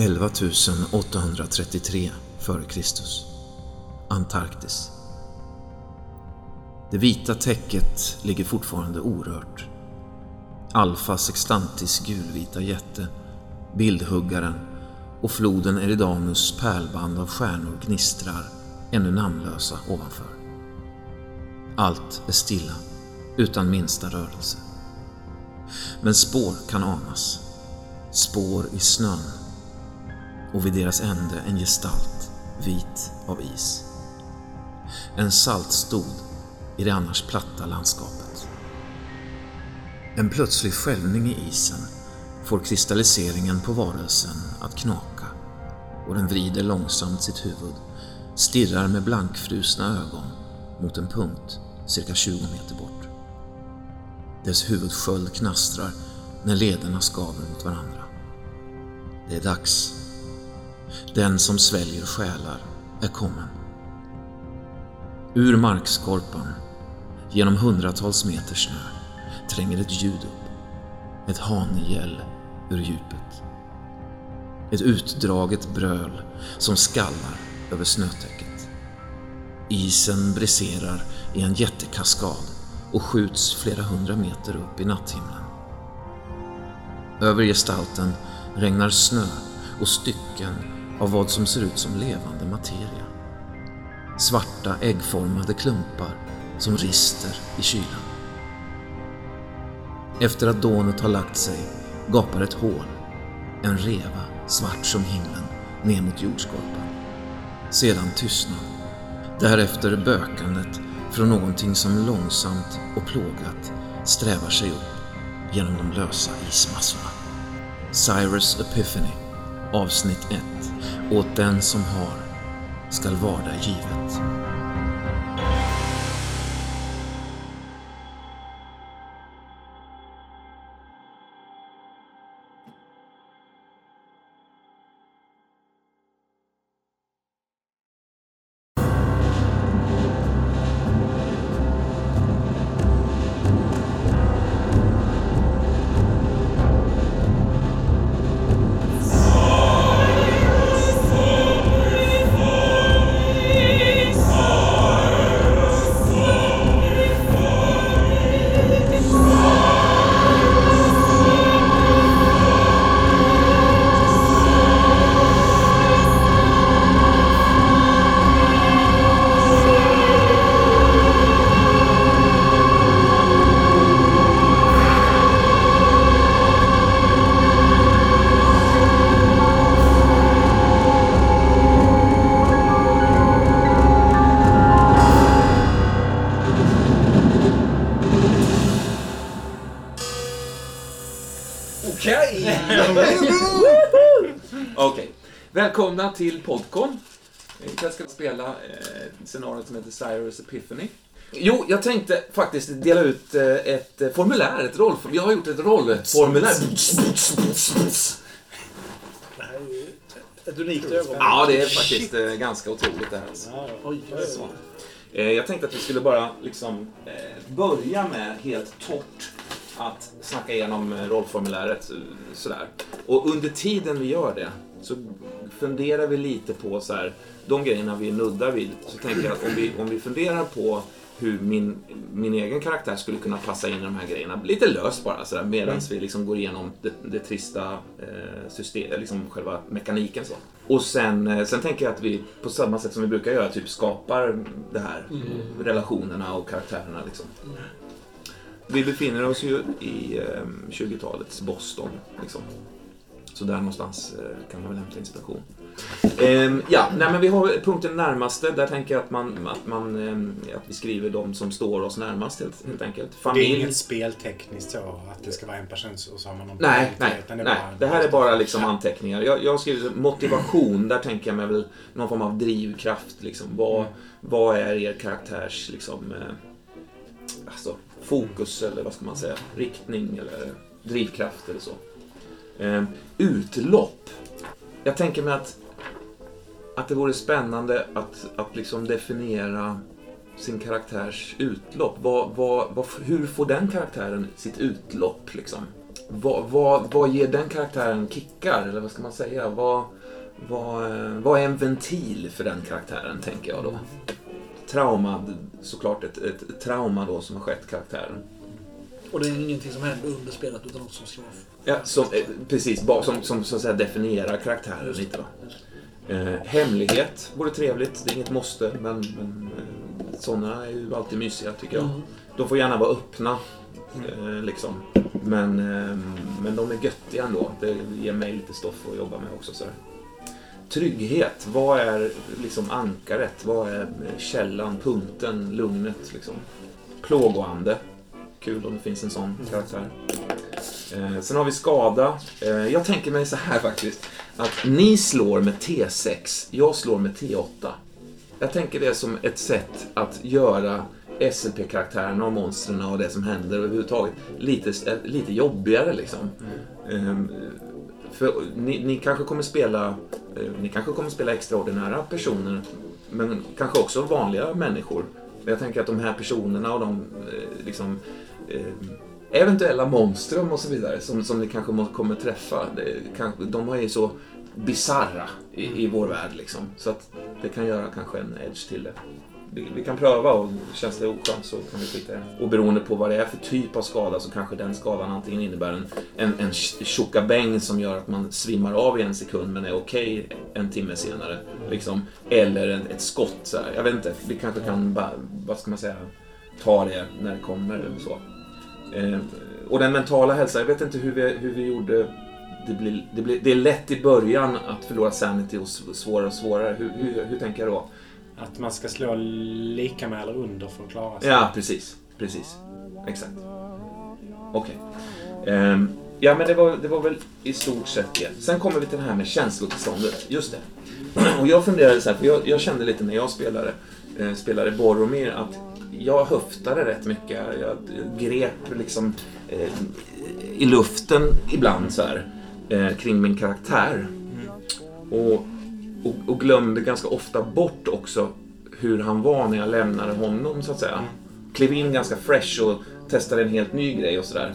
11 833 f.Kr. Antarktis. Det vita täcket ligger fortfarande orört. Alfa Sextantis gulvita jätte, bildhuggaren och floden Eridanus pärlband av stjärnor gnistrar, ännu namnlösa, ovanför. Allt är stilla, utan minsta rörelse. Men spår kan anas. Spår i snön. Och vid deras ände en gestalt, vit av is. En saltstod i det annars platta landskapet. En plötslig skälvning i isen får kristalliseringen på varelsen att knaka och den vrider långsamt sitt huvud, stirrar med blankfrusna ögon mot en punkt cirka 20 meter bort. Dess huvudsköld knastrar när lederna skaver mot varandra. Det är dags. Den som sväljer själar är kommen. Ur markskorpan, genom hundratals meter snö, tränger ett ljud upp. Ett hangäll ur djupet. Ett utdraget bröl som skallar över snötäcket. Isen briserar i en jättekaskad och skjuts flera hundra meter upp i natthimlen. Över gestalten regnar snö och stycken av vad som ser ut som levande materia. Svarta äggformade klumpar som rister i kylan. Efter att dånet har lagt sig gapar ett hål, en reva svart som himlen ner mot jordskorpan. Sedan tystnad. Därefter bökandet från någonting som långsamt och plågat strävar sig upp genom de lösa ismassorna. Cyrus Epiphany, avsnitt 1. Åt den som har skall vara givet. Välkomna till Podcon. Ikväll ska vi spela eh, scenariot som heter Cyrus Epiphany. Jo, jag tänkte faktiskt dela ut eh, ett eh, formulär, ett roll. Vi har gjort ett rollformulär. Det här är ju ett unikt ögonblick. Ja, det är faktiskt eh, ganska otroligt det här. Alltså. Oj. Så. Eh, Jag tänkte att vi skulle bara liksom eh, börja med helt torrt att snacka igenom rollformuläret sådär. Och under tiden vi gör det så funderar vi lite på så här, de grejerna vi nuddar vid. Så tänker jag att om vi, om vi funderar på hur min, min egen karaktär skulle kunna passa in i de här grejerna. Lite löst bara sådär medan vi liksom går igenom det, det trista eh, system, liksom själva mekaniken så. Och sen, eh, sen tänker jag att vi på samma sätt som vi brukar göra typ skapar det här. Relationerna och karaktärerna liksom. Vi befinner oss ju i eh, 20-talets Boston. Liksom. Så där någonstans eh, kan man väl hämta inspiration. Ehm, ja, nej, men vi har punkten närmaste. Där tänker jag att, man, att, man, ehm, att vi skriver de som står oss närmast helt, helt enkelt. Det är Familj. inget speltekniskt så att det ska vara en person och så har man någon Nej, nej, utan nej. Det här är bara liksom anteckningar. Jag, jag har skrivit motivation. Där tänker jag mig väl någon form av drivkraft. Liksom. Vad, vad är er karaktärs liksom, eh, alltså, fokus eller vad ska man säga, riktning eller drivkraft eller så. Eh, utlopp. Jag tänker mig att, att det vore spännande att, att liksom definiera sin karaktärs utlopp. Vad, vad, vad, hur får den karaktären sitt utlopp? Liksom? vad, ger den karaktären kickar? Eller vad ska man säga? Vad, vad, eh, är en ventil för den karaktären, tänker jag då. Trauma, såklart ett, ett trauma då som har skett karaktären. Och det är ingenting som händer under spelet utan något som slår. Ja, som, eh, precis, som, som så att säga definierar karaktären lite. Eh, hemlighet vore trevligt, det är inget måste, men, men eh, sådana är ju alltid mysiga tycker jag. Mm. De får gärna vara öppna, eh, liksom. Men, eh, men de är göttiga ändå. Det ger mig lite stoff att jobba med också. Sådär. Trygghet, vad är liksom ankaret? Vad är källan, punkten, lugnet? Liksom? Plågoande, kul om det finns en sån karaktär. Eh, sen har vi skada. Eh, jag tänker mig så här faktiskt. Att ni slår med T6, jag slår med T8. Jag tänker det som ett sätt att göra SLP-karaktärerna och monstren och det som händer överhuvudtaget lite, eh, lite jobbigare liksom. Ehm, för ni, ni kanske kommer spela eh, ni kanske kommer spela extraordinära personer men kanske också vanliga människor. Men jag tänker att de här personerna och de eh, liksom ehm, eventuella monstrum och så vidare som, som ni kanske må- kommer träffa. Det, kanske, de är ju så bizarra i, i vår värld liksom. Så att det kan göra kanske en edge till det. Vi, vi kan pröva och känns det oskönt så kan vi skita i det. Och beroende på vad det är för typ av skada så kanske den skadan antingen innebär en, en, en tjockabäng som gör att man svimmar av i en sekund men är okej en timme senare. Liksom. Eller en, ett skott. Så här. Jag vet inte, vi kanske kan bara, vad ska man säga, ta det när det kommer. Eller så. Eh, och den mentala hälsan, jag vet inte hur vi, hur vi gjorde. Det, blir, det, blir, det är lätt i början att förlora sanity och svårare och svårare. Hur, hur, hur tänker jag då? Att man ska slå lika med eller under för att klara sig. Ja, precis. Precis. Exakt. Okej. Ehm, ja, men det var, det var väl i stort sett det. Sen kommer vi till det här med känslotillståndet. Just det. Och jag funderade så här, för jag, jag kände lite när jag spelade, eh, spelade Boromir att jag höftade rätt mycket. Jag grep liksom eh, i luften ibland så här eh, kring min karaktär. Och, och, och glömde ganska ofta bort också hur han var när jag lämnade honom så att säga. Klev in ganska fresh och testade en helt ny grej och sådär.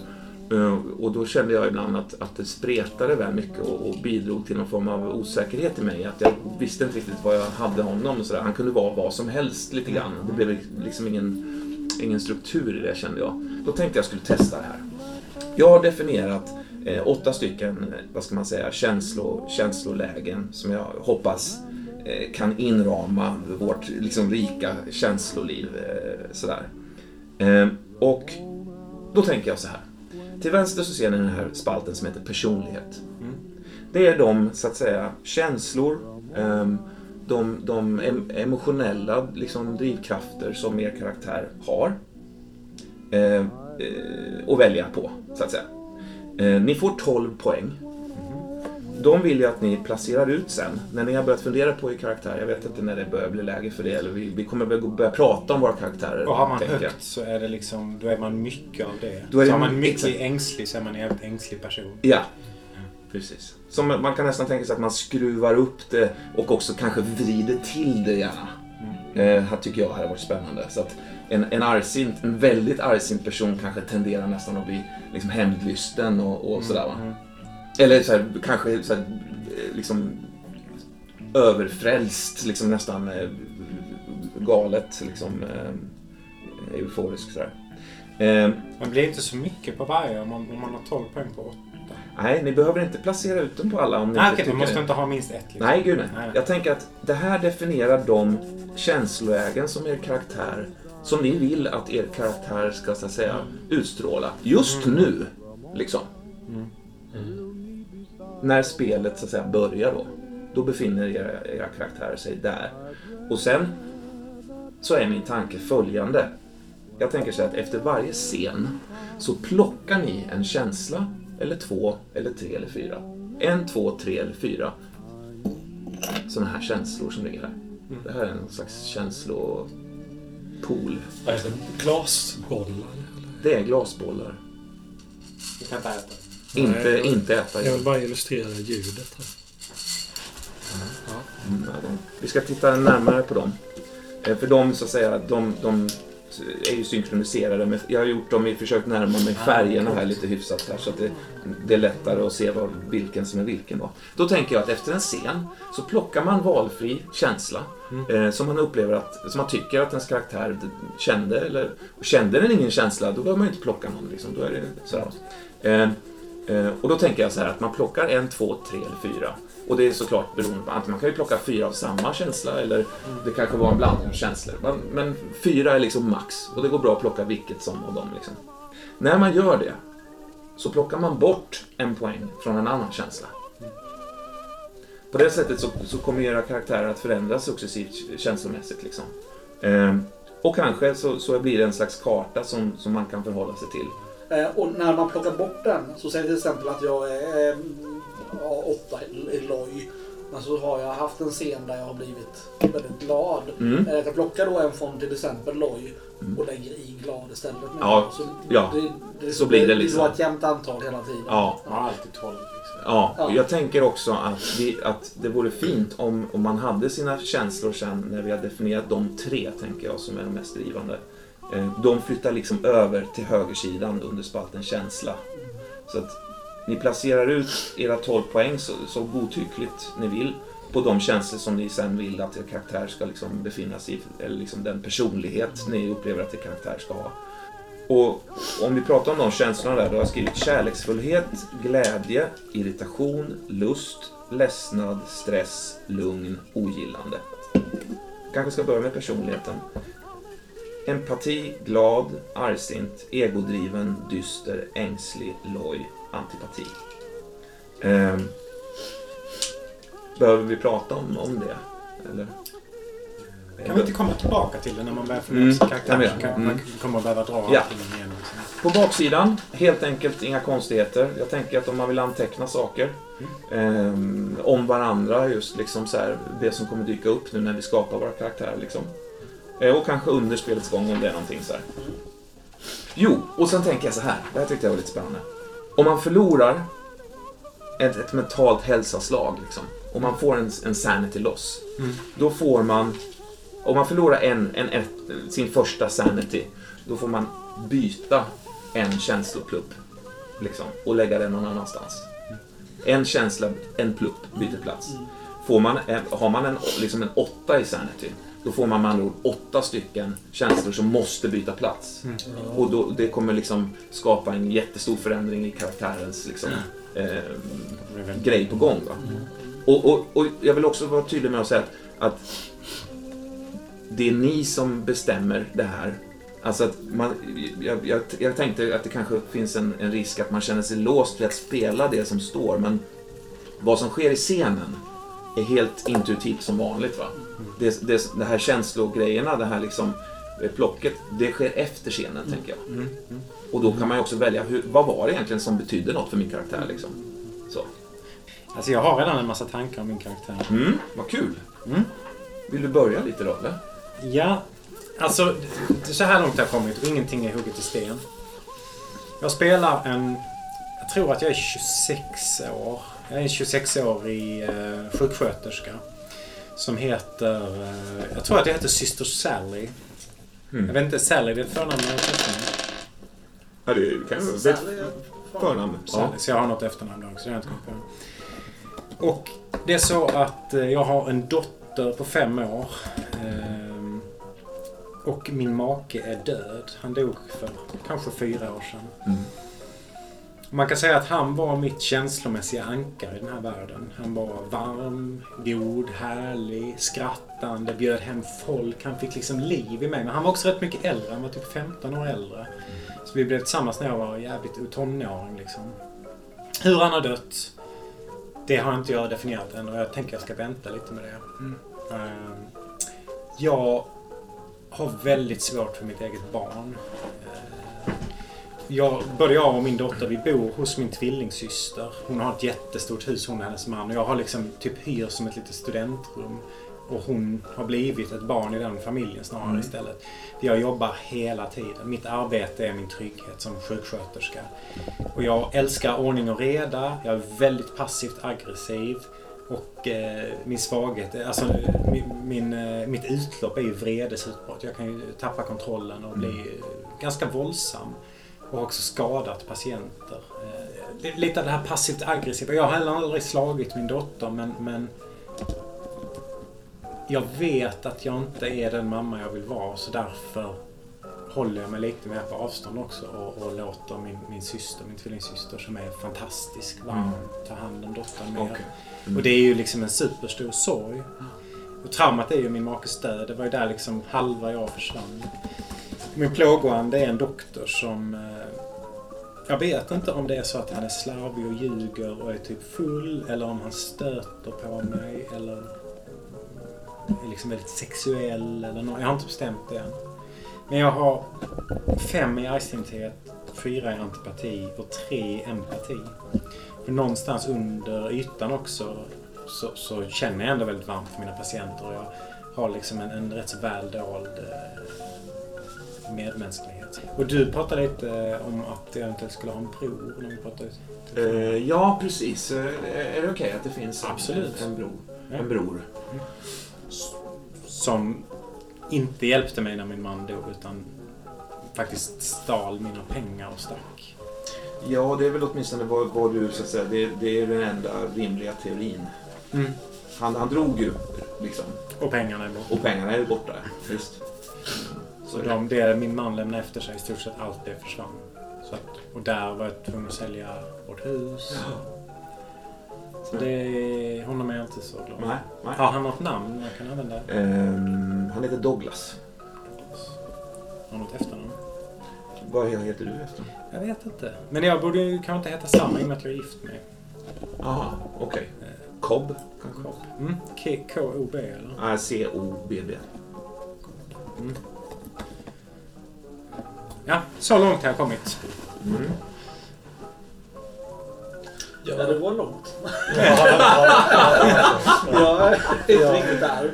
Eh, Och då kände jag ibland att, att det spretade väl mycket och, och bidrog till någon form av osäkerhet i mig. Att jag visste inte riktigt vad jag hade honom och sådär. Han kunde vara vad som helst lite grann. Det blev liksom ingen, ingen struktur i det kände jag. Då tänkte jag skulle testa det här. Jag har definierat eh, åtta stycken, eh, vad ska man säga, känslo, känslolägen som jag hoppas eh, kan inrama vårt liksom, rika känsloliv. Eh, sådär. Eh, och då tänker jag så här. Till vänster så ser ni den här spalten som heter personlighet. Det är de, så att säga, känslor, ehm, de, de em- emotionella liksom, drivkrafter som er karaktär har eh, eh, att välja på, så att säga. Eh, ni får 12 poäng. De vill jag att ni placerar ut sen. När ni har börjat fundera på er karaktär, jag vet inte när det börjar bli läge för det, eller vi, vi kommer väl börja prata om våra karaktärer. Och har man tänker högt så är det liksom, då är man mycket av det. Då är så har man mycket exakt. ängslig så är man en jävligt ängslig person. Ja, precis. Som man kan nästan tänka sig att man skruvar upp det och också kanske vrider till det gärna. Eh, här tycker jag hade varit spännande. Så att en, en, argsint, en väldigt argsint person kanske tenderar nästan att bli liksom hämndlysten och, och sådär va. Eller så här, kanske så här, liksom överfrälst, liksom nästan eh, galet, liksom eh, euforisk sådär. Eh, Man blir inte så mycket på varje om man, om man har 12 poäng på 8. nej, ni behöver inte placera ut dem på alla om ni Nej, inte okej, tycker man måste det. inte ha minst ett. Liksom. Nej, gud nej. Nej. Jag tänker att det här definierar de känslolägen som er karaktär, som ni vill att er karaktär ska så att säga utstråla. Just Mm. nu, liksom. När spelet så att säga börjar då. Då befinner era, era karaktärer sig där. Och sen så är min tanke följande. Jag tänker så här att efter varje scen så plockar ni en känsla, eller två, eller tre, eller fyra. En, två, tre eller fyra sådana här känslor som ligger här. Det här är en slags känslopool. Vad är det? Glasbollar? Det är glasbollar. Du kan inte äta. Inte, Nej, inte äta. Jag vill bara illustrera ljudet här. Mm, ja, de- Vi ska titta närmare på dem. Eh, För de, så att säga, de, de är ju synkroniserade. Med, jag har gjort dem i försökt närma mig färgerna här lite hyfsat här så att det, det är lättare att se vad, vilken som är vilken. Då. då tänker jag att efter en scen så plockar man valfri känsla eh, som man upplever att, som man tycker att ens karaktär kände. Eller, kände den ingen känsla, då behöver man ju inte plocka någon. Liksom. Då är det sådär. Eh, Eh, och då tänker jag så här att man plockar en, två, tre eller fyra. Och det är såklart beroende på att man kan ju plocka fyra av samma känsla eller det kanske var en blandning av känslor. Men, men fyra är liksom max och det går bra att plocka vilket som av dem. Liksom. När man gör det så plockar man bort en poäng från en annan känsla. På det sättet så, så kommer era karaktärer att förändras successivt känslomässigt. Liksom. Eh, och kanske så, så blir det en slags karta som, som man kan förhålla sig till. Eh, och när man plockar bort den så säger till exempel att jag är eh, ja, åtta i loj. Men så har jag haft en scen där jag har blivit väldigt glad. Mm. Jag kan plocka då en från till exempel loj Mm. och lägger i glad istället. Men Ja, så, ja. det, det, Så blir det Det liksom. var ett jämnt antal hela tiden. Ja. Man har alltid 12 liksom. Ja, och Ja. jag tänker också att, vi, att det vore fint om, om man hade sina känslor sen när vi har definierat de tre, tänker jag, som är de mest drivande. Eh, de flyttar liksom över till högersidan under spalten känsla. Så att ni placerar ut era 12 poäng så, så godtyckligt ni vill på de känslor som ni sen vill att er karaktär ska liksom befinna sig i, eller liksom den personlighet ni upplever att er karaktär ska ha. Och om vi pratar om de känslorna där, då har jag skrivit kärleksfullhet, glädje, irritation, lust, ledsnad, stress, lugn, ogillande. Kanske ska börja med personligheten. Empati, glad, argsint, egodriven, dyster, ängslig, loj, antipati. Ehm, behöver vi prata om, om det? Eller? Kan vi inte komma tillbaka till det när man börjar få Mm, mm, sin karaktär? så kan Mm. Man kommer att behöva dra Ja. På baksidan, helt enkelt inga konstigheter. Jag tänker att om man vill anteckna saker ehm, om varandra, just liksom så här, det som kommer dyka upp nu när vi skapar våra karaktärer. Liksom. Eh, och kanske under spelets gång om det är någonting så här. Jo, och sen tänker jag så här. Det här tyckte jag var lite spännande. Om man förlorar ett, ett mentalt hälsaslag, liksom, och man får en, en sanity loss, Mm. då får man, om man förlorar en, en, ett, sin första sanity, då får man byta en känsloplupp liksom, och lägga den någon annanstans. En känsla, en plupp byter plats. Får man en, har man en, liksom en åtta i sanity, då får man med andra ord åtta stycken känslor som måste byta plats. Och då, det kommer liksom skapa en jättestor förändring i karaktärens liksom, eh, Det blir väldigt- grej på gång. Va? Och, och, och jag vill också vara tydlig med att säga att, att det är ni som bestämmer det här. Alltså att man, jag, jag, jag tänkte att det kanske finns en, en risk att man känner sig låst till att spela det som står, men vad som sker i scenen är helt intuitivt som vanligt. Va? Det, det, det här känslogrejerna, det här liksom eh, plocket, det sker efter scenen, tänker jag. Mm. Mm. Och då kan man ju också välja, hur, vad var det egentligen som betydde något för min karaktär? Liksom? Så. Alltså jag har redan en massa tankar om min karaktär. Mm, vad kul. Mm. Vill du börja lite då, eller? Ja, alltså det- så här långt har jag kommit och ingenting är hugget i sten. Jag spelar en... Jag tror att jag är 26 år. Jag är en 26-årig eh, sjuksköterska. Som heter... Eh, jag tror att jag heter Syster Sally. Mm. Jag vet inte, Sally det är ett förnamn eller ett efternamn? Ja, det kan ju Sally är förnamn. Sally, så jag har något efternamn också. Det har jag inte kommit på. Och det är så att eh, jag har en dotter på fem år. Ehm, Och min make är död. Han dog för kanske fyra år sedan. Mm. Man kan säga att han var mitt känslomässiga ankare i den här världen. Han var varm, god, härlig, skrattande, bjöd hem folk. Han fick liksom liv i mig. Men han var också rätt mycket äldre. Han var typ 15 år äldre. Så vi blev tillsammans när jag var jävligt tonåring liksom. Hur han har dött, det har inte jag definierat än och jag tänker jag ska vänta lite med det. Ehm, Jag har väldigt svårt för mitt eget barn. Jag, både jag och min dotter vi bor hos min tvillingsyster. Hon har ett jättestort hus, hon och hennes man. Och jag har liksom typ hyr som ett litet studentrum. Och hon har blivit ett barn i den familjen snarare Mm. istället. Jag jobbar hela tiden. Mitt arbete är min trygghet som sjuksköterska. Och jag älskar ordning och reda. Jag är väldigt passivt aggressiv. Och eh, min svaghet, alltså min, min, eh, mitt utlopp är ju vredesutbrott. Jag kan ju tappa kontrollen och bli eh, ganska våldsam. Och har också skadat patienter. Eh, lite av det här passivt aggressiva. Jag har heller aldrig slagit min dotter men, men jag vet att jag inte är den mamma jag vill vara så därför håller jag mig lite mer på avstånd också och, och låter min, min syster, min tvillingsyster som är fantastisk, varm, ta hand om dottern mer. Okej. Mm. Och det är ju liksom en superstor sorg. Och traumat är ju min makes död. Det var ju där liksom halva jag försvann. Min plågoande är en doktor som... Eh, jag vet inte om det är så att han är slarvig och ljuger och är typ full eller om han stöter på mig eller är liksom väldigt sexuell eller något. Jag har inte bestämt det än. Men jag har fem i argsintighet, fyra i antipati och tre i empati. För någonstans under ytan också så, så känner jag ändå väldigt varmt för mina patienter och jag har liksom en, en rätt så väl dold eh, medmänsklighet. Och du pratade lite eh, om att jag eventuellt skulle ha en bror när vi pratade. Eh, ja, precis. Eh, är det okej att det finns en- Absolut. en, bror? Ja. En bror? Som inte hjälpte mig när min man dog utan faktiskt stal mina pengar och stack. Ja, det är väl åtminstone vad, vad du så att säga, det, det är den enda rimliga teorin. Han, han drog ju liksom. Och pengarna är borta. Och pengarna är borta. Visst. Så de, det min man lämnade efter sig, i stort sett allt det försvann. Så att, och där var jag tvungen att sälja vårt hus. Så det, honom är jag inte så glad Nej, nej. Har han något namn man kan använda? Ehm, han heter Douglas. Har han något efternamn? Vad heter du efter? Jag vet inte. Men jag borde ju kanske inte heta samma i och med att jag är gift med Jaha, okej. Cobb? Cobb. Mm. K- K-O-B eller? Nej, C-O-B-B. Mm. Ja, så långt har jag kommit. Mm. Ja, det var långt. Ja, ja, Jag är inte riktigt där.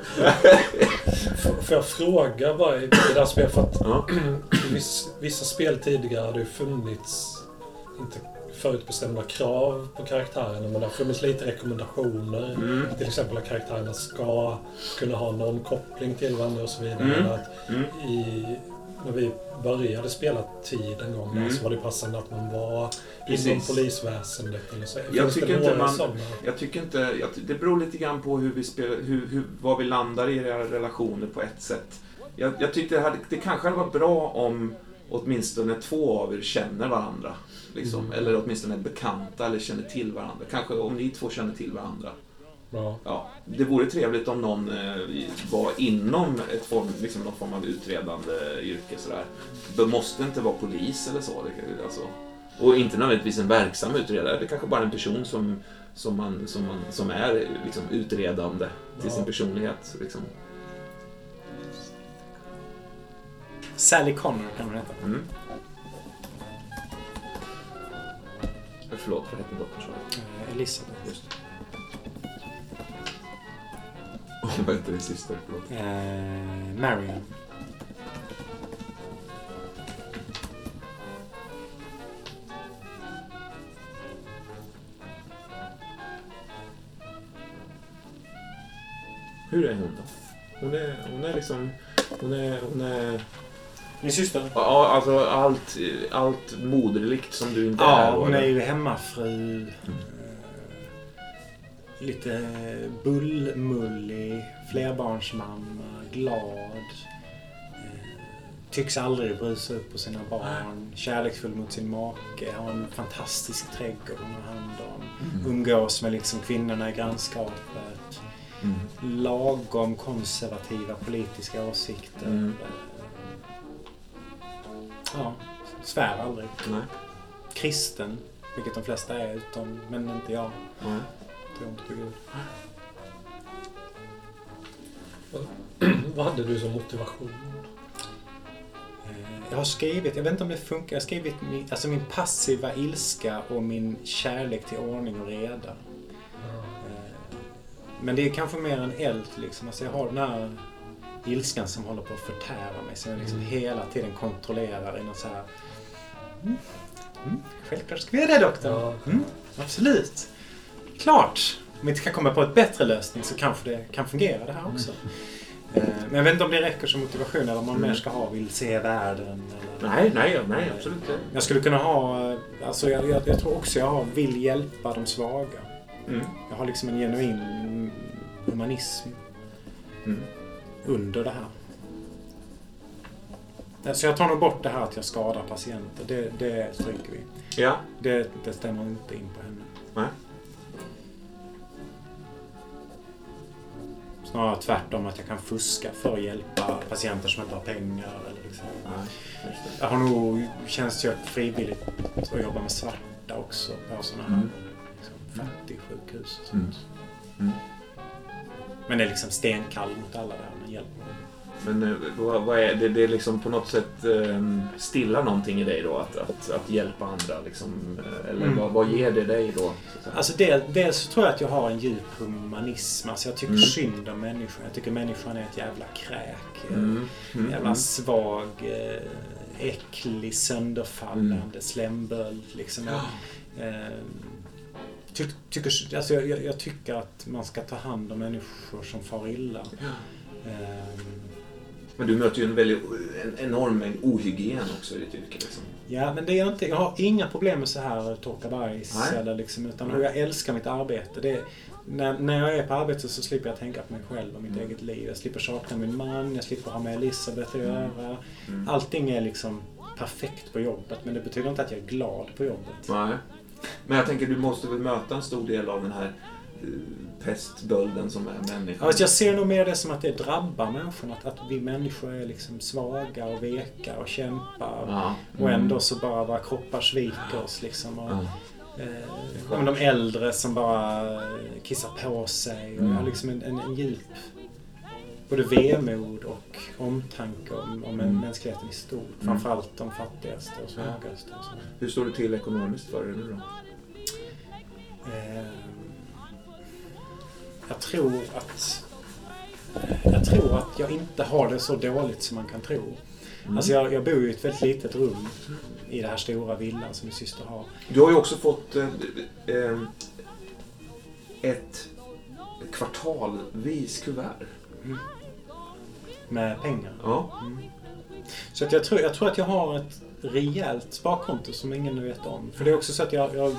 Får jag fråga bara i det där spelet? För att Ja. viss, vissa spel tidigare hade ju funnits, inte förutbestämda krav på karaktärerna, men det har funnits lite rekommendationer. Mm. Till exempel att karaktärerna ska kunna ha någon koppling till varandra och så vidare. Mm. Eller Att Mm. i, när vi började spela tid en gång Mm. så var det passande att man var inom Precis. polisväsendet eller så. Jag tycker inte man- sådana? Jag tycker inte... Jag, det beror lite grann på hur vi spelar, hur, hur, var vi landar i era relationer på ett sätt. Jag, jag tyckte det, hade, det kanske hade varit bra om åtminstone två av er känner varandra. Liksom. Mm. Eller åtminstone är bekanta eller känner till varandra. Kanske om ni två känner till varandra. Ja. Ja, det vore trevligt om någon eh, var inom ett form, liksom någon form av utredande yrke. Sådär. Det måste inte vara polis eller så. Det, alltså. Och inte nödvändigtvis en verksam utredare. Det kanske bara är en person som, som, man, som, man, som är liksom, utredande till Ja. sin personlighet. Liksom. Sally Connor kan hon heta. Mm. Förlåt, vad hette dottern? sa du? Eh, Elisabeth. Just vad hette din syster? Förlåt. Eh, Marion. Hur är hon då? Hon är, hon är liksom... Hon är... Hon är Min syster? ja, alltså allt, allt moderligt som du inte Ja, är. hon är ju hemmafru. Eh, Lite bullmullig, flerbarnsmamma, glad. Eh, Tycks aldrig brusa upp på sina barn. Kärleksfull mot sin make. Har en fantastisk trädgård hon har hand om. Mm. Umgås med liksom kvinnorna i grannskapet. Mm. Lagom konservativa politiska åsikter. Mm. Ja, svär aldrig. Nej. Kristen, vilket de flesta är, utom, men inte jag. Nej. Tror inte på Gud. Vad hade du som motivation? Eh, Jag har skrivit, jag vet inte om det funkar, jag har skrivit min, alltså min passiva ilska och min kärlek till ordning och reda. Eh, Men det är kanske mer en eld liksom. Alltså jag har den här ilskan som håller på att förtära mig. Som jag liksom Mm. hela tiden kontrollerar i något så här... Mm, mm, självklart ska vi göra det doktorn. Ja. Mm, absolut. Klart. om vi inte kan komma på ett bättre lösning så kanske det kan fungera det här också. Eh, Men jag vet inte om det räcker som motivation eller om man mer ska ha vill se världen. Eller... Nej, nej, nej, absolut inte. Jag skulle kunna ha, eh, alltså jag, jag, jag tror också jag har vill hjälpa de svaga. Mm. Jag har liksom en genuin humanism Mm. under det här. Så jag tar nog bort det här att jag skadar patienter. Det, det stryker vi. Ja. Det, det stämmer inte in på henne. Nej. Snarare tvärtom att jag kan fuska för att hjälpa patienter som inte har pengar. Eller liksom. Nej. Jag har nog tjänstgjort frivilligt och jobbat med svarta också på sådana här Mm. liksom, fattigsjukhus och Mm. sånt. Mm. Men det är liksom stenkall mot alla där. Men eh, vad, vad är det? Det är liksom på något sätt eh, stillar någonting i dig då att, att, att hjälpa andra liksom? eh, Eller Mm. vad, vad ger det dig då? Alltså del, dels så tror jag att jag har en djup humanism. Alltså jag tycker Mm. synd om människan. Jag tycker människan är ett jävla kräk. Mm. Mm. Jävla svag, eh, äcklig, sönderfallande Mm. slemböld. Liksom. Ja. Eh, ty, tycker, alltså jag, jag, tycker att man ska ta hand om människor som far illa. Eh, Men du möter ju en väldigt en enorm mängd ohygien också i ditt yrke. Liksom. Ja, men det är inte. Jag har inga problem med så här torka bajs Nej. eller liksom, utan Nej. jag älskar mitt arbete. Det är, när, när jag är på arbetet så slipper jag tänka på mig själv och mitt Mm. eget liv. Jag slipper sakna min man, jag slipper ha med Elisabeth att göra. Mm. Allting är liksom perfekt på jobbet, men det betyder inte att jag är glad på jobbet. Nej. Men jag tänker, du måste väl möta en stor del av den här pestbölden som är människan. Fast jag ser nog mer det som att det drabbar människan. Att, att vi människor är liksom svaga och veka och kämpar. Ja. Och Mm. ändå så bara våra kroppar sviker oss liksom. Och, Ja. Eh, de äldre som bara kissar på sig. Och Mm. Har liksom en, en, en djup både vemod och omtanke om, om Mm. mänskligheten i stort. Mm. Framförallt de fattigaste och svagaste. Och så. Hur står det till ekonomiskt för dig nu då? Eh, jag tror att jag tror att jag inte har det så dåligt som man kan tro. Mm. Alltså jag, jag bor ju i ett väldigt litet rum i den här stora villan som min syster har. Du har ju också fått eh, eh, ett kvartalvis kuvert. Med pengar. Ja. Så att jag, tror, jag tror att jag har ett rejält sparkonto som ingen vet om. För det är också så att jag, jag,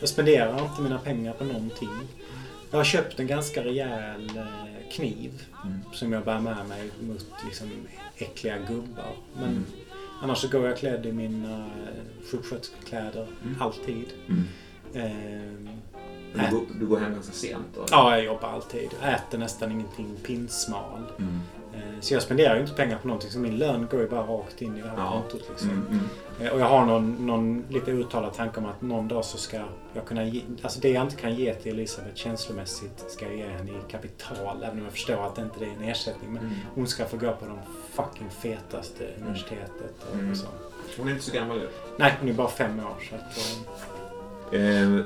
jag spenderar inte mina pengar på någonting. Jag har köpt en ganska rejäl eh, kniv Mm. som jag bär med mig mot liksom, äckliga gubbar. Men Mm. annars så går jag klädd i mina eh, sjuksköterskekläder Mm. alltid. Mm. Eh, Men Du, går, du går hem ganska sent då? ja, jag jobbar alltid. Äter nästan ingenting pinsmal. Mm. Eh, Så jag spenderar ju inte pengar på någonting. Så min lön går ju bara rakt in i det här Ja. kontot. Liksom. Mm. Mm. Eh, Och jag har någon, någon lite uttalad tanke om att någon dag så ska jag kunna ge... Alltså det jag inte kan ge till Elisabeth känslomässigt ska jag ge henne i kapital. Även om jag förstår att inte det är en ersättning. Men Mm. hon ska få gå på de fucking fetaste universitetet och, Mm. och så. Hon är inte så gammal nu. Nej, hon är bara fem år. Så att, eh, Eh, eh,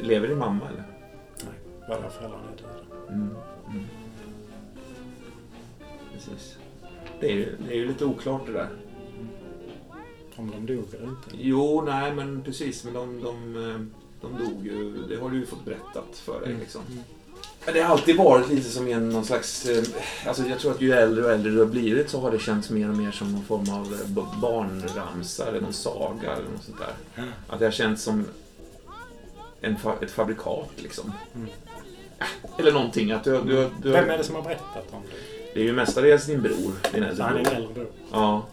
lever din mamma eller? nej, båda föräldrarna är döda. Mm. Mm. Precis. Det är, ju, det är ju lite oklart det där. Om de dog eller inte. Jo, nej men precis. Men de, de, eh, de dog ju. Det har du ju fått berättat för dig. Mm. Liksom. Mm. Men det har alltid varit lite som en någon slags... eh, Alltså jag tror att ju äldre och äldre du har blivit så har det känts mer och mer som någon form av eh, barnramsa eller någon saga eller något sånt där. Ja. Att det har känts som en fa- ett fabrikat liksom. Mm. Eller någonting. Att du, du, du, Vem är det som har berättat om det? Det är ju mestadels din bror. Din äldre han är en bror. äldre bror. Ja.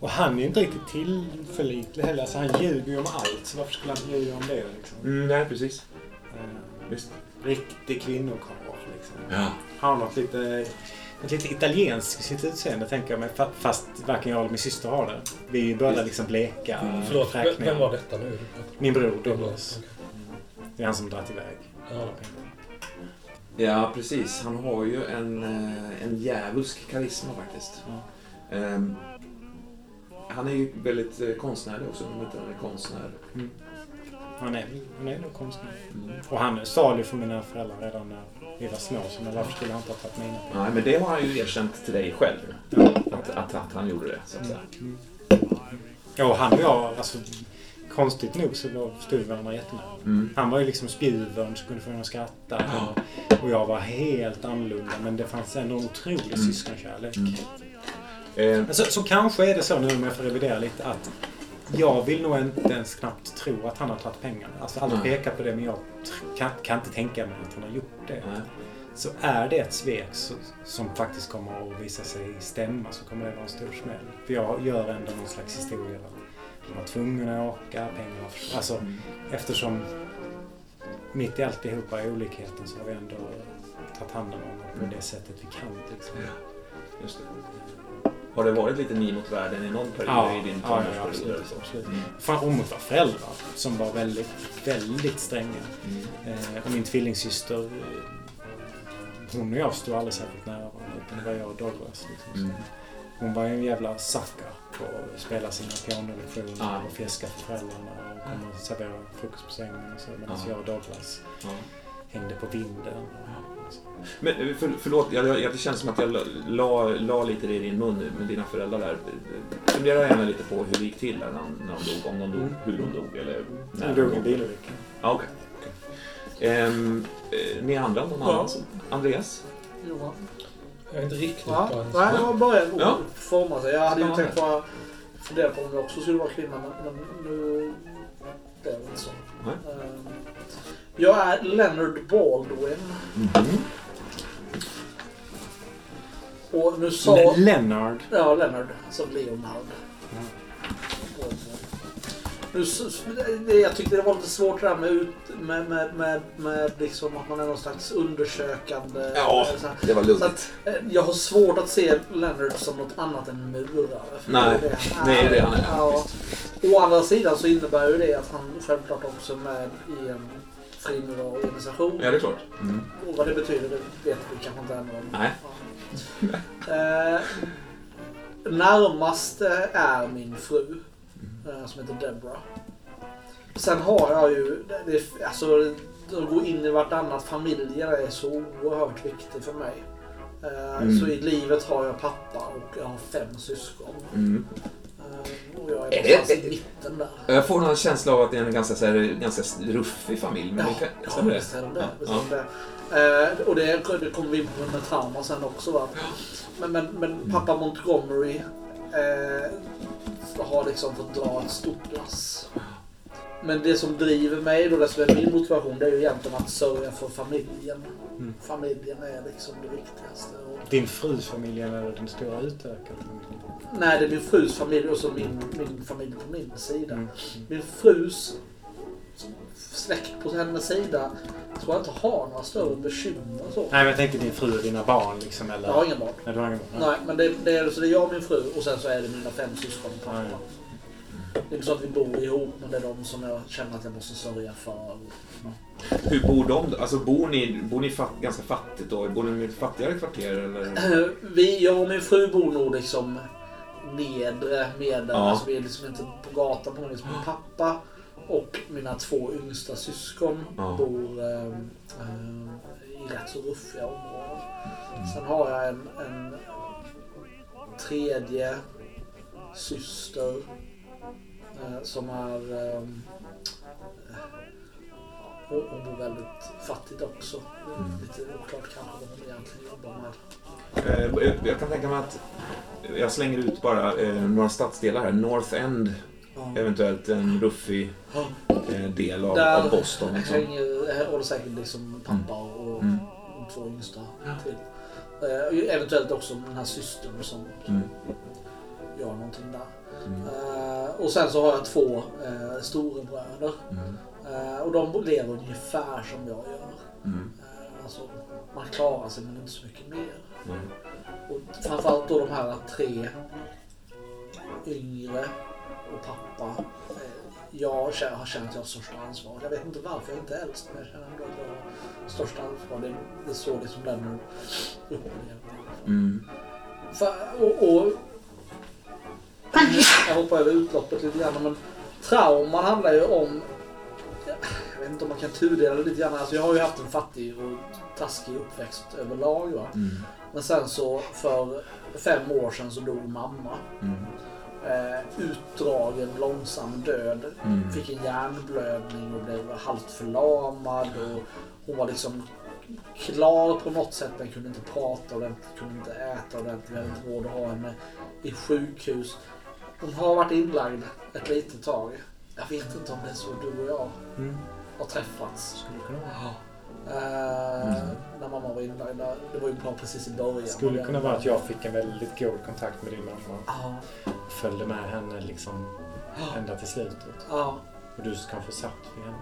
Och han är ju inte riktigt tillförlitlig heller. Alltså han ljuger ju om allt. Så varför skulle han ljuga om det liksom? Mm, nej, precis. Eh, Visst. riktig kvinnokarl liksom. Ja. Har något lite, ett lite italienskt i sitt utseende tänker jag mig. fa- Fast varken jag eller min syster har det. Vi är ju båda liksom bleka. Mm. Förlåt, vem, fräkningar. vem var detta nu? Min bror Douglas. Douglas. Det är han som dragit iväg Ja. alla pengar. Ja, precis. Han har ju en, eh, en djävulsk karisma faktiskt. Ja. Ehm, han är ju väldigt eh, konstnärlig också. Om inte han är konstnär. Han är, han är nog konstnär. Mm. Och han stal ju från mina föräldrar redan när vi var små. Så varför skulle han inte ha tagit mina pengar? Nej, men det har han ju erkänt till dig själv. Ja. Att, att, att han gjorde det, så att säga. Ja, och han och jag, alltså konstigt nog så stod vi varandra jättenära. Mm. Han var ju liksom spjuvern som kunde få en att skratta. Och, och jag var helt annorlunda. Men det fanns ändå en otrolig Mm. syskonkärlek. Mm. Eh, Så, så kanske är det så nu om jag får revidera lite att jag vill nog inte ens knappt tro att han har tagit pengarna. Alltså alla pekar på det men jag kan, kan inte tänka mig att han har gjort det. nej. Så är det ett svek så, som faktiskt kommer att visa sig stämma så kommer det vara en stor smäll. För jag gör ändå någon slags historia de var tvungna att åka, pengarna förs- Alltså Mm. eftersom mitt i alltihopa i olikheten så har vi ändå tagit hand om honom på det sättet vi kan. Liksom. Just det. Har det varit lite ni mot världen i någon period Ja, i din ja, ja, tonårsperiod absolut. Mm. Fan, och mot våra föräldrar som var väldigt, väldigt stränga. Mm. Eh, och min tvillingsyster, eh, hon och jag stod aldrig särskilt nära varandra. Utan det var jag och Douglas. Liksom. Mm. Hon var ju en jävla sucker spela sina pianolektioner Ja. och fjäska för föräldrarna och komma och servera frukost på sängen och så. Medan Ja. jag och Douglas Ja. hängde på vinden. Och. Men eh, för, förlåt, jag, jag, det känns som att jag la, la, la lite det i din mun med dina föräldrar där. Fundera gärna lite på hur det gick till när, de- när de dog. Om de dog, Mm. hur de dog eller när de dog i dog. en bilolycka. Ja, okej. Ehm, eh, ni andra, någon Ja. annan? Andreas? Johan? Jag är inte riktigt Ja, på en nej, det var början Ja. ja. forma sig. Jag hade ju tänkt bara fundera på om jag också skulle vara kvinna, men, men nu det inte så. Nej. Ehm, Jag är Leonard Baldwin. Och nu sa... Le- Leonard. Ja, Leonard. Som Leonard. Ja. Nu, jag tyckte det var lite svårt det där med, ut, med, med, med, med liksom att man är någon slags undersökande. Ja. så här. Det var Så att, eh, jag har svårt att se Leonard som något annat än murare. Nej. det är han Nej, det är han är. Ja. Å andra sidan så innebär ju det att han självklart också är med i en frimurarorganisation. Ja, det är klart. Mm. Och vad det betyder det vet vi kanske inte ännu. Nej. Ja. Eh, närmast eh, är min fru. Eh, som heter Deborah. Sen har jag ju, det, alltså att gå in i vartannat familjer är så oerhört viktigt för mig. Eh, Mm. Så i livet har jag pappa och jag har fem syskon. Mm. Eh, och jag är Är någonstans det- i mitten där. Jag får någon känsla av att det är en ganska, så här, ganska ruffig familj. Men Ja, det kan, ja visst är det. Ja, det. Eh, och det, det kommer vi in på med trauma sen också. Va? Men, men, men pappa Montgomery eh, har liksom fått dra ett stort lass. Men det som driver mig då, det som är min motivation, det är ju egentligen att sörja för familjen. Mm. Familjen är liksom det viktigaste. Och, Din frus familj eller den stora utökade familjen? nej, det är min frus familj och så min, min familj på min sida. Mm. Min frus släkt på hennes sida tror jag inte har några större bekymmer. Så. Nej, men jag tänkte din fru och dina barn liksom. Eller? Jag har inga barn. Nej, du har inga barn? Nej, men det, det, är, så det är jag och min fru och sen så är det mina fem syskon och pappa. Det är inte så att vi bor ihop, men det är de som jag känner att jag måste sörja för. Hur bor de då? Alltså bor ni, bor ni fatt, ganska fattigt då? Bor ni i ett fattigare kvarter eller? Vi, jag och min fru bor nog liksom nedre medel. Ja. Alltså vi är liksom inte på gatan på något vis. Min pappa och mina två yngsta syskon Ja. bor eh, i rätt så ruffiga områden. Sen har jag en, en tredje syster eh, som är... Eh, hon, hon bor väldigt fattigt också. Lite oklart kanske vad hon egentligen jobbar med. Eh, Jag kan tänka mig att jag slänger ut bara eh, några stadsdelar här. North End. Eventuellt en ruffig eh, del av, Där av Boston. Liksom. hänger, håller säkert liksom pappa och Mm. två yngsta till. Eh, eventuellt också den här systern som Mm. gör någonting där. Mm. Eh, och sen så har jag två eh, storebröder. Mm. Eh, och de lever ungefär som jag gör. Mm. Eh, alltså, man klarar sig men inte så mycket mer. Mm. Och framförallt då de här tre yngre och pappa. Jag har känt att jag har största ansvar. Jag vet inte varför jag inte är äldst men jag känner ändå att jag har största ansvar. Det, det är så liksom Leonard upplever det. Mm. För, och, och, jag hoppar över utloppet lite grann men trauman handlar ju om jag vet inte om man kan tudela det lite grann. Alltså jag har ju haft en fattig och taskig uppväxt överlag. Va? Mm. Men sen så för fem år sedan så dog mamma. Mm. Eh, utdragen, långsam död. Mm. Fick en hjärnblödning och blev halvt förlamad. Och hon var liksom klar på något sätt men kunde inte prata ordentligt, kunde inte äta ordentligt. Vi hade inte råd att ha henne i sjukhus. Hon har varit inlagd ett litet tag. Jag vet inte om det är så du och jag Mm. har träffats. Skulle kunna vara. Eh, När mamma var inlagd. där. Det var ju bara precis i början. Skulle kunna vara att jag fick en väldigt god kontakt med din mamma. Ja. Följde med henne liksom ända till slutet. Ja, Och du kanske satt vid henne.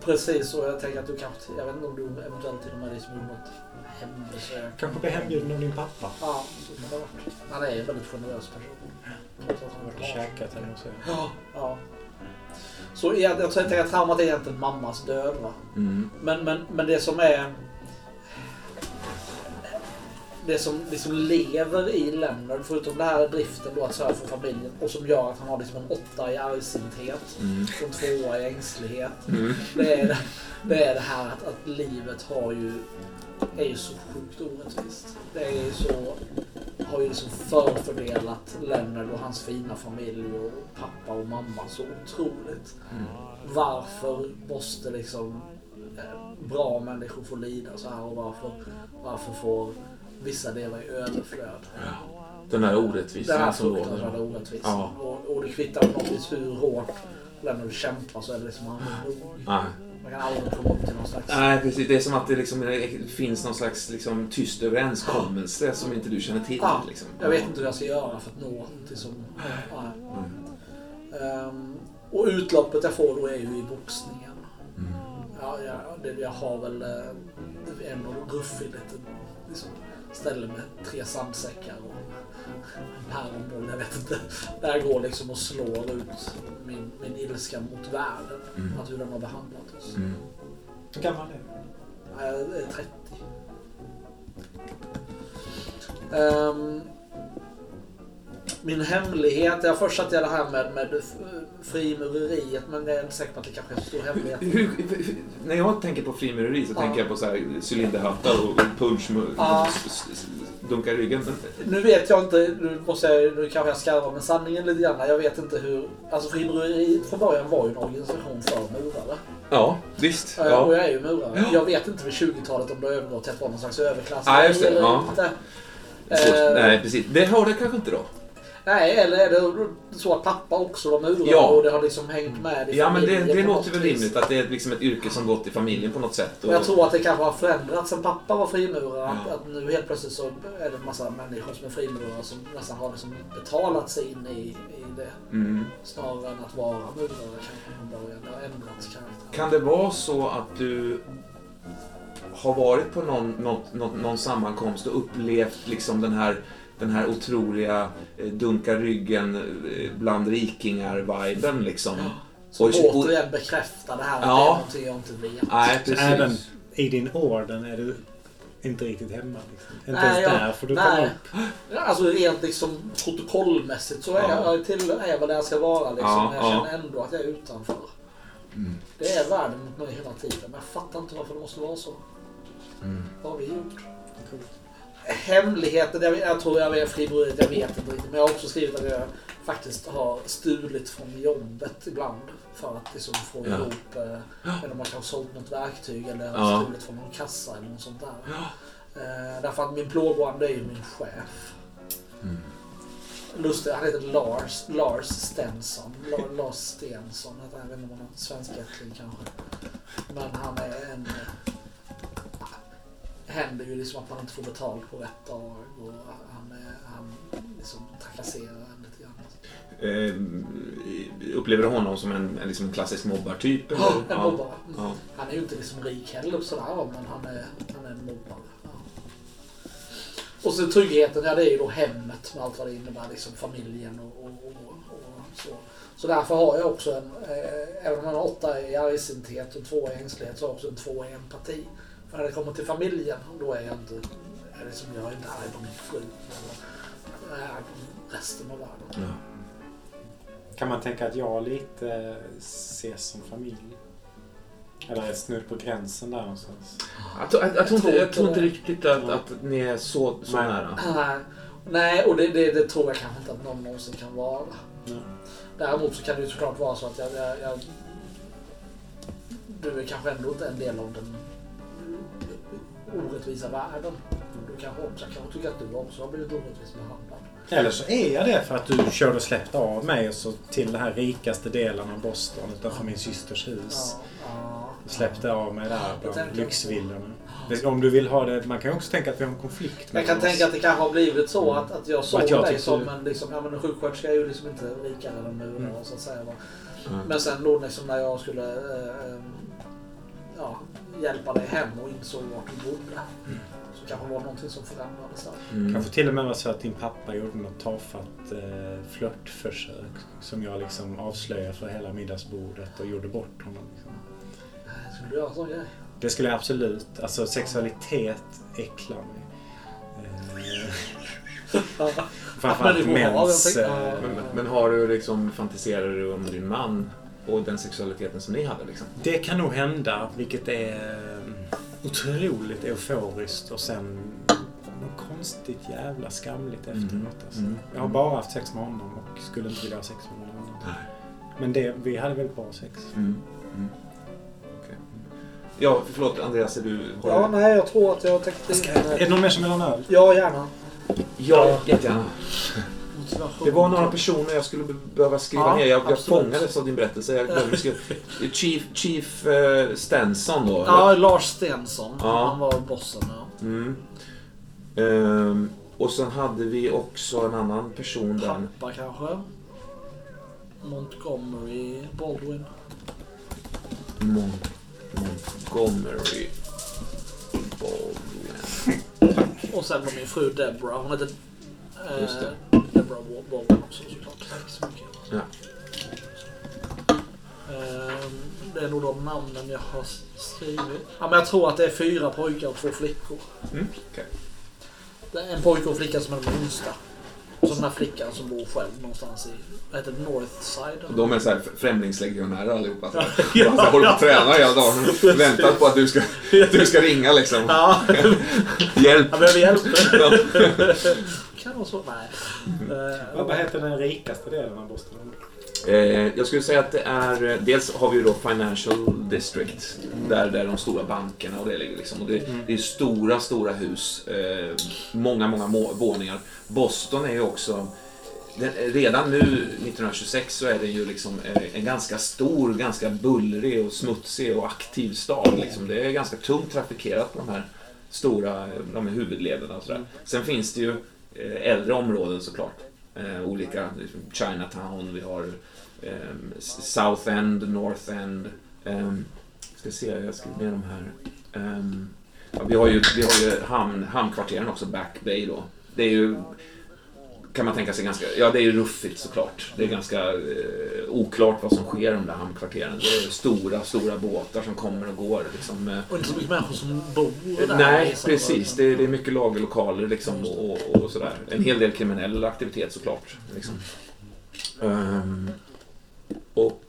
precis. Och jag tänker att du kanske, jag vet inte om du eventuellt till och med liksom gjorde något hembesök. Kanske blev hembjuden av din pappa. Ja, så kan det ha varit. Han är en väldigt generös person. Att han Varit och har- käkat hemma hos er. Ja. ja. Så jag, jag tänker att traumat är egentligen mammas död. Va? Mm. Men, men, men det som är... Det som liksom lever i Leonard, förutom den här driften då att sörja för familjen och som gör att han har liksom en åtta i argsinthet Mm. och en tvåa i ängslighet. Mm. Det är det, är det här att, att livet har ju, är ju så sjukt orättvist. Det är så, har ju liksom förfördelat Leonard och hans fina familj och pappa och mamma så otroligt. Varför måste liksom eh, bra människor få lida så här och varför, varför får vissa leva i överflöd? Den här Den orättvisan här som fruktansvärda orättvisan. Ja. Och, och det kvittar på något vis hur hårt Leonard kämpar så är det liksom aldrig nog. Kan aldrig komma upp till någon slags... Nej, precis. Det är som att det liksom finns någon slags liksom, tyst överenskommelse som inte du känner till. Ja, Liksom. Jag vet inte hur jag ska göra för att nå till som... Nej. Mm. Och utloppet jag får då är ju i boxningen. Mm. Ja, jag, det, jag har väl eh, en ruffinligt liksom, ställe med tre sandsäckar och päronboll. Jag vet inte. Där går liksom och slår ut min, min ilska mot världen. Mm. Att hur den har behandlat oss. Mm. Hur gammal är du? Jag är 30. Ehm, min hemlighet, jag först satte jag det här med, med frimureriet men jag är inte säker på att det kanske är en stor hemlighet. Hur, hur, när jag tänker på frimureri så Ja. tänker jag på så här cylinderhattar och punch med Ja. S- s- dunka i ryggen. Nu vet jag inte, nu måste jag, nu kanske jag skarvar med sanningen lite grann. Jag vet inte hur, alltså frimureriet från början var ju en organisation för murare. Ja, visst. Och Ja. jag är ju murare. Ja. Jag vet inte vid 20-talet om det övergått till att vara någon slags överklass Ja, just det, ja. Eh, Nej, precis. Det har det kanske inte då. Nej, eller är det så att pappa också var murare Ja. och det har liksom hängt med i Ja, men det, det låter väl rimligt att det är liksom ett yrke som gått i familjen på något sätt. Men jag tror att det kanske har förändrats sen pappa var frimurare. Att, Ja. att nu helt plötsligt så är det en massa människor som är frimurare som nästan har liksom betalat sig in i, i det. Mm. Snarare än att vara murare kanske från början. Det har ändrats karaktär. Kan det vara så att du har varit på någon, något, någon, någon sammankomst och upplevt liksom den här den här otroliga eh, dunka ryggen eh, bland rikingar-viben liksom. Som Och- återigen bekräftar det här att Ja. det är någonting jag inte vet. Nej, precis. även i din orden är du inte riktigt hemma. Liksom. Inte Nej, ens jag- där får du nej. komma upp. Ja, Alltså rent liksom protokollmässigt så är Ja. jag till är vad jag ska vara liksom. Ja, jag ja. känner ändå att jag är utanför. Mm. Det är världen mot mig hela tiden. Men jag fattar inte varför det måste vara så. Mm. Vad har vi gjort? Hemligheten, jag, jag tror jag är frimureriet, jag vet inte riktigt. Men jag har också skrivit att jag faktiskt har stulit från jobbet ibland. För att liksom få Ja. ihop, eh, eller man kan ha sålt något verktyg eller Ja. stulit från någon kassa eller något sånt där. Ja. Eh, därför att min plågoande är ju min chef. Mm. Lustigt, han heter Lars, Lars Stensson. La- Lars Stensson heter han. Jag vet inte om han har svenskättling kanske. Men han är en... händer ju liksom att man inte får betalt på rätt dag och han, han liksom trakasserar en lite grann. Eh, upplever du honom som en, en, liksom klassisk mobbartyp? eller? Ja, en mobbare. Ja. Han är ju inte liksom rik heller sådär men han är, han är en mobbare. Ja. Och så tryggheten, ja det är ju då hemmet med allt vad det innebär, liksom familjen och, och, och, och så. Så därför har jag också en, eh, även om man har åtta i argsinthet och två i ängslighet, så har jag också en två i empati. För när det kommer till familjen, då är jag inte, är det som jag är inte arg på min fru. Eller, jag är arg på resten av världen. Ja. Kan man tänka att jag lite ses som familj? Eller är snudd på gränsen där någonstans? Jag, tror- jag, jag, tror inte, jag tror inte riktigt att, att ni är så, så Nej. nära. Nej. Nej, och det, det, det tror jag kanske inte att någon någonsin kan vara. Nej. Däremot så kan det ju såklart vara så att jag, jag, jag du är kanske ändå inte en del av den orättvisa världen. Du kanske också, jag kanske tycker att du också har blivit orättvist behandlad. Eller så är jag det för att du körde och släppte av mig och så till den här rikaste delen av Boston utanför min systers hus. Ja, ja, Du släppte av mig där bland tänker- lyxvillorna. Om du vill ha det. Man kan ju också tänka att vi har en konflikt Jag kan oss. tänka att det kanske har blivit så att, att jag såg Att jag dig som en, liksom, ja men en sjuksköterska är ju liksom inte rikare än murare Mm. så att säga. Mm. Men sen då liksom när jag skulle eh, eh, ja, hjälpa dig hem och insåg vart du bodde. Så kanske det var någonting som förändrades där. Mm. Kanske till och med var så att din pappa gjorde något tafatt eh, flörtförsök som jag liksom avslöjade för hela middagsbordet och gjorde bort honom. Liksom. Skulle du göra sån grej? Det skulle jag absolut. Alltså sexualitet äcklar mig. Eh, framförallt Men det var- mäns... ja, Eh, Men, men har du liksom, fantiserar du om din man och den sexualiteten som ni hade liksom? det kan nog hända, vilket är eh, otroligt euforiskt och sen något konstigt jävla skamligt efteråt. Alltså. Mm. Jag har bara haft sex med honom och skulle inte vilja ha sex med någon annan. Men det, vi hade väldigt bra sex. Mm. Mm. Okej. Ja, förlåt Andreas, är du... Har Ja, du... nej, jag tror att jag tänkte... Är det någon mer som vill ha en öl? Ja, gärna. Ja, jättegärna. Motivation. Det var några personer jag skulle be- behöva skriva Ja, ner. Jag, jag fångades av din berättelse. Jag glömde skriva. Chief, Chief eh, Stenson då? Ja, eller? Lars Stensson. Ja. Han var bossen. Ja. Mm. Ehm, och sen hade vi också en annan person där. Pappa kanske. Montgomery Baldwin. Mon Montgomery Baldwin. Och sen var min fru Deborah. Hon hette eh, Det. Baldwin också såklart. Tack så mycket. Ja. Eh, det är nog de namnen jag har skrivit. Ja, men jag tror att det är fyra pojkar och två flickor. Mm, okej. Det är en pojke och en flicka som är de yngsta. Och så den här flickan som bor själv någonstans i, vad heter det, Northside? De är så här främlingslegionärer allihopa. Så. De så håller på och tränar hela dagen. Väntar på att du ska, att du ska ringa liksom. Ja, Hjälp! jag behöver hjälp. Kan vara så. Nej. Eh, Vad vad heter den rikaste delen av Boston? Eh, jag skulle säga att det är, eh, dels har vi ju då Financial District, där, där de stora bankerna och det ligger liksom. Och det, det är stora, stora hus, eh, många, många må- våningar. Boston är ju också, den, redan nu 1926 så är det ju liksom eh, en ganska stor, ganska bullrig och smutsig och aktiv stad. Liksom. Det är ganska tungt trafikerat på de här stora eh, de här huvudlederna och sådär. Sen finns det ju eh, Eh, äldre områden såklart. Eh, olika, liksom Chinatown, vi har ehm, South End, North End. Um, ska se, jag skriver ner de här. Ehm, ja, vi har ju, vi har ju hamn, hamnkvarteren också, Back Bay då. Det är ju, kan man tänka sig ganska, ja det är ju ruffigt såklart. Det är ganska eh, oklart vad som sker i de där hamnkvarteren. Det är stora, stora båtar som kommer och går. Liksom, eh, Och inte så mycket människor som bor där. Nej, liksom. precis. Det är, det är mycket lagerlokaler liksom, och, och, och sådär. En hel del kriminell aktivitet såklart. Liksom. Ehm, och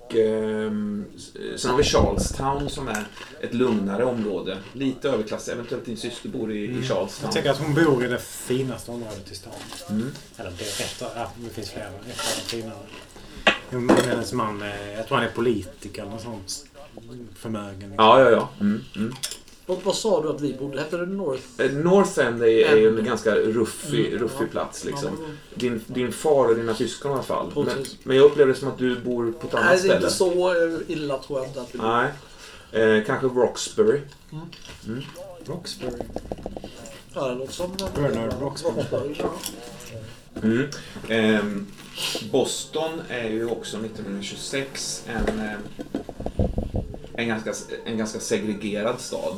s- sen har vi Charlestown som är ett lugnare område. Lite överklass. Eventuellt din syster bor i, i Charlestown. Jag tänker att hon bor i det finaste området i stan. Mm. Eller det är av, ja, det finns flera. Ett av de finare. Hon- Hennes man, är- jag tror han är politiker eller något sånt. Förmögen. liksom. Ja, ja, ja. Mm, mm. Vad, vad sa du att vi bodde? Hette det North? Eh, North End är, är ju en End. ganska ruffig, Mm, ruffig ja. plats. Liksom. Din, din far och dina syskon i alla fall. Men, men jag upplever det som att du bor på ett annat Nej, det är ställe. inte så eh, illa tror jag inte att vi Nej. Eh, kanske Roxbury. Roxbury. Ja, det låter som... Bernard Roxbury. ja. Mm. Ehm, Boston är ju också 1926 en, eh, en, ganska, en ganska segregerad stad.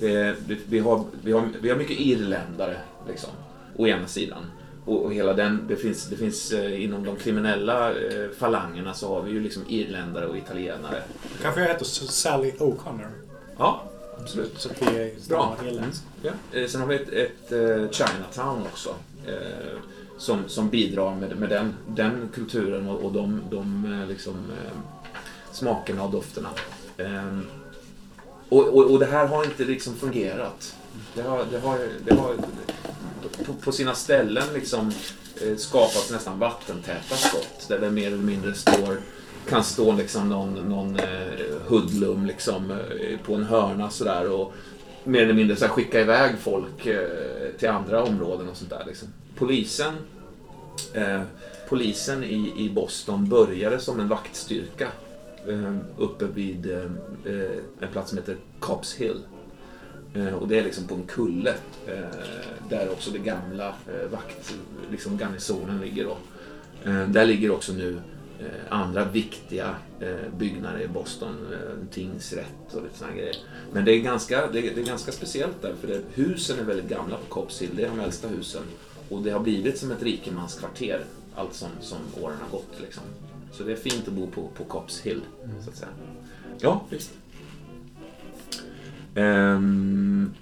Det, det, vi, har, vi, har, vi har mycket irländare, liksom, å ena sidan. Och, och hela den, det finns, det finns eh, inom de kriminella eh, falangerna så har vi ju liksom irländare och italienare. Kanske jag heter Sally O'Connor. Ja, absolut. Så vi är Bra. Ja. Eh, sen har vi ett, ett eh, Chinatown också. Som, som bidrar med, med den, den kulturen och, och de, de liksom, smakerna och dofterna. Och, och, och det här har inte liksom fungerat. Det har, det har, det har, på, på sina ställen liksom eh, skapats nästan vattentäta skott där det mer eller mindre står kan stå liksom någon, någon eh, hudlum liksom, eh, på en hörna sådär och mer eller mindre så skicka iväg folk till andra områden och sånt där. Liksom. Polisen, eh, polisen i, i Boston började som en vaktstyrka Eh, uppe vid eh, en plats som heter Cops Hill. Eh, och det är liksom på en kulle där också det gamla vakt, liksom garnisonen ligger då. Där ligger också nu andra viktiga byggnader i Boston, tingsrätt och lite sådana grejer. Men det är, ganska, det, är, det är ganska speciellt där för det, husen är väldigt gamla på Cops Hill, det är de äldsta husen. Och det har blivit som ett rikemanskvarter allt som, som åren har gått. Liksom. Så det är fint att bo på, på Cops Hill, så att säga. Ja, visst. Ehm,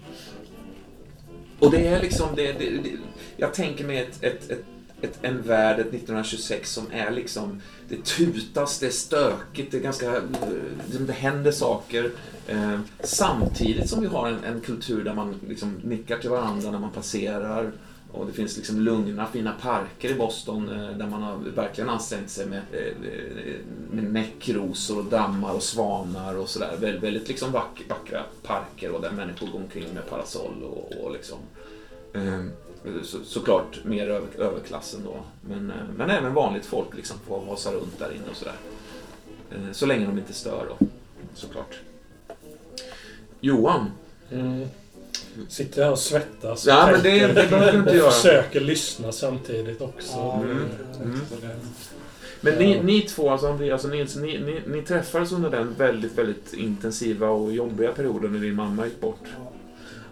och det är liksom, det, det, det, jag tänker mig ett, ett, ett, ett, en värld, ett 1926 som är liksom, det tutas, det är stökigt, det är ganska, det, det händer saker. Eh, samtidigt som vi har en, en kultur där man liksom nickar till varandra när man passerar. Och det finns liksom lugna, fina parker i Boston eh, där man har verkligen ansträngt sig med, eh, med näckrosor och dammar och svanar och sådär. Väldigt, väldigt liksom vack, vackra parker och där människor går omkring med parasoll och, och liksom Mm. så, såklart mer över, överklassen då. Men, eh, men även vanligt folk liksom får hasa runt där inne och sådär. Så länge de inte stör då, såklart. Johan, Mm. Sitter här och svettas. Ja, och men det- det behöver du inte och göra. försöker lyssna samtidigt också. Mm, mm. Men ni, ni två, alltså Andreas och Nils, ni, ni, ni träffades under den väldigt, väldigt intensiva och jobbiga perioden när din mamma gick bort.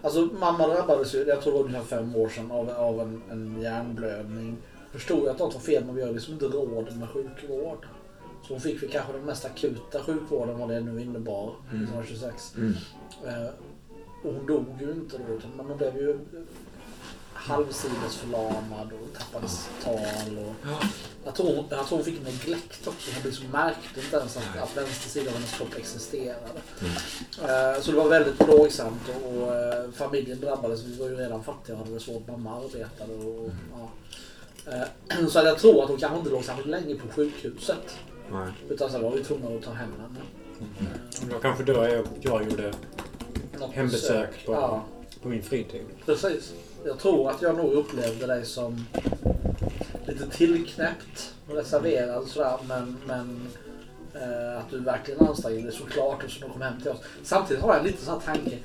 Alltså mamma drabbades ju, jag tror det var ungefär fem år sedan, av, av en, en hjärnblödning. Förstod att något var fel men vi har liksom inte råd med sjukvård. Så hon fick vi kanske den mest akuta sjukvården vad det nu innebar, Mm. 1926. Mm. Och hon dog ju inte då, utan men hon blev ju halvsides förlamad och tappade tal. Och jag, tror, jag tror hon fick neglekt också. Hon liksom märkte inte ens att, att vänster sida av hennes kropp existerade. Eh, Så det var väldigt plågsamt och, eh, familjen drabbades. Vi var ju redan fattiga och hade det svårt. Mamma arbetade. Och, ja. Eh, Så jag tror att hon kanske inte låg särskilt länge på sjukhuset. Nej. Utan sen var vi tvungna att ta hem henne. Det var kanske då jag, jag gjorde Något hembesök på, Ja, på min fritid. precis. Jag tror att jag nog upplevde dig som lite tillknäppt och reserverad sådär. Men, men eh, att du verkligen ansträngde dig såklart och så de kom hem till oss. Samtidigt har jag lite sån här tanke.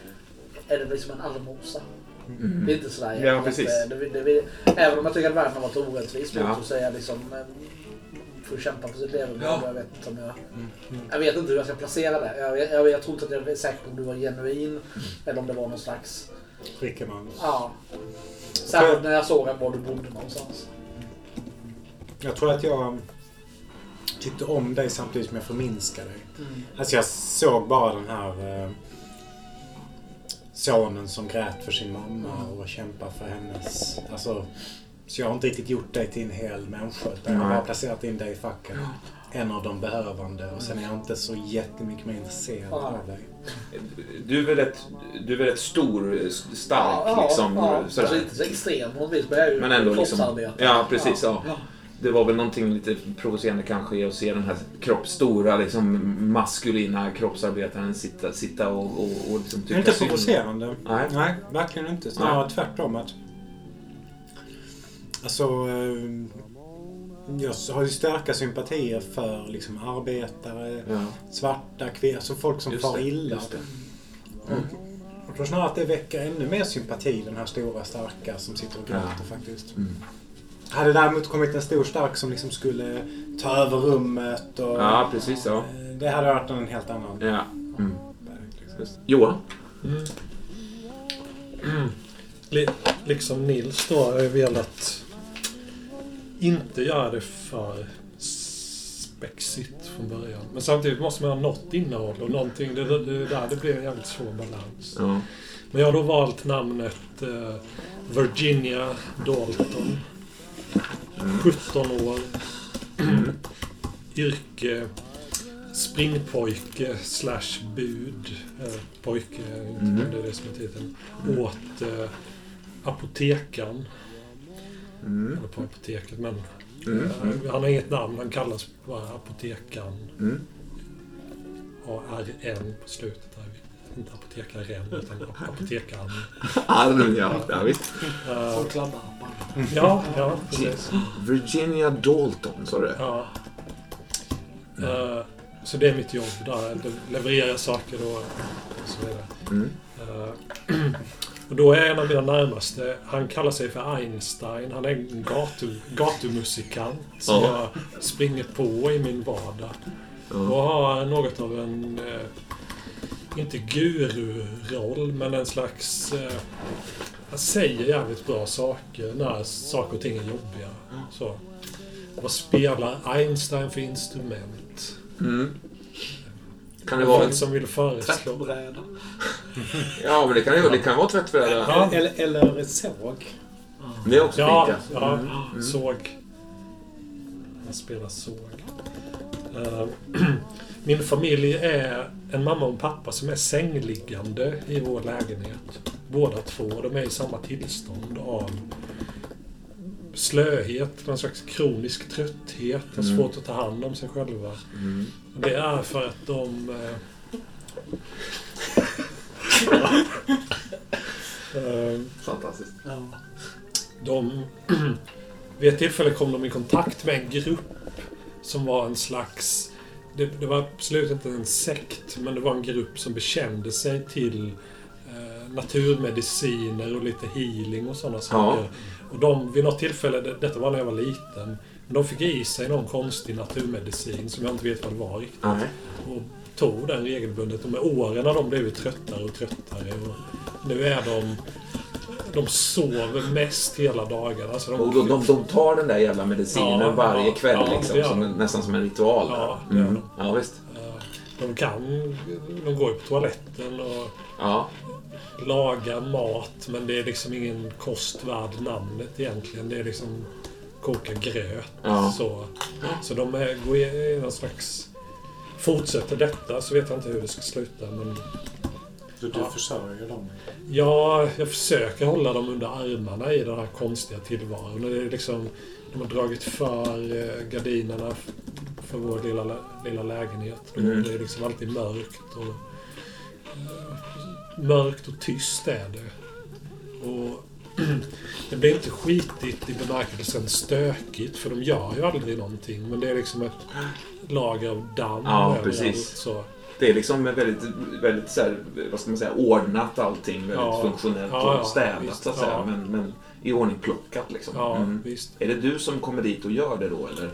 Är det liksom en allmosa? Det är inte sådär Ja, precis. Det, det, det, även om jag tycker att världen har varit orättvis mot Ja. så säger jag liksom eh, får kämpa för sitt levebröd. Ja. Jag vet inte om jag... Jag vet inte hur jag ska placera det. Jag, vet- jag, jag tror inte att jag är säker på om du var genuin eller om det var någon slags... Rickermans. Ja. Särskilt när jag såg var du bodde någonstans. Jag tror att jag tyckte om dig samtidigt som jag förminskade dig. Alltså jag såg bara den här eh, sonen som grät för sin mamma och kämpar för hennes... Alltså, så jag har inte riktigt gjort dig till en hel människa. Utan jag har bara placerat in dig i facket. En av de behövande. Och sen är jag inte så jättemycket mer intresserad Ja. av dig. Du är väl rätt, du är väl rätt stor, stark liksom. ja. Sådär. Alltså inte så extrem på något vis, men jag är ju Men ändå liksom. Ja, precis. Ja. Det var väl någonting lite provocerande kanske att se den här kroppsstora, liksom maskulina kroppsarbetaren sitta, sitta och, och, och liksom tycka är inte synd. provocerande. Nej. Nej, verkligen inte. Snarare tvärtom. Att, alltså, eh, jag har ju starka sympatier för liksom, arbetare, Ja, svarta, kvinnor, alltså folk som just far det, illa. just det. Jag tror snarare att det väcker ännu mer sympati, den här stora starka som sitter och gråter Ja. faktiskt. Mm. Hade det däremot kommit en stor stark som liksom skulle ta över rummet och... Ja, precis. Ja. eh, Det hade varit en helt annan ja. Mm. Liksom. Johan? Li- liksom Nils då har jag velat inte göra det för spexigt från början. Men samtidigt måste man ha något innehåll och någonting. Det, det, där det blir en jävligt svår balans. Ja. Men jag har då valt namnet eh, Virginia Dalton. 17 år. Yrke springpojke slash bud. Eh, pojke, inte Mm. det är det som är titeln. Åt eh, apotekaren. Mm. Eller på apoteket, men Mm. eh, han har inget namn. Han kallas bara apotekaren. Mm. A-R-N på slutet. Där. Inte apotekaren, utan ap- apotekaren. Arn, ja. ja visst. Eh, Som kladdarpar. ja, ja, precis. Virginia Dalton, sa du? Ja. Eh, så det är mitt jobb där. Le- Leverera saker och så vidare. Mm. Eh, och då är en av mina närmaste, han kallar sig för Einstein. Han är en gatu, gatumusikant som Ja. jag springer på i min vardag. Och Ja. har något av en, eh, inte guru-roll, men en slags... Eh, han säger jävligt bra saker när saker och ting är jobbiga. Så. Vad spelar Einstein för instrument? Mm. Kan det vara en... Vem som vill föreslå? Tvättbräda. Ja, men det kan ju det kan vara tvättbräda. Ja. Eller, eller ett såg. Det är också Ja, fint, ja. Mm. såg. Han spelar såg. Eh, Min familj är en mamma och en pappa som är sängliggande i vår lägenhet. Båda två. De är i samma tillstånd av slöhet, någon slags kronisk trötthet, har Mm. svårt att ta hand om sig själva. Mm. Det är för att de... Eh, Fantastiskt. Ja. De, vid ett tillfälle kom de i kontakt med en grupp som var en slags... Det, det var absolut inte en sekt, men det var en grupp som bekände sig till eh, naturmediciner och lite healing och sådana saker. Och de, vid något tillfälle, det, detta var när jag var liten, men de fick i sig någon konstig naturmedicin som jag inte vet vad det var riktigt. Nej. Och tog den regelbundet. Och med åren har de blivit tröttare och tröttare. Och nu är de... De sover mest hela dagarna. Så de, Och de, de, de tar den där jävla medicinen Ja, varje kväll ja, liksom, som de. nästan som en ritual. Ja, där. det gör mm. ja visst. eh, de kan... De går ju på toaletten och Ja. Lagar mat. Men det är liksom ingen kost värd namnet egentligen. Det är liksom koka gröt. Ja. Så, så de är, går i någon slags... Fortsätter detta så vet jag inte hur det ska sluta. Men Så du Ja. försörjer dem? Ja, jag försöker hålla dem under armarna i den här konstiga tillvaron. Det är liksom, de har dragit för eh, gardinerna för vår lilla, lilla lägenhet. Mm. Det är liksom alltid mörkt och... Mörkt och tyst är det. Och det blir inte skitigt i bemärkelsen stökigt, för de gör ju aldrig någonting. Men det är liksom ett lager av damm Ja, precis. Så. Det är liksom väldigt, väldigt så här, vad ska man säga, ordnat allting. Väldigt Ja. funktionellt Ja, ja, och städat visst. så att säga. Men, men i ordning plockat liksom. Mm. visst. Är det du som kommer dit och gör det då eller?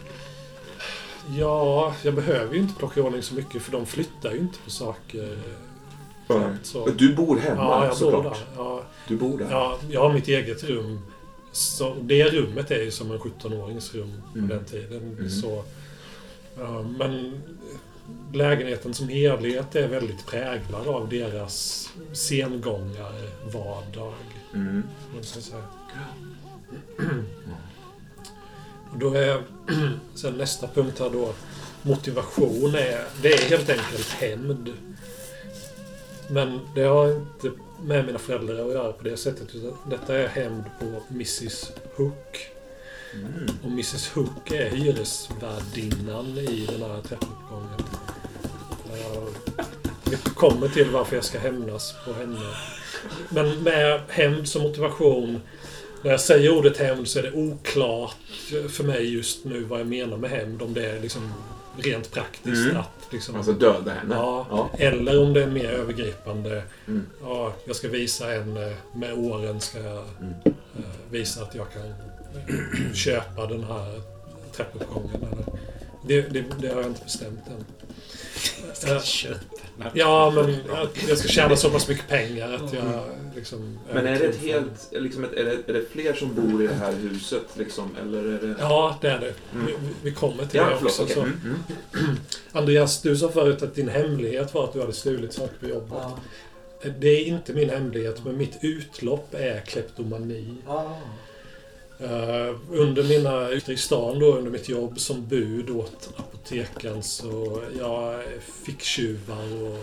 Ja, jag behöver ju inte plocka i ordning så mycket för de flyttar ju inte på saker. Så, Du bor hemma ja, jag bor såklart. där. Ja, Du bor där. ja, jag har mitt eget rum. Så det rummet är ju som en 17-årings rum på Mm. den tiden. Mm. Så, ja, men lägenheten som helhet är väldigt präglad av deras sengångare vardag. Mm. Och då är sen nästa punkt här då motivation är, det är helt enkelt hämnd. Men det har inte med mina föräldrar att göra på det sättet. Utan detta är hämnd på Mrs Hook. Mm. Och Mrs Hook är hyresvärdinnan i den här trappuppgången. Vi kommer till varför jag ska hämnas på henne. Men med hämnd som motivation. När jag säger ordet hämnd så är det oklart för mig just nu vad jag menar med hämnd. Om det är liksom rent praktiskt Mm. att liksom... Alltså döda henne? Ja, Ja. eller om det är mer övergripande. Mm. Ja, jag ska visa henne, med åren ska jag Mm. eh, visa att jag kan eh, köpa den här trappuppgången. Eller, det, det, det har jag inte bestämt än. Eh, Ja, men att jag ska tjäna så pass mycket pengar att jag liksom... Men är det ett helt, liksom ett, är, det, är det fler som bor i det här huset liksom? Eller är det... Ja, det är det. Mm. Vi, vi kommer till Ja, det förlåt. också. okej. Så. Mm. Mm. Andreas, du sa förut att din hemlighet var att du hade stulit saker på jobbet. Ja. Det är inte min hemlighet, men mitt utlopp är kleptomani. Ja. Eh, under mina ute i stan då, under mitt jobb som bud åt apoteken så jag fick tjuvar och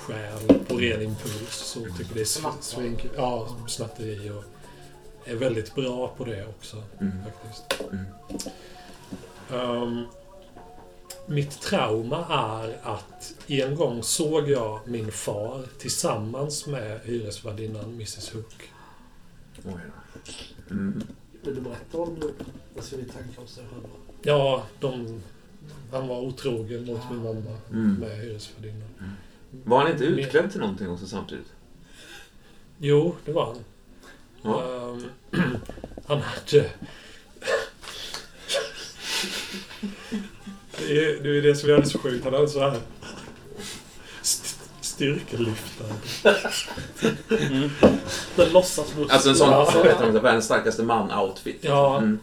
stjäl på ren impuls. Så tycker det är sv- Snattare. svin, Ja, snatteri och är väldigt bra på det också. Mm. Faktiskt. Mm. Ehm, mitt trauma är att en gång såg jag min far tillsammans med hyresvärdinnan Mrs Hook. Oj. Mm. Vill du berätta om det? Vad ska vi tänka själva? Ja, de, han var otrogen mot min mamma Mm. med hyresvärdinnan. Var han inte utklädd till någonting också samtidigt? Jo, det var han. Ja. Ehm, han hade... Det är, det är det som är så sjukt. Han hade så här... st- Styrkelyftare. Den låtsasmuskler. Alltså en sån, Ja. vad heter det, världens starkaste man-outfit. Ja. Mm.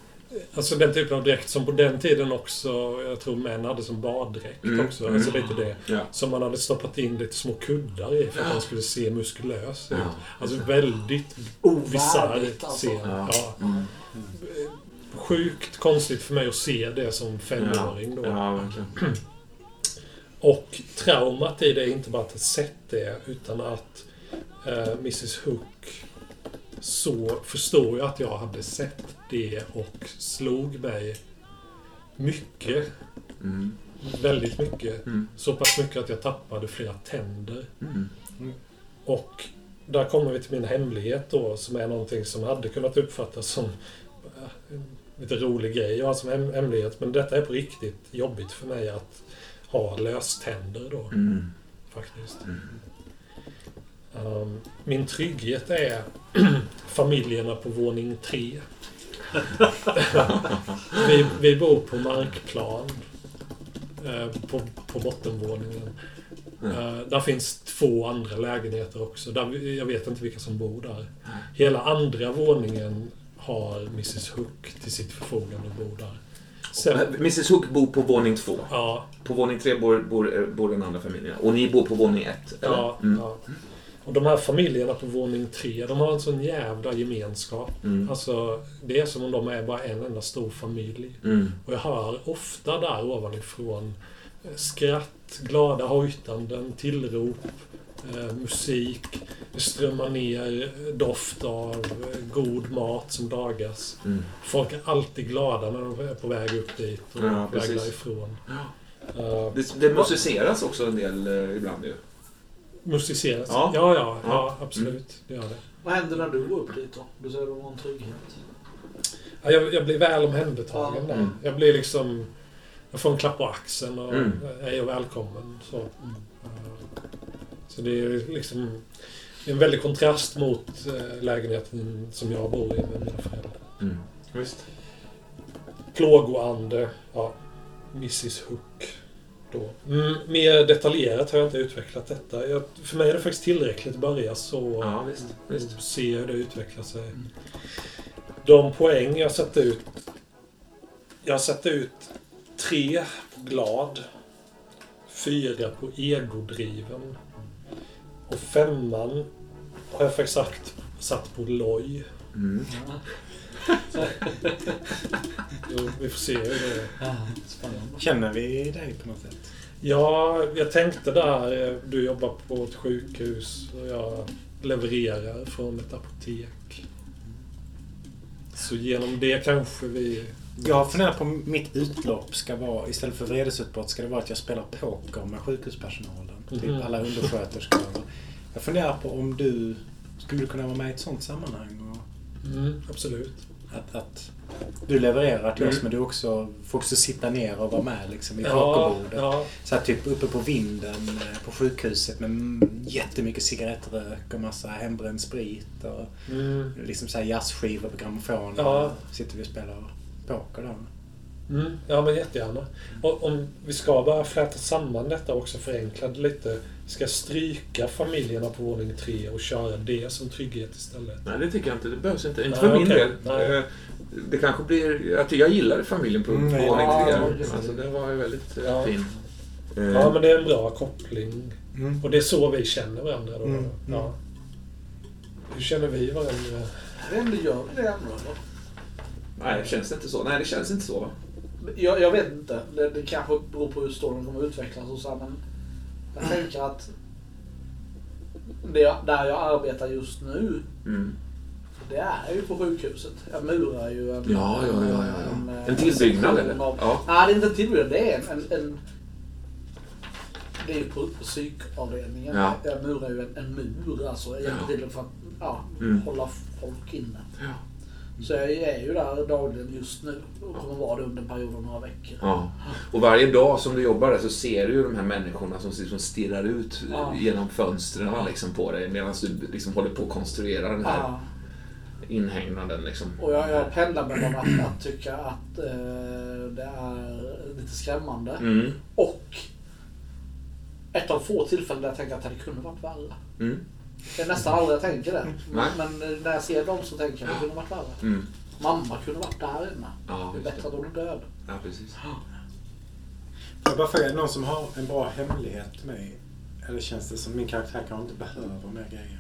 Alltså den typen av dräkt som på den tiden också, jag tror män hade som baddräkt Mm, också. mm. Alltså lite det. Ja. Som man hade stoppat in lite små kuddar i för att han skulle se muskulös ut. Ja. Alltså väldigt bisarr Ovärdigt alltså. scen. Ja. Ja. Mm. Sjukt konstigt för mig att se det som femåring då. Och traumat i det är inte bara att ha sett det, utan att eh, Mrs Hook så förstår jag att jag hade sett det och slog mig mycket. Mm. Väldigt mycket. Mm. Så pass mycket att jag tappade flera tänder. Mm. Och där kommer vi till min hemlighet då, som är någonting som hade kunnat uppfattas som eh, lite rolig grej att ha som hem- hemlighet. Men detta är på riktigt jobbigt för mig att ha löständer då, Mm. faktiskt. Um, min trygghet är familjerna på våning tre. vi, vi bor på markplan. eh, på, på bottenvåningen. Mm. Eh, där finns två andra lägenheter också. Där, jag vet inte vilka som bor där. Hela andra våningen har Mrs Hook till sitt förfogande och bor där. Sen, Mrs Hook bor på våning två. ja, På våning tre bor, bor, eh, bor den andra familjen. Och ni bor på våning ett? eller? ja, Mm. ja. Och de här familjerna på våning tre, de har en sån jävla gemenskap. Mm. Alltså, det är som om de är bara en enda stor familj. Mm. Och jag hör ofta där ovanifrån eh, skratt, glada hojtanden, tillrop, eh, musik. Det strömmar ner eh, doft av eh, god mat som lagas. Mm. Folk är alltid glada när de är på väg upp dit och Ja, på väg därifrån. Ja. Uh, Det, det musiceras också en del eh, ibland ju. Musiceras. Ja. Ja, ja, ja, Ja. Mm. absolut. Det gör det. Vad händer när du går upp dit då? Du säger att du har en trygghet. Ja, jag, jag blir väl omhändertagen Ja. där. Mm. Jag blir liksom... Jag får en klapp på axeln och Mm. är välkommen. Så, Eh, så det är liksom det är en väldig kontrast mot eh, lägenheten som jag bor i med mina föräldrar. Mm. Visst. Plågoande, ja, Mrs Hook. Då. Mm, mer detaljerat har jag inte utvecklat detta. Jag, för mig är det faktiskt tillräckligt att börja så Ja, visst. visst. se hur det utvecklar sig. De poäng jag satte ut... Jag satte ut tre på glad. Fyra på egodriven. Och femman har jag faktiskt sagt, satt på loj. Mm. Jo, Vi får se hur det är. Spännande. Känner vi dig på något sätt? Ja, jag tänkte där, du jobbar på ett sjukhus och jag levererar från ett apotek. Så genom det kanske vi... Jag funderar på om mitt utlopp ska vara, istället för vredesutbrott, ska det vara att jag spelar poker med sjukhuspersonalen. Mhm. Typ alla undersköterskor. Jag funderar på om du skulle kunna vara med i ett sånt sammanhang. Och Mm, absolut. Att, att du levererar till oss Mm. men du också får också sitta ner och vara med liksom, i Ja, pokerbordet. ja, Så här, typ uppe på vinden eh, på sjukhuset med jättemycket cigarettrök och massa hembränd sprit. Och mm, liksom så här jazzskivor på grammofon. Ja. Sitter vi och spelar poker där. Mm, ja, men jättegärna. Och om vi ska bara fläta samman detta också, förenkla det lite. Ska stryka familjerna på våning tre och köra det som trygghet istället? Nej, det tycker jag inte. Det behövs inte. Inte Nej, för min okej. del. Nej. Eh, Det kanske blir... Jag, jag gillar familjen på Mm, ja, våning tre. ja, precis. Alltså, det var ju väldigt eh, Ja. fin. Eh, Ja, men det är en bra koppling. Mm. Och det är så vi känner varandra då. Mm. Ja. Hur känner vi varandra? Inte, gör vi det ändå? Nej, det känns inte så. Nej, det känns inte så. Jag, jag vet inte. Det, det kanske beror på hur storyn kommer att utvecklas och så men jag tänker att det, jag- där jag arbetar just nu Mm. Det är ju på sjukhuset. Jag murar ju en... Ja, ja, ja, ja, ja. En, En tillbyggnad, eller? Av, Ja. Nej, det är inte en tillbyggnad. Det är en... en, en det är ju på psykavdelningen. Ja. Jag murar ju en, en mur alltså. Jag hjälper Ja. till för att ja, Mm. hålla folk inne. Ja. Så jag är ju där dagligen just nu och kommer vara det under en period av några veckor. Ja. Och varje dag som du jobbar där så ser du ju de här människorna som liksom stirrar ut Ja. genom fönstren liksom på dig medan du liksom håller på att konstruera den här Ja. inhägnaden. Liksom. Och jag, jag pendlar mellan att, att tycka att eh, det är lite skrämmande Mm. och ett av få tillfällen där jag tänker att det kunde varit värre. Mm. Det är nästan aldrig jag tänker det. Men, men när jag ser dem så tänker jag att det kunde varit värre. Mm. Mamma kunde varit där inne. Ja, Det är bättre att det. hon är död. Ja, precis. Jag bara frågar, någon som har en bra hemlighet till mig? Eller känns det som min karaktär kanske inte behöver mer grejer?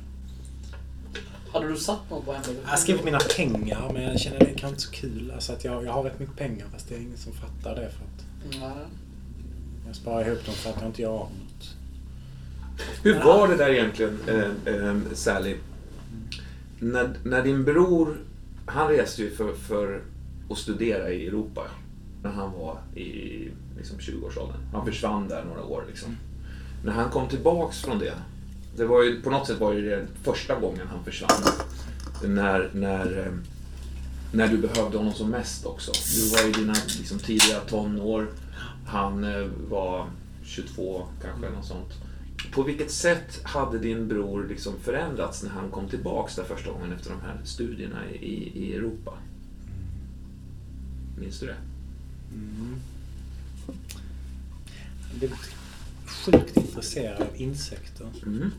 Hade du satt något på henne? Jag har skrivit mina pengar men jag känner det kanske inte så kul. Alltså att jag, jag har rätt mycket pengar fast det är ingen som fattar det för att Nej. jag sparar ihop dem för att jag inte gör av. Hur var det där egentligen, eh, eh, Sally? När, när din bror, han reste ju för, för att studera i Europa när han var i liksom, 20-årsåldern. Han försvann där några år. Liksom. När han kom tillbaks från det, det var ju, på något sätt var det första gången han försvann. När, när, eh, när du behövde honom som mest också. Du var i dina liksom, tidiga tonår. Han eh, var 22 kanske, något sånt. På vilket sätt hade din bror liksom förändrats när han kom tillbaks där första gången efter de här studierna i, i Europa? Minns du det? Jag blev sjukt intresserad av insekter. Mm.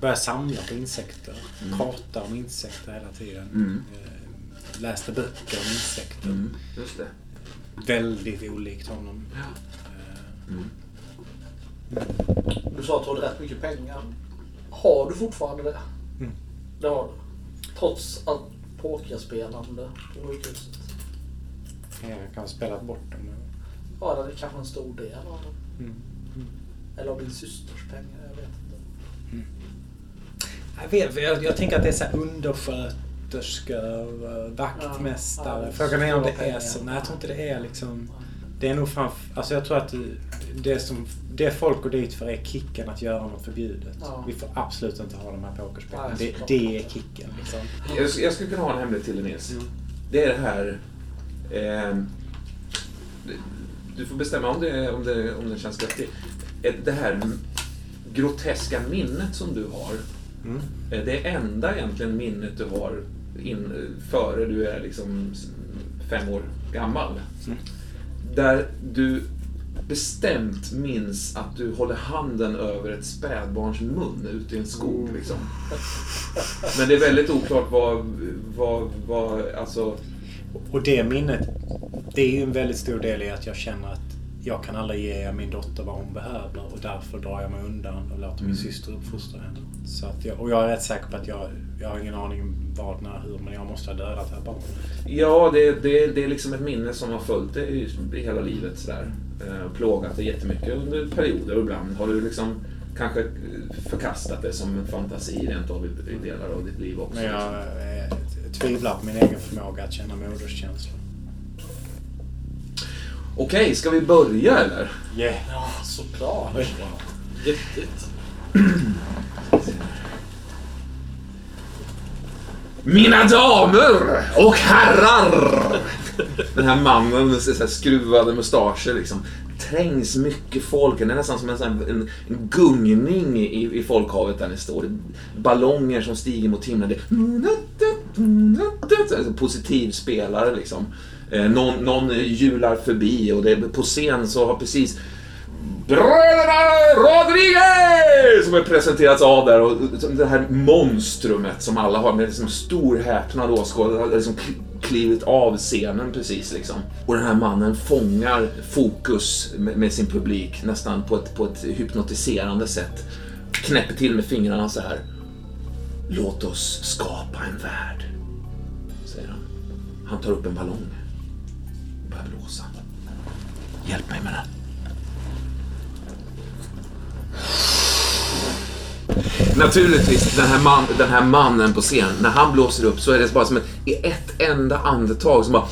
Började samla på insekter. Prata om insekter hela tiden. Mm. Eh, Läste böcker om insekter. Mm. Väldigt olikt honom. Ja. Eh, Mm. Du sa att du hade rätt mycket pengar. Har du fortfarande det? Mm. Det har du. Trots allt pokerspelande på sjukhuset. Jag kan ha spelat bort dem. Ja, det är kanske en stor del av det. Mm. Eller av din systers pengar, jag vet inte. Jag, vet, jag, jag tänker att det är så här undersköterskor, eh, vaktmästare. Ja, ja, Frågan är om det är så. Nej, jag tror inte det är liksom... Det är nog framför... Alltså jag tror att det, som... Det folk går dit för är kicken att göra något förbjudet. Ja. Vi får absolut inte ha de här pokerspelen. Det, det är kicken liksom. Jag, jag skulle kunna ha en hemlighet till Nils. Det är det här... Eh, du får bestämma om det, om det, om det känns vettigt. Eh, Det här groteska minnet som du har. Mm. eh, Det enda egentligen minnet du har in, före du är liksom fem år gammal. Mm. Där du bestämt minns att du håller handen över ett spädbarns mun ute i en skog. Liksom. Men det är väldigt oklart vad, vad, vad alltså... Och det minnet, det är ju en väldigt stor del i att jag känner att jag kan aldrig ge min dotter vad hon behöver och därför drar jag mig undan och låter min Mm. syster uppfostra henne. Så att jag, och jag är rätt säker på att jag, jag har ingen aning vad, när, hur, men jag måste ha dödat det här barnet. Ja, det, det, det är liksom ett minne som har följt dig i, i hela livet. Sådär. Eh, plågat dig jättemycket under perioder och ibland har du liksom kanske förkastat det som en fantasi rent av i, delar av ditt liv också. Men jag eh, tvivlar på min egen förmåga att känna moderskänslor. Okej, ska vi börja eller? Yeah. Ja, såklart. Riktigt. Mina damer och herrar! Den här mannen med så här skruvade mustascher liksom. Trängs mycket folk. Det är nästan som en, sån här- en, en gungning i, i folkhavet där ni står. Ballonger som stiger mot himlen. Det är en positiv spelare liksom. Eh, någon, någon hjular förbi och det, på scen så har precis Bröderna Rodriguez! Som har presenterats av där och det här monstrumet som alla har med liksom stor häpnad åskådare har liksom klivit av scenen precis liksom. Och den här mannen fångar fokus med, med sin publik nästan på ett, på ett hypnotiserande sätt. Knäpper till med fingrarna så här. Låt oss skapa en värld, säger han. Han tar upp en ballong och börjar. Hjälp mig med den. Naturligtvis, den här, man, den här mannen på scen, när han blåser upp så är det bara som ett, i ett enda andetag som bara...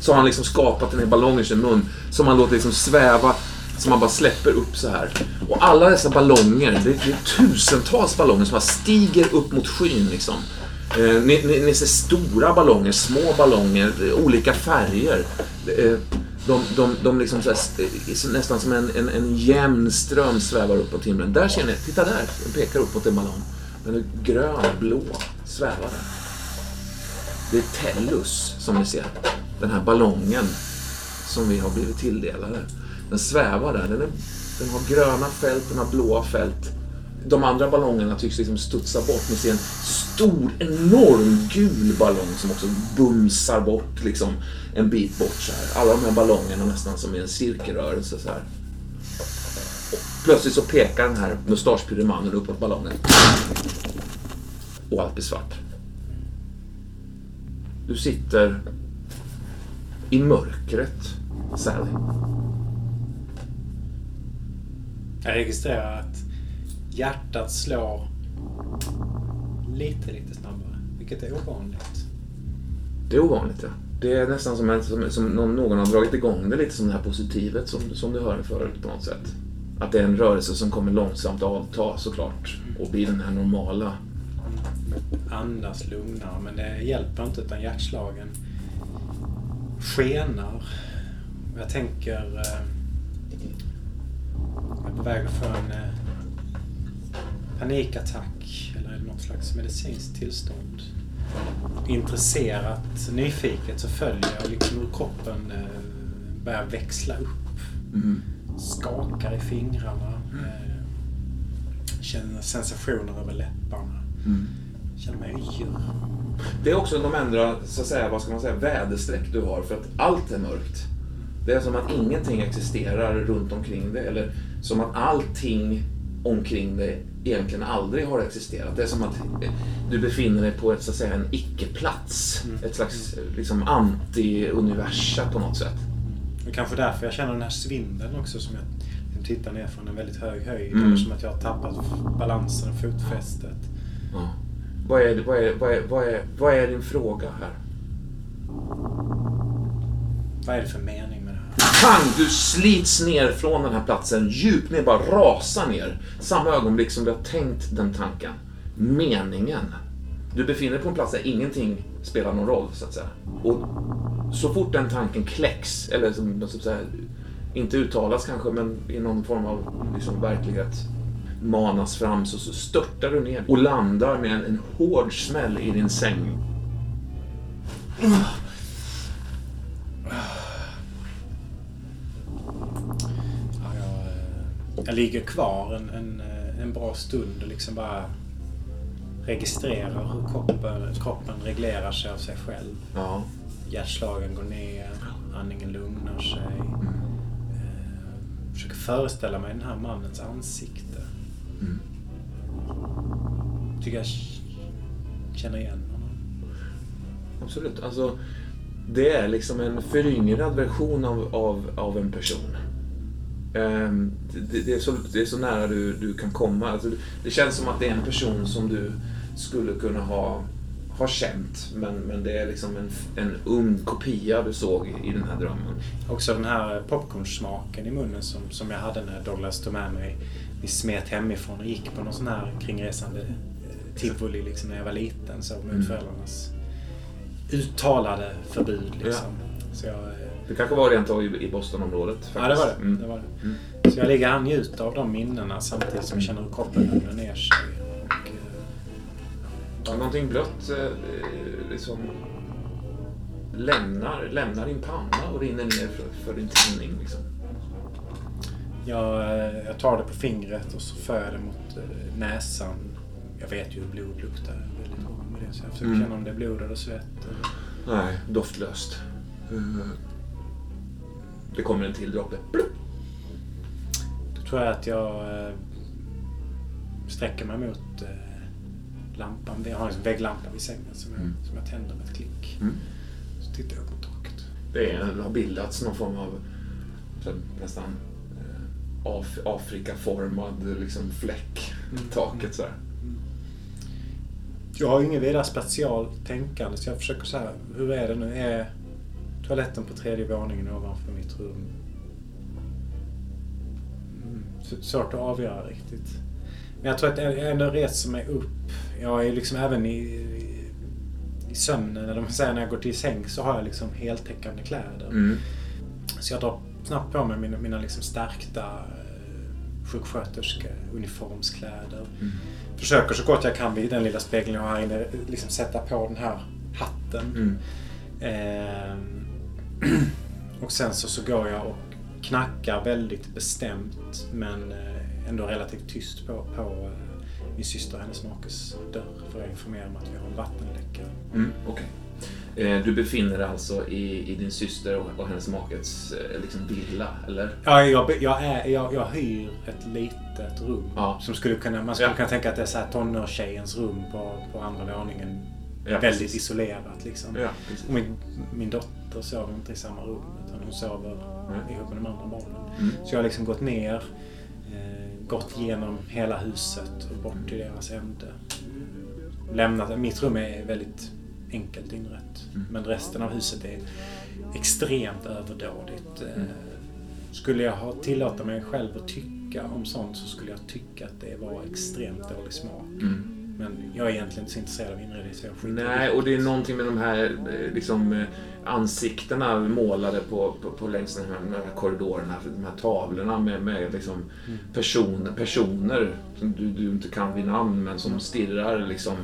Så har han liksom skapat den här ballongen i sin mun som han låter liksom sväva, som han bara släpper upp så här. Och alla dessa ballonger, det, det är tusentals ballonger som bara stiger upp mot skyn liksom. Eh, ni, ni, ni ser stora ballonger, små ballonger, olika färger. Eh, de, de, de liksom så här, nästan som en, en, en jämn ström svävar upp mot himlen. Där ser ni, titta där, den pekar upp mot en ballong. Den är grön, blå, svävar där. Det är Tellus som ni ser. Den här ballongen som vi har blivit tilldelade. Den svävar där. Den, är, den har gröna fält, den har blåa fält. De andra ballongerna tycks liksom studsa bort. Ni ser en stor, enorm gul ballong som också bumsar bort liksom en bit bort så här. Alla de här ballongerna nästan som i en cirkelrörelse så här. Och plötsligt så pekar den här mustaschpyremannen uppåt ballongen. Och allt blir svart. Du sitter i mörkret, Sally. Jag registrerar att hjärtat slår lite, lite snabbare. Vilket är ovanligt. Det är ovanligt, ja. Det är nästan som, en, som, som någon, har dragit igång det lite som det här positivet som, som du hörde förut på något sätt. Att det är en rörelse som kommer långsamt avta såklart och blir den här normala. Andas lugnare, men det hjälper inte utan hjärtslagen skenar. Jag tänker... Eh, jag är på väg att få en eh, panikattack eller något slags medicinskt tillstånd. Intresserat, nyfiket så följer jag liksom hur kroppen eh, börjar växla upp. Mm. Skakar i fingrarna. Eh, känner sensationer över läpparna. Mm. Känner mig yr. Det är också de ändra, så att säga, vad ska man säga, väderstreck du har för att allt är mörkt. Det är som att ingenting existerar runt omkring dig eller som att allting omkring dig egentligen aldrig har existerat. Det är som att eh, du befinner dig på ett, så att säga, en icke-plats. Ett slags liksom, anti-universa på något sätt. Och kanske därför jag känner den här svindeln också som jag tittar ner från en väldigt hög höjd. Mm. Eller som att jag har tappat balansen och fotfästet. Ja. Vad, är, vad, är, vad, är, vad, är, vad är din fråga här? Vad är det för mening? Pang! Du slits ner från den här platsen, djupt ner, bara rasar ner. Samma ögonblick som du har tänkt den tanken. Meningen. Du befinner dig på en plats där ingenting spelar någon roll, så att säga. Och så fort den tanken kläcks, eller som, så att säga, inte uttalas kanske, men i någon form av liksom, verklighet manas fram, så, så störtar du ner och landar med en, en hård smäll i din säng. Ja, jag, eh, jag ligger kvar en, en, eh, en bra stund och liksom bara registrerar hur kroppen, kroppen reglerar sig av sig själv. Ja. Hjärtslagen går ner, andningen lugnar sig. Eh, försöker föreställa mig den här mannens ansikte. Mm. Tycker jag känner igen honom. Absolut. Alltså, det är liksom en föryngrad version av, av, av en person. Ehm, det, det, är så, det är så nära du, du kan komma. Alltså, det känns som att det är en person som du skulle kunna ha, ha känt. Men, men det är liksom en, en ung kopia du såg i den här drömmen. Också den här popcornsmaken i munnen som, som jag hade när Douglas tog med mig. Vi smet hemifrån och gick på någon sån här kringresande eh, tivoli liksom, när jag var liten. Så mot Mm. föräldrarnas uttalade förbud. Liksom. Så jag, eh, Det kanske var rent av i, Bostonområdet. Faktiskt. ja, det var det. Mm. det, var det. Mm. Så jag ligger och njuter av de minnena samtidigt som jag känner hur kroppen lugnar ner sig. Och, Ja, eh, någonting blött eh, liksom lämnar, lämnar din panna och rinner ner för, för din tinning. Liksom. jag, eh, jag tar det på fingret och så för jag det mot eh, näsan. Jag vet ju hur blod luktar. Väldigt van med det. Så jag försöker Mm. känna om det är blod eller svett. eller- Nej, doftlöst. Det kommer en till droppe. Då tror jag att jag eh, sträcker mig mot eh, lampan. Jag har en vägglampa vid sängen som jag, Mm. som jag tänder med ett klick. Mm. Så tittar jag upp mot taket. Det är, har bildats någon form av så, nästan eh, af, Afrikaformad liksom, fläck taket sådär. Jag har inget vidare speciellt tänkande så jag försöker så här, hur är det nu? Är toaletten på tredje våningen ovanför mitt rum? Mm, svårt att avgöra riktigt. Men jag tror att jag ändå reser mig upp. Jag är liksom även i, i, i sömnen, eller man säger när jag går till säng så har jag liksom heltäckande kläder. Mm. Så jag drar snabbt på mig mina, mina liksom stärkta eh, sjuksköterskeuniformskläder. Mm. Försöker så gott jag kan vid den lilla spegeln jag har här inne liksom sätta på den här hatten. Mm. Ehm, och sen så, så går jag och knackar väldigt bestämt men eh, ändå relativt tyst på, på eh, min syster och hennes makes dörr för att informera om att vi har en vattenläcka. Mm. Okej. Eh, Du befinner dig alltså i, i din syster och, och hennes makes liksom villa, eller? Ja, jag, jag, är, jag, jag hyr ett litet rum. Ja. Som skulle kunna, man skulle Ja. kunna tänka att det är så här tonårstjejens rum på, på andra våningen. Ja, väldigt precis. isolerat liksom. Och min, min dotter sover inte i samma rum utan hon sover Nej. ihop med de andra barnen. Mm. Så jag har liksom gått ner, eh, gått genom hela huset och bort till deras ände. Lämnat, mitt rum är väldigt enkelt inrett. Mm. Men resten av huset är extremt överdådigt. Eh, Mm. Skulle jag ha tillåtit mig själv att tycka om sånt så skulle jag tycka att det var extremt dålig smak. Mm. Men jag är egentligen inte så intresserad av inredning så jag skiter Nej, och det är någonting med de här eh, liksom, eh, ansiktena målade på, på, på längs de här, de här korridorerna, de här tavlorna med, med liksom Mm. personer, personer som du, du inte kan vid namn men som stirrar liksom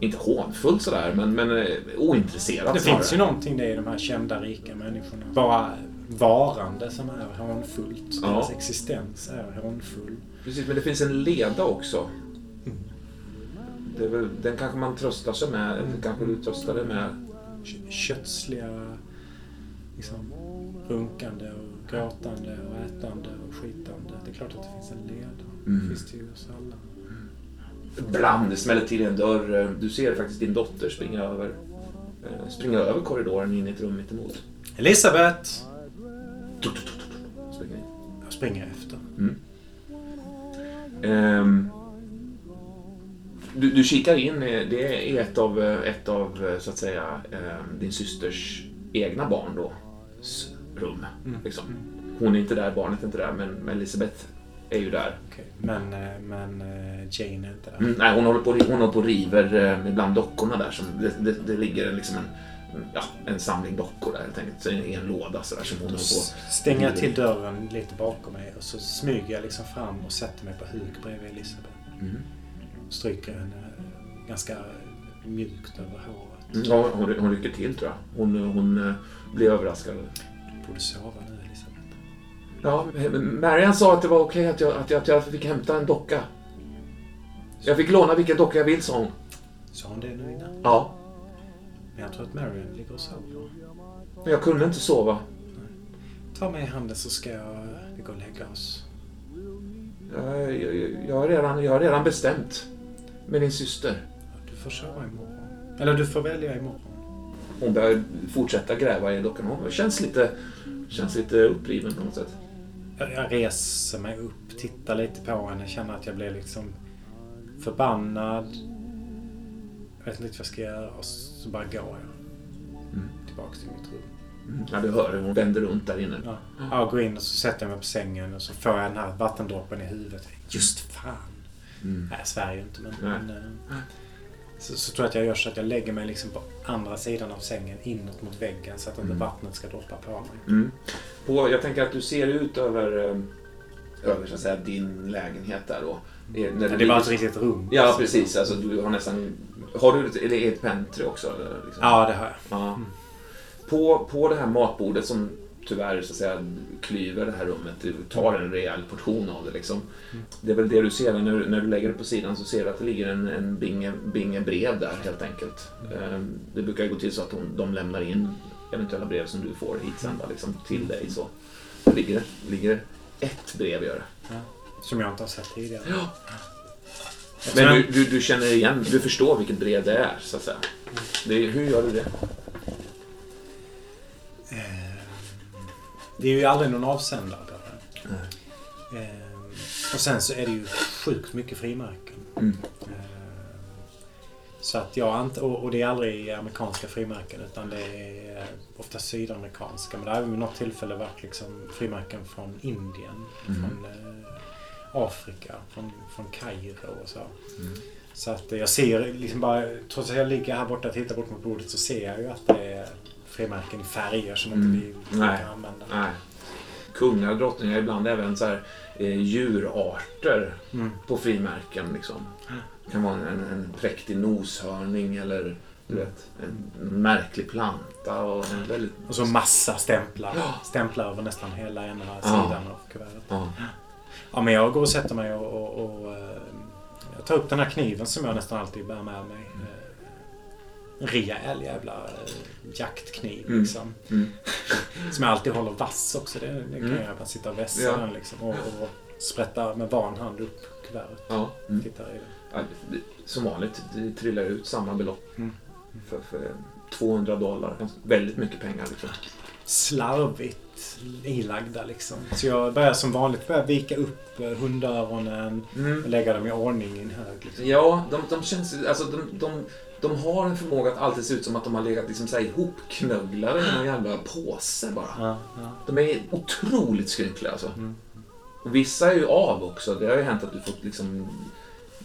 inte hånfullt sådär, men, men eh, ointresserat Det snarare. finns ju någonting det i de här kända rika människorna. Bara varande som är hånfullt. Ja. Deras existens är hånfull. Precis, men det finns en leda också. Mm. Det väl, den kanske man tröstar sig med. Eller kanske du tröstar dig med. Kö- Kötsliga, liksom, runkande och gråtande och ätande och skitande. Det är klart att det finns en leda. Mm. Det finns det ju hos alla. Bland, det smäller till en dörr. Du ser faktiskt din dotter springa över, eh, springa över korridoren in i ett rum mittemot. Elisabeth! Springer in. Jag springer efter. Mm. Ehm, du, du kikar in, det är ett av, eh, ett av eh, så att säga, eh, din systers egna barn då, rum. Mm. Liksom. Hon är inte där, barnet är inte där, men, Elisabeth är ju där. Okej. Men, men Jane är inte där. Mm, nej, hon håller på, hon håller på och river ibland dockorna där. Som, det, det, det ligger liksom en, ja, en samling dockor där helt enkelt. I en låda sådär som hon håller på. stänger jag till dörren lite bakom mig och så smyger jag liksom fram och sätter mig på huk bredvid Elisabeth. Mm. Stryker henne ganska mjukt över håret. Mm, ja, hon, hon rycker till tror jag. Hon, hon eh, blir överraskad. Du borde sova nu Elisabeth. Ja, Marian sa att det var okej att, jag, att, jag, att jag fick hämta en docka. Jag fick låna vilken docka jag vill, sa hon. Sa hon det nu innan? Ja, Men jag tror att Marion ligger och sover. men jag kunde inte sova. Ta mig i handen så ska jag, vi gå och lägga oss. Jag, jag, jag, har redan, jag har redan bestämt med din syster. Du får sova imorgon. Eller du får välja imorgon. Hon börjar fortsätta gräva i dockan. Hon känns lite, känns lite uppriven på något sätt. Jag, reser mig upp, tittar lite på henne, känner att jag blir liksom förbannad. Jag vet inte vad jag ska göra och så bara går jag. Mm. Tillbaks till mitt rum. Mm. Ja, du hör hur hon vänder runt där inne. Ja. Jag går in och så sätter jag mig på sängen och så får jag den här vattendroppen i huvudet. Just fan. Mm. Nej, ju inte men... Eh, så, så tror jag att jag gör så att jag lägger mig liksom på andra sidan av sängen inåt mot väggen så att inte Mm. vattnet ska droppa på mig. Mm. På, jag tänker att du ser ut över, eh, över så att säga, din lägenhet där då. Eh, När du det är bara ett riktigt rum. Ja, precis. Alltså, du har nästan... Har du ett, är det ett pentry också? Eller, liksom? Ja, det har jag. Ja. Mm. På, på det här matbordet som tyvärr så att säga, klyver det här rummet, du tar en rejäl portion av det. Liksom. Mm. Det är väl det du ser när du, när du lägger det på sidan så ser du att det ligger en, en binge, binge brev där helt enkelt. Ehm, Det brukar gå till så att de, de lämnar in eventuella brev som du får hitsända liksom, till dig. Så ligger det ligger det ett brev gör det. Som jag inte har sett tidigare. Ja. Men du, du, du känner igen, du förstår vilket brev det är så att säga. Det, är- hur gör du det? Eh, Det är ju aldrig någon avsändare på det. Eh, Och sen så är det ju sjukt mycket frimärken. Mm. Eh, Så att jag ant- och, och det är aldrig amerikanska frimärken utan det är ofta sydamerikanska. Men det har även vid något tillfälle varit liksom frimärken från Indien, Mm. från eh, Afrika, från, från Kairo och så. Mm. Så att jag ser liksom bara, trots att jag ligger här borta och tittar bort mot bordet så ser jag ju att det är frimärken i färger som Mm. inte vi Nej. kan använda. Nej. Kungar och drottningar, ibland även så här, eh, djurarter Mm. på frimärken. Liksom. Det kan vara en, en, en präktig noshörning eller du vet, en märklig planta. Och en väldigt... Och så massa stämplar. Ja. Stämplar över nästan hela ena Ja. sidan av kuvertet. Ja. Ja, men jag går och sätter mig och, och, och eh, jag tar upp den här kniven som jag nästan alltid bär med mig. Rejäl jävla eh, jaktkniv Mm. liksom. Mm. Som jag alltid håller vass också. Det, det kan Mm. jag bara sitta och vässa Ja. den liksom. Och, och sprätta med van hand upp kuvertet. Ja. Mm. Tittar i det. Ja, som vanligt, det trillar ut samma belopp. Mm. För, för 200 dollar. Väldigt mycket pengar. Liksom. Slarvigt ilagda liksom. Så jag börjar som vanligt börja vika upp eh, hundöronen och Mm. lägga dem i ordning i en hög. Liksom. Ja, de, de känns alltså de, de, de har en förmåga att alltid se ut som att de har legat liksom så här ihopknögglade i någon jävla påse bara. Ja, ja. De är otroligt skrynkliga alltså. Mm. Och vissa är ju av också. Det har ju hänt att du fått liksom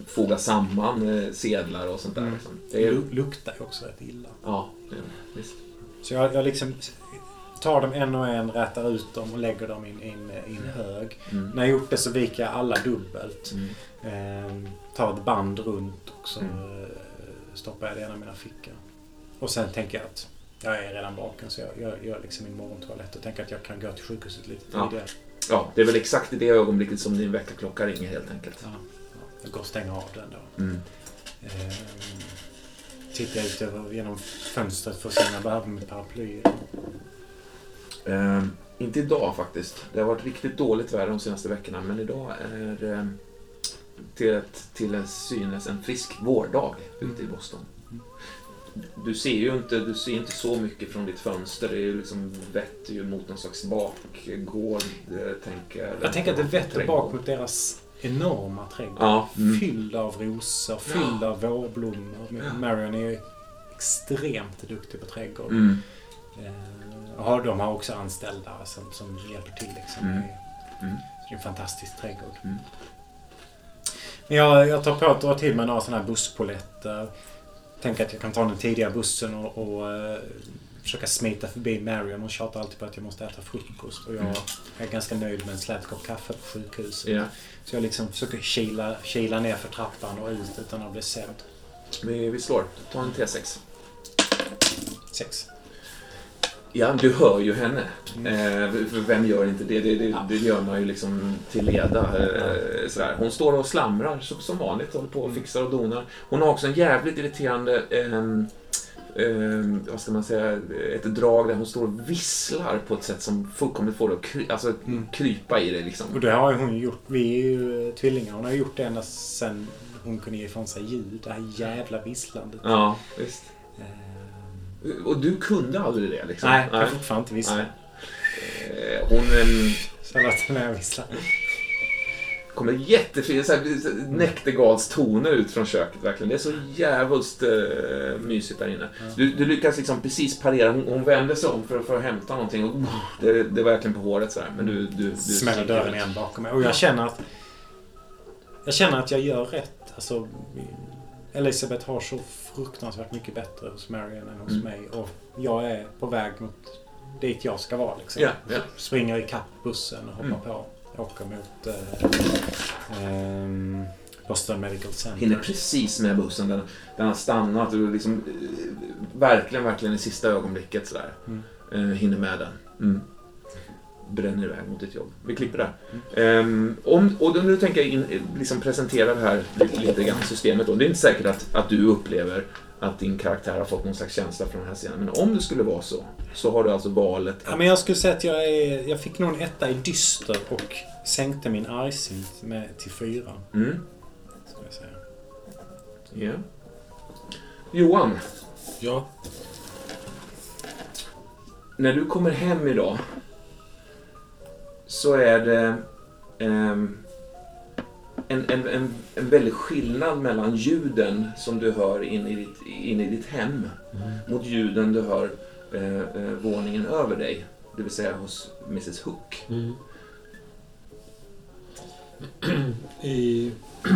foga samman eh, sedlar och sånt där. Mm. Liksom. Det är, lu- luktar ju också rätt illa. ja, ja, visst. Så jag, jag liksom tar dem en och en, rätar ut dem och lägger dem i en, hög. Mm. När jag gjort det så viker jag alla dubbelt. Mm. Ehm, tar ett band runt och så Mm. Stoppar jag det i ena av mina fickor. Och sen tänker jag att jag är redan vaken så jag jag gör liksom min morgontoalett och tänker att jag kan gå till sjukhuset lite Ja. tidigare. Ja, det är väl exakt i det ögonblicket som din väckarklocka ringer helt enkelt. Ja, ja, jag går och stänger av den då. Mm. Ehm, tittar ut över, genom fönstret för att se om jag behöver mitt paraply. Eh, inte idag faktiskt. Det har varit riktigt dåligt väder de senaste veckorna, men idag är eh, till, ett, till en synes en frisk vårdag ute i Boston. Du ser ju inte, du ser inte så mycket från ditt fönster. Det är ju liksom vetter ju mot någon slags bakgård, eh, tänker jag. Jag tänker att det vetter bak mot deras enorma trädgård. Ja. Mm. Fylld av rosor, fylld av vårblommor. Ja. Marion är ju extremt duktig på trädgård. Mm. Eh, de har också anställda som, som hjälper till. Liksom. Mm. Mm. Så det är en fantastisk trädgård. Men jag, jag tar på att dra till mig några sådana här busspolletter. Tänker att jag kan ta den tidiga bussen och, och eh, försöka smita förbi Marion. Hon tjatar alltid på att jag måste äta frukost. Och jag Mm. är ganska nöjd med en slät kopp kaffe på sjukhuset. Ja. Så jag liksom försöker kila, kila ner för trappan och ut utan att bli sedd. Vi, vi slår. Ta en T6. Sex. Ja, du hör ju henne. Mm. Eh, vem gör inte det? Det, det, det gör man ju liksom till leda. Eh, sådär. Hon står och slamrar så, som vanligt, håller på och fixar och donar. Hon har också en jävligt irriterande, ehm, vad ska man säga, ett drag där hon står och visslar på ett sätt som fullkomligt får det att kry, alltså, Mm. krypa i det. Liksom. Och det har hon gjort. Vi är ju eh, tvillingar. Hon har gjort det ända sedan hon kunde ge ifrån sig ljud. Det här jävla visslandet. Ja, visst. Ehm, Och du kunde aldrig det? Liksom. Nej, jag kan fortfarande inte vissla. Nej. Eh, Hon ehm, Så låter när jag visslar. kommer jättefina näktergalstoner ut från köket. Verkligen. Det är så jävligt uh, mysigt där inne. Du, du lyckas liksom precis parera. Hon, hon vänder sig om för, för att hämta någonting. Och, det, det är verkligen på håret så här. Men du, du, du Smäller dörren igen bakom mig. Och jag känner att... Jag känner att jag gör rätt. Alltså... Elisabeth har så fruktansvärt mycket bättre hos Marion än hos Mm. mig. Och jag är på väg mot dit jag ska vara. Liksom. Ja, ja. Springer ikapp bussen och hoppar Mm. på. Åker mot eh, ehm, Boston Medical Center. Hinner precis med bussen. Den, den har stannat och liksom eh, verkligen, verkligen i sista ögonblicket sådär. Mm. Eh, hinner med den. Mm. Bränner iväg mot ditt jobb. Vi klipper där. Ehm, om, och då, nu tänker jag in, liksom presentera det här lite, lite grann systemet. Då. Det är inte säkert att, att du upplever att din karaktär har fått någon slags känsla från den här scenen. Men om det skulle vara så, så har du alltså valet Ja, att... men jag skulle säga att jag, är, jag fick nog en etta i dyster och sänkte min argsint med, till fyra. Mm, Ska jag säga. ja. Johan, Ja. när du kommer hem idag så är det... ehm, en, en, en, en väldig skillnad mellan ljuden som du hör in i ditt, in i ditt hem mot ljuden du hör eh, eh, våningen över dig. Det vill säga hos Mrs Hook. Mm. I...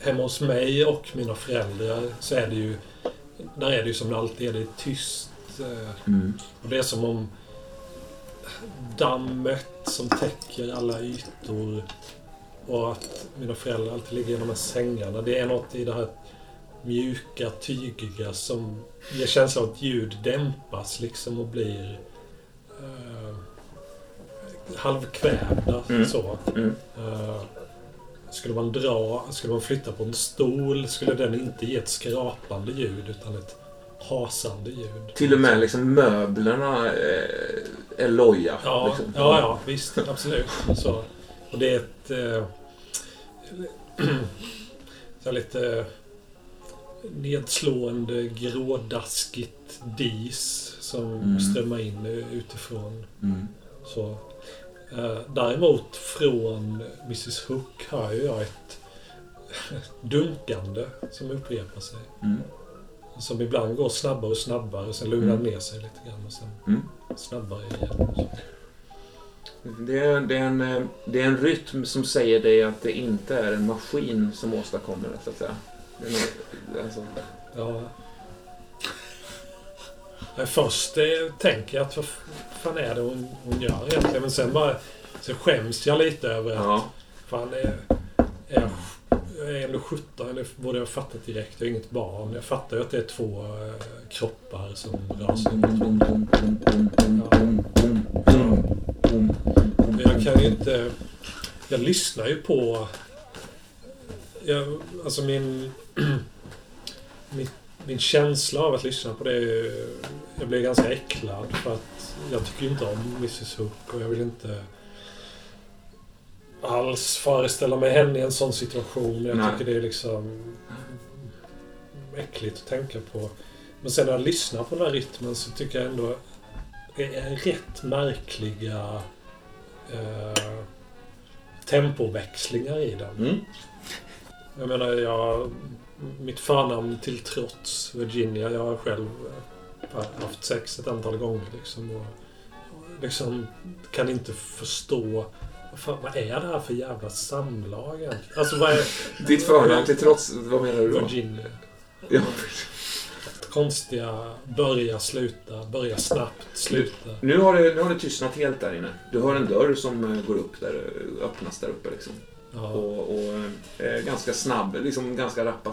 Hemma hos mig och mina föräldrar så är det ju... Där är det ju som det alltid är, det är tyst. eh, Mm. Och det är som om dammet som täcker alla ytor och att mina föräldrar alltid ligger i de här sängarna. Det är något i det här mjuka, tygiga som ger känslan av att ljud dämpas liksom och blir eh, halvkvävda. Mm. Så. Mm. Eh, skulle man dra, skulle man flytta på en stol skulle den inte ge ett skrapande ljud utan ett hasande ljud. Till och med liksom möblerna eh, är loja. Ja, liksom. ja, ja, visst. Absolut. Så. Och det är ett... Eh, så lite nedslående, grådaskigt dis som Mm. strömmar in utifrån. Mm. Så. Eh, däremot från Mrs Hook hör ju jag ett dunkande som upprepar sig. Mm. Som ibland går snabbare och snabbare, sen lugnar Mm. ner sig lite grann och sen Mm. snabbare igen. Det, är, det, är en, det är en rytm som säger dig att det inte är en maskin som åstadkommer det, så att säga. Det är nog- alltså, Ja. Nej, Först eh, tänker jag att vad fan är det hon, hon gör egentligen? Men sen bara så skäms jag lite över att ja. fan är, är, Eh, jag är ändå 17, eller borde jag ha fattat direkt. Jag är inget barn. Jag fattar ju att det är två eh, kroppar som rör sig mot ja. Jag kan ju inte... Jag lyssnar ju på... Jag, alltså min, min... Min känsla av att lyssna på det är ju... Jag blir ganska äcklad för att jag tycker inte om Mrs Hook och jag vill inte alls föreställa mig henne i en sån situation. Jag Nej. tycker det är liksom äckligt att tänka på. Men sen när jag lyssnar på den här rytmen så tycker jag ändå det är rätt märkliga eh, tempoväxlingar i den. Mm. Jag menar, jag, mitt förnamn till trots, Virginia, jag har själv eh, haft sex ett antal gånger liksom. Och, liksom kan inte förstå fan, vad är det här för jävla samlag egentligen? Alltså vad är Ditt förnamn till trots, vad menar du då? Virginia? Ja. Konstiga börja, sluta, börja snabbt, sluta. Nu har, det, nu har det tystnat helt där inne. Du hör en dörr som eh, går upp där, eh, öppnas där uppe liksom. Ja, Och, och eh, ganska snabb, liksom ganska rappa,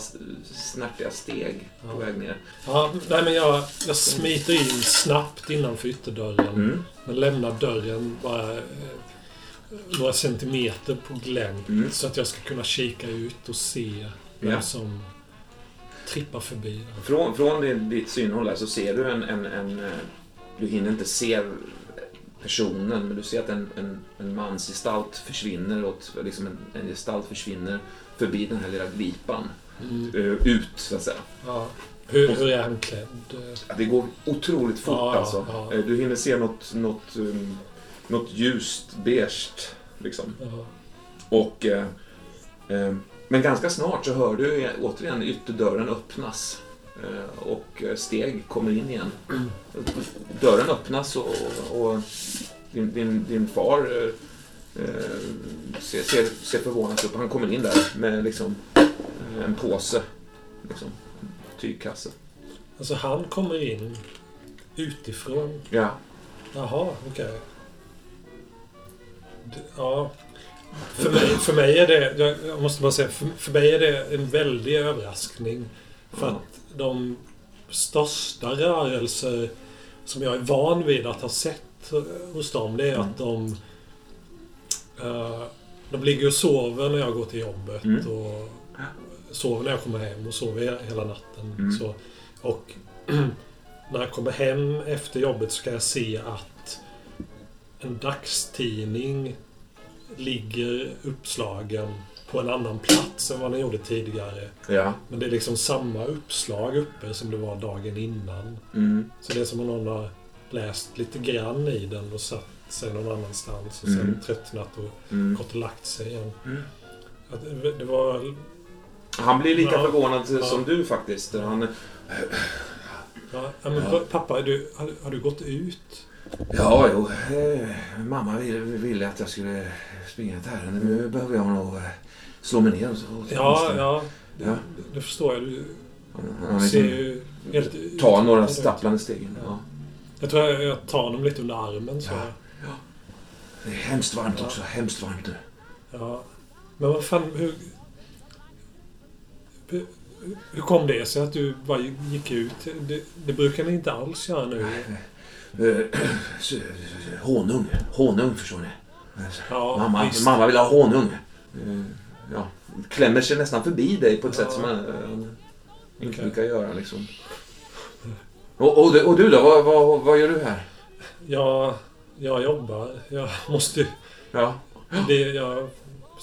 snärtiga steg på Ja. väg ner. ja nej men jag, jag smiter in snabbt innanför ytterdörren. Mm. Men lämnar dörren bara eh, några centimeter på glänt. Mm. Så att jag ska kunna kika ut och se vem Ja. som trippar förbi. där. Från, från ditt synhåll där så ser du en, en, en... eh, Du hinner inte se personen, men du ser att en, en, en mansgestalt försvinner åt... Liksom en, en gestalt försvinner förbi den här lilla glipan. Mm. eh, Ut, så att säga. Ja. Hur, hur är han klädd? Det går otroligt fort Ja, ja, alltså. ja. Eh, Du hinner se något, något, um, något ljust beige, liksom. Ja. Och, eh, eh, men ganska snart så hör du igen- återigen ytterdörren öppnas. Eh, och eh, steg kommer in igen. Dörren öppnas och, och din, din, din far eh, eh, ser, ser, ser förvånad upp. Han kommer in där med liksom, en påse. Liksom, tygkasse. Alltså han kommer in utifrån. Ja. Jaha, okej. D- Ja. För mig, för mig är det, jag- måste bara säga, för, för mig är det en väldig överraskning. För att de största rörelser som jag är van vid att ha sett hos dem, det är Mm. att de... eh, de ligger och sover när jag går till jobbet Mm. och sover när jag kommer hem och sover he- hela natten. Mm. Så, och när jag kommer hem efter jobbet så kan jag se att en dagstidning ligger uppslagen på en annan plats än vad den gjorde tidigare. Ja. Men det är liksom samma uppslag uppe som det var dagen innan. Mm. Så det är som om någon har läst lite grann i den och satt sig någon annanstans och sen Mm. tröttnat och Mm. gått och lagt sig igen. Mm. Det- var... Han blir lika Ja. förvånad Ja. som du faktiskt. Han, Ja, men pappa, du, har, har du gått ut? Ja, jo. Eh, mamma ville, ville att jag skulle springa ett ärende. Nu behöver jag nog eh, slå mig ner. och Så, Ja, ja. Ja. det förstår jag. Du Han ser liksom, ju helt ta några stapplande steg. Ja. Jag tror jag, jag tar honom lite under armen så. Ja. Det är hemskt varmt också. Hemskt varmt. Ja. Men vad fan, hur... Hur, kom det sig att du bara gick ut? Det, det brukar ni inte alls göra nu. Så- Honung. Honung, förstår ni. Ja, mamma, mamma vill ha honung. Eh, Ja, klämmer sig nästan förbi dig på ett Ja. sätt som man eh, inte Okej. brukar göra. Liksom. Och, och, du- och du då? Vad, vad, vad gör du här? Jag, jag jobbar. Jag måste... Ja. Det, jag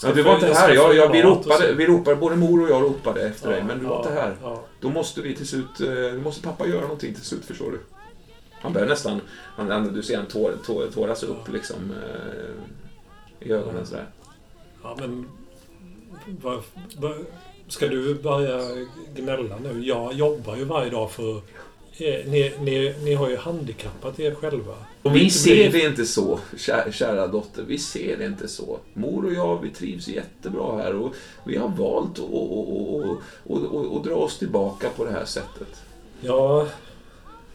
Ja, du var inte här. Jag, jag, vi, ropade, vi ropade, både mor och jag ropade efter Ja, dig, men du var inte här. Då måste vi till slut, eh, då måste pappa göra någonting till slut, förstår du. Han börjar nästan, han, han, du ser han tår, tår, tåras upp liksom eh, i ögonen sådär. Ja, men... Vad, vad, ska du börja gnälla nu? Jag jobbar ju varje dag för... eh, Ni, ni, ni har ju handikappat er själva. Om Vi ser det inte så, kära, kära dotter. Vi ser det inte så. Mor och jag, vi trivs jättebra här och vi har valt att och, och, och, och, och, och dra oss tillbaka på det här sättet. Ja,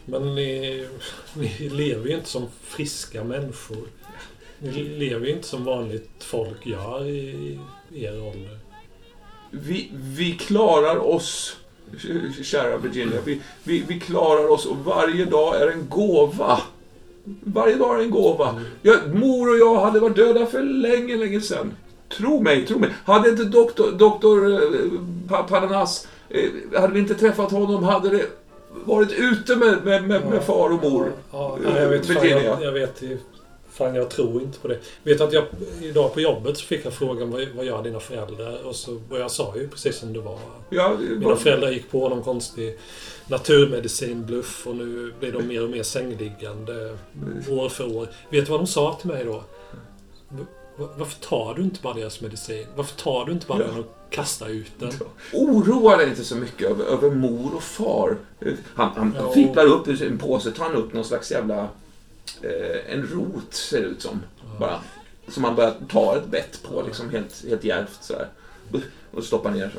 men ni, ni lever ju inte som friska människor. Ni lever ju inte som vanligt folk gör i, er ålder. Vi, vi klarar oss, kära Virginia. Vi, vi, vi klarar oss och varje dag är en gåva. Varje dag är en gåva. Ja, mor och jag hade varit döda för länge, länge sedan. Tro mig, tro mig. Hade inte doktor, doktor eh, Pa- Padanas, eh, hade vi inte träffat honom, hade det varit ute med, med, med, med far och mor. Ja, ja, jag vet fan, jag, jag vet i- Fan, jag tror inte på det. Vet att jag idag på jobbet så fick jag frågan vad, vad gör dina föräldrar? Och, så, och jag sa ju precis som det var. Ja, Mina föräldrar gick på någon konstig naturmedicinbluff och nu blir de mer och mer sängliggande år för år. Vet du vad de sa till mig då? Varför tar du inte bara deras medicin? Varför tar du inte bara Ja. Kastar ut den? Oroa dig inte så mycket över, över mor och far. Han, han Ja. fipplar upp ur en påse, tar han upp någon slags jävla... Eh, en rot, ser det ut som. Bara. Som han börjar ta ett bett på, liksom helt, helt djärvt sådär. Och stoppar ner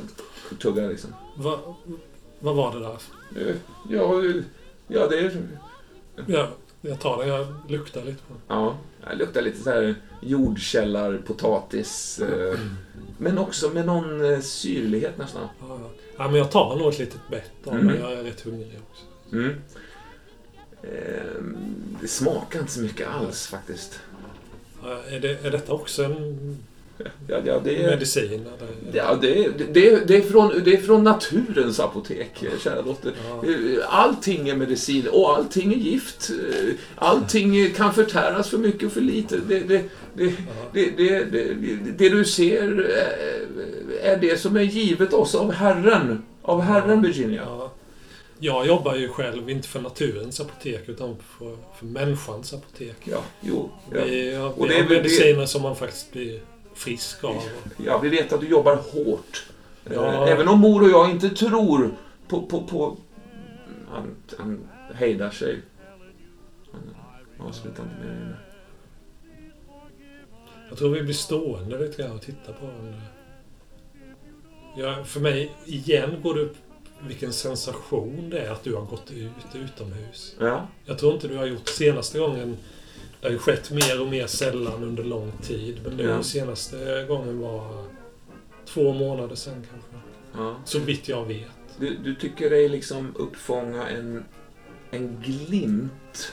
och tuggar liksom. Va, vad var det där? Eh, Ja, ja det är... Ja, jag tar den. Jag luktar lite på den. Ja, det luktar lite så här jordkällar, potatis. Eh, men också med någon eh, syrlighet nästan. Ja, ja. ja, men jag tar nog ett litet bett av Mm. Jag är rätt hungrig också. Mm. Eh, det smakar inte så mycket alls faktiskt. Ja, Är, det, är detta också en Ja, ja, det, är, medicin? Eller? ja, det, är, det, är, det, är från, det är från naturens apotek, kära dotter. Ja. Eh, Allting är medicin och allting är gift. Eh, Allting kan förtäras för mycket och för lite. Det, det, det, det, det, det, du ser eh, är det som är givet oss av Herren. Av Herren, Virginia. Ja. Jag jobbar ju själv inte för naturens apotek utan för, för människans apotek. Ja, jo. Ja. Vi, har- Och vi det är mediciner som man faktiskt blir frisk av. Ja, vi vet att du jobbar hårt. Eh, Ja. Även om mor och jag inte tror på... på, på han, han hejdar sig. Han avslutar inte med det. Jag tror vi blir stående lite grann och tittar på varandra. Ja, för mig, igen går det upp vilken sensation det är att du har gått ut utomhus. Ja, Jag tror inte du har gjort senaste gången. Det har ju skett mer och mer sällan under lång tid. Men nu Ja. senaste gången var två månader sedan kanske. ja. Så vitt jag vet. Du, du tycker dig liksom uppfånga en, en glimt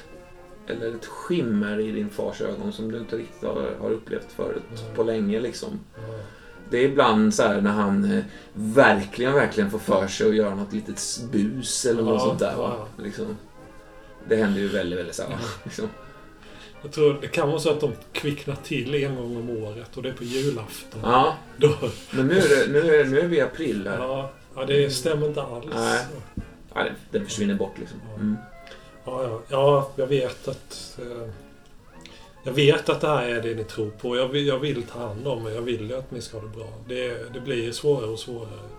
eller ett skimmer i din fars ögon som du inte riktigt har, har upplevt förut Mm. på länge. Liksom. Ja. Det är ibland så här när han eh, verkligen, verkligen får för sig att göra något litet bus eller något Ja, sånt där. Va? ja. Liksom. Det händer ju väldigt, väldigt sällan. Liksom. Jag tror det kan vara så att de kvicknar till en gång om året och det är på julafton. Ja, Då, men nu är, det, nu, är, nu är vi i april här. ja, ja, det stämmer inte alls. Nej. Ja, den försvinner bort liksom. Mm. Ja, ja, ja, jag vet att... Eh, Jag vet att det här är det ni tror på. Jag vill, jag vill ta hand om er. Jag vill ju att ni ska ha det bra. Det, det blir svårare och svårare.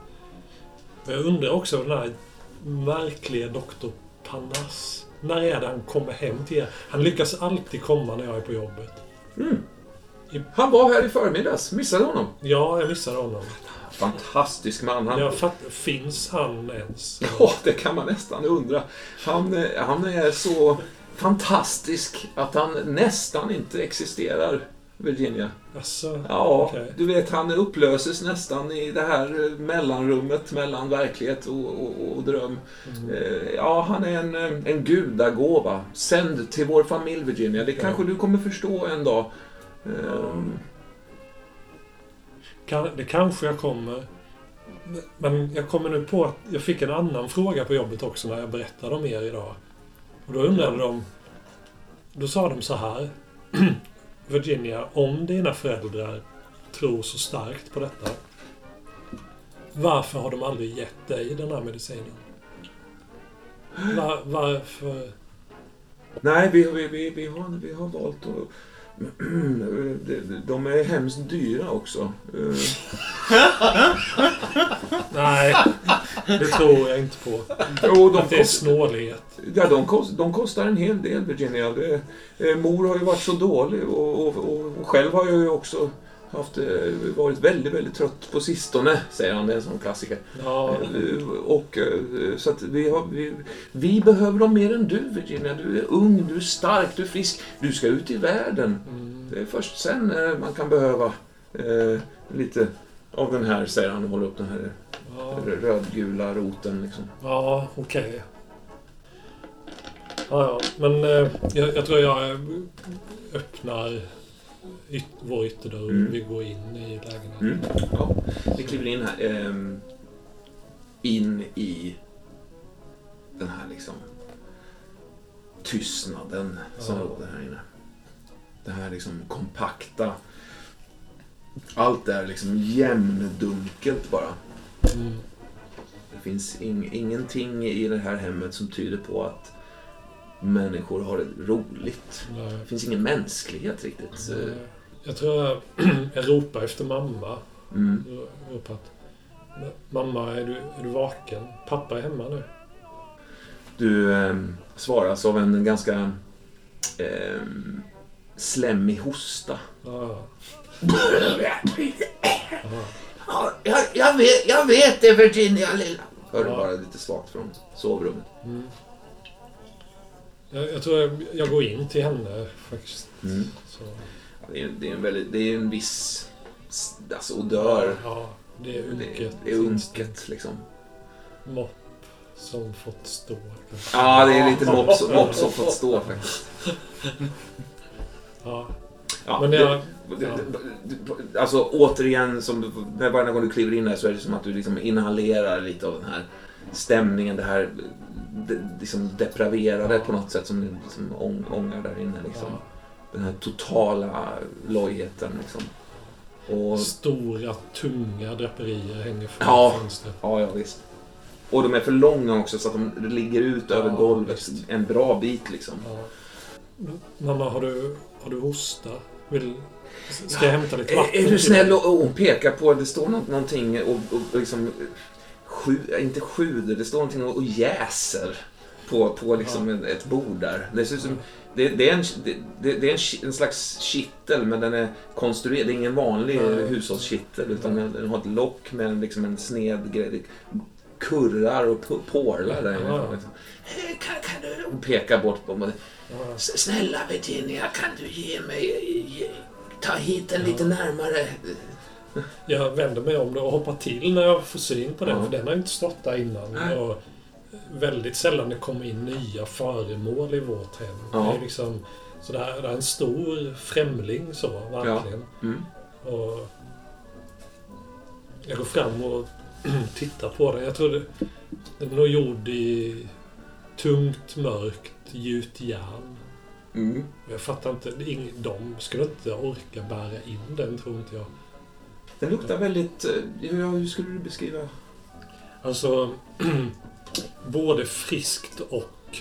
Men jag undrar också den här märkliga Dr. Panas. När är det han kommer hem till er? Han lyckas alltid komma när jag är på jobbet. Han var här i förmiddags. Missade honom. Ja, jag missade honom. Fantastisk man. Han, Jag fatt, finns han ens? Ja, det kan man nästan undra. Han, eh, han är så fantastisk att han nästan inte existerar, Virginia. Alltså, Ja, okej. du vet, han upplöses nästan i det här eh, mellanrummet mellan verklighet och, och, och dröm. Mm. Eh, Ja, han är en, eh, en gudagåva. Sänd till vår familj, Virginia. Det kanske du kommer förstå en dag. Kan, det kanske jag kommer. Men jag kommer nu på att jag fick en annan fråga på jobbet också när jag berättade om er idag. Och då undrade de... Då sa de så här. Virginia, om dina föräldrar tror så starkt på detta. Varför har de aldrig gett dig den här medicinen? Var, varför... Nej, vi, vi, vi, vi, har, vi har valt att de- är hemskt dyra också. Nej, det tror jag inte på. Jo, de, Att det är snålhet. ja, de, kost, de kostar en hel del, Virginia. Det, eh, mor har ju varit så dålig och, och, och själv har jag ju också haft, eh, varit väldigt, väldigt trött på sistone, säger han. Det är en sån klassiker. Ja, Eh, Och, eh, så att vi, har, vi, vi behöver dem mer än du, Virginia. Du är ung, du är stark, du är frisk. Du ska ut i världen. mm, Det är först sen man kan behöva eh, lite av den här, säger han och håller upp den här ja. rödgula roten. Liksom. Ja, okej. Ja, ja. Men eh, jag, jag tror jag öppnar yt, vår ytterdörr Mm. vi går in i lägenheten. Mm. Ja, vi kliver in här. ehm, in i den här liksom tystnaden som Ja. råder här inne. Det här liksom kompakta. Allt är liksom jämndunkelt bara. Mm. Det finns ing- ingenting i det här hemmet som tyder på att människor har det roligt. Nej. Det finns ingen mänsklighet riktigt. Eh, Jag tror jag, ropar efter mamma. Mm. Jag ropar att Mamma, är du, är du vaken? Pappa är hemma nu. Du eh, svaras av en ganska eh, slemmig hosta. Ja, Ja, jag, jag, vet, jag vet det, Virginia lilla. Hör du Ja. bara lite svagt från sovrummet. mm. jag, jag tror jag, jag går in till henne faktiskt. Mm. Så, det, är, det, är en väldigt, det är en viss alltså, odör. Ja, det är unket. det är unket liksom. Mopp som fått stå. kanske. Ja, det är lite mops, mops som fått stå faktiskt. Ja. Ja, Men jag... Det- det- det- Alltså återigen, som du, när varje gång du kliver in här så är det som att du liksom inhalerar lite av den här stämningen, det här det, liksom depraverade på något sätt som liksom ång, ångar där inne. Liksom. Ja. Den här totala lojheten. Liksom. Och, Stora, tunga draperier hänger från Ja. fönstret. ja, ja, visst. Och de är för långa också så att de ligger ut över Ja, golvet visst. en bra bit. Liksom. Ja. Mamma, har du, har du hosta? Vill, ska jag hämta lite vatten? Är, är du snäll och, och pekar på, det står något, någonting och, och liksom sju, inte sjuder, det står någonting och, och jäser på, på liksom en, ett bord där. Det, ser ut som, det, det är, en, det, det är en, en slags kittel men den är konstruerad, det är ingen vanlig Nej. hushållskittel utan den, den har ett lock med en, liksom en sned grej. Det kurrar och porlar där. Liksom. "Eh, Kan, kan du... Hon pekar bort på mig. Snälla Virginia, kan du ge mig... Ge, ta hit den lite närmare? Jag vänder mig om och hoppar till när jag får syn på den, för den har inte stått där innan. Och väldigt sällan det kommer in nya föremål i vårt hem. Ja. Det är liksom, så det här det är en stor främling så, verkligen. Mm. Och jag går fram och tittar på den. Jag tror det, den är nog gjord i tungt, mörkt gjutjärn. Mm. Jag fattar inte. De skulle inte orka bära in den, tror inte jag. Den luktar väldigt... eh, hur skulle du beskriva? Alltså, både friskt och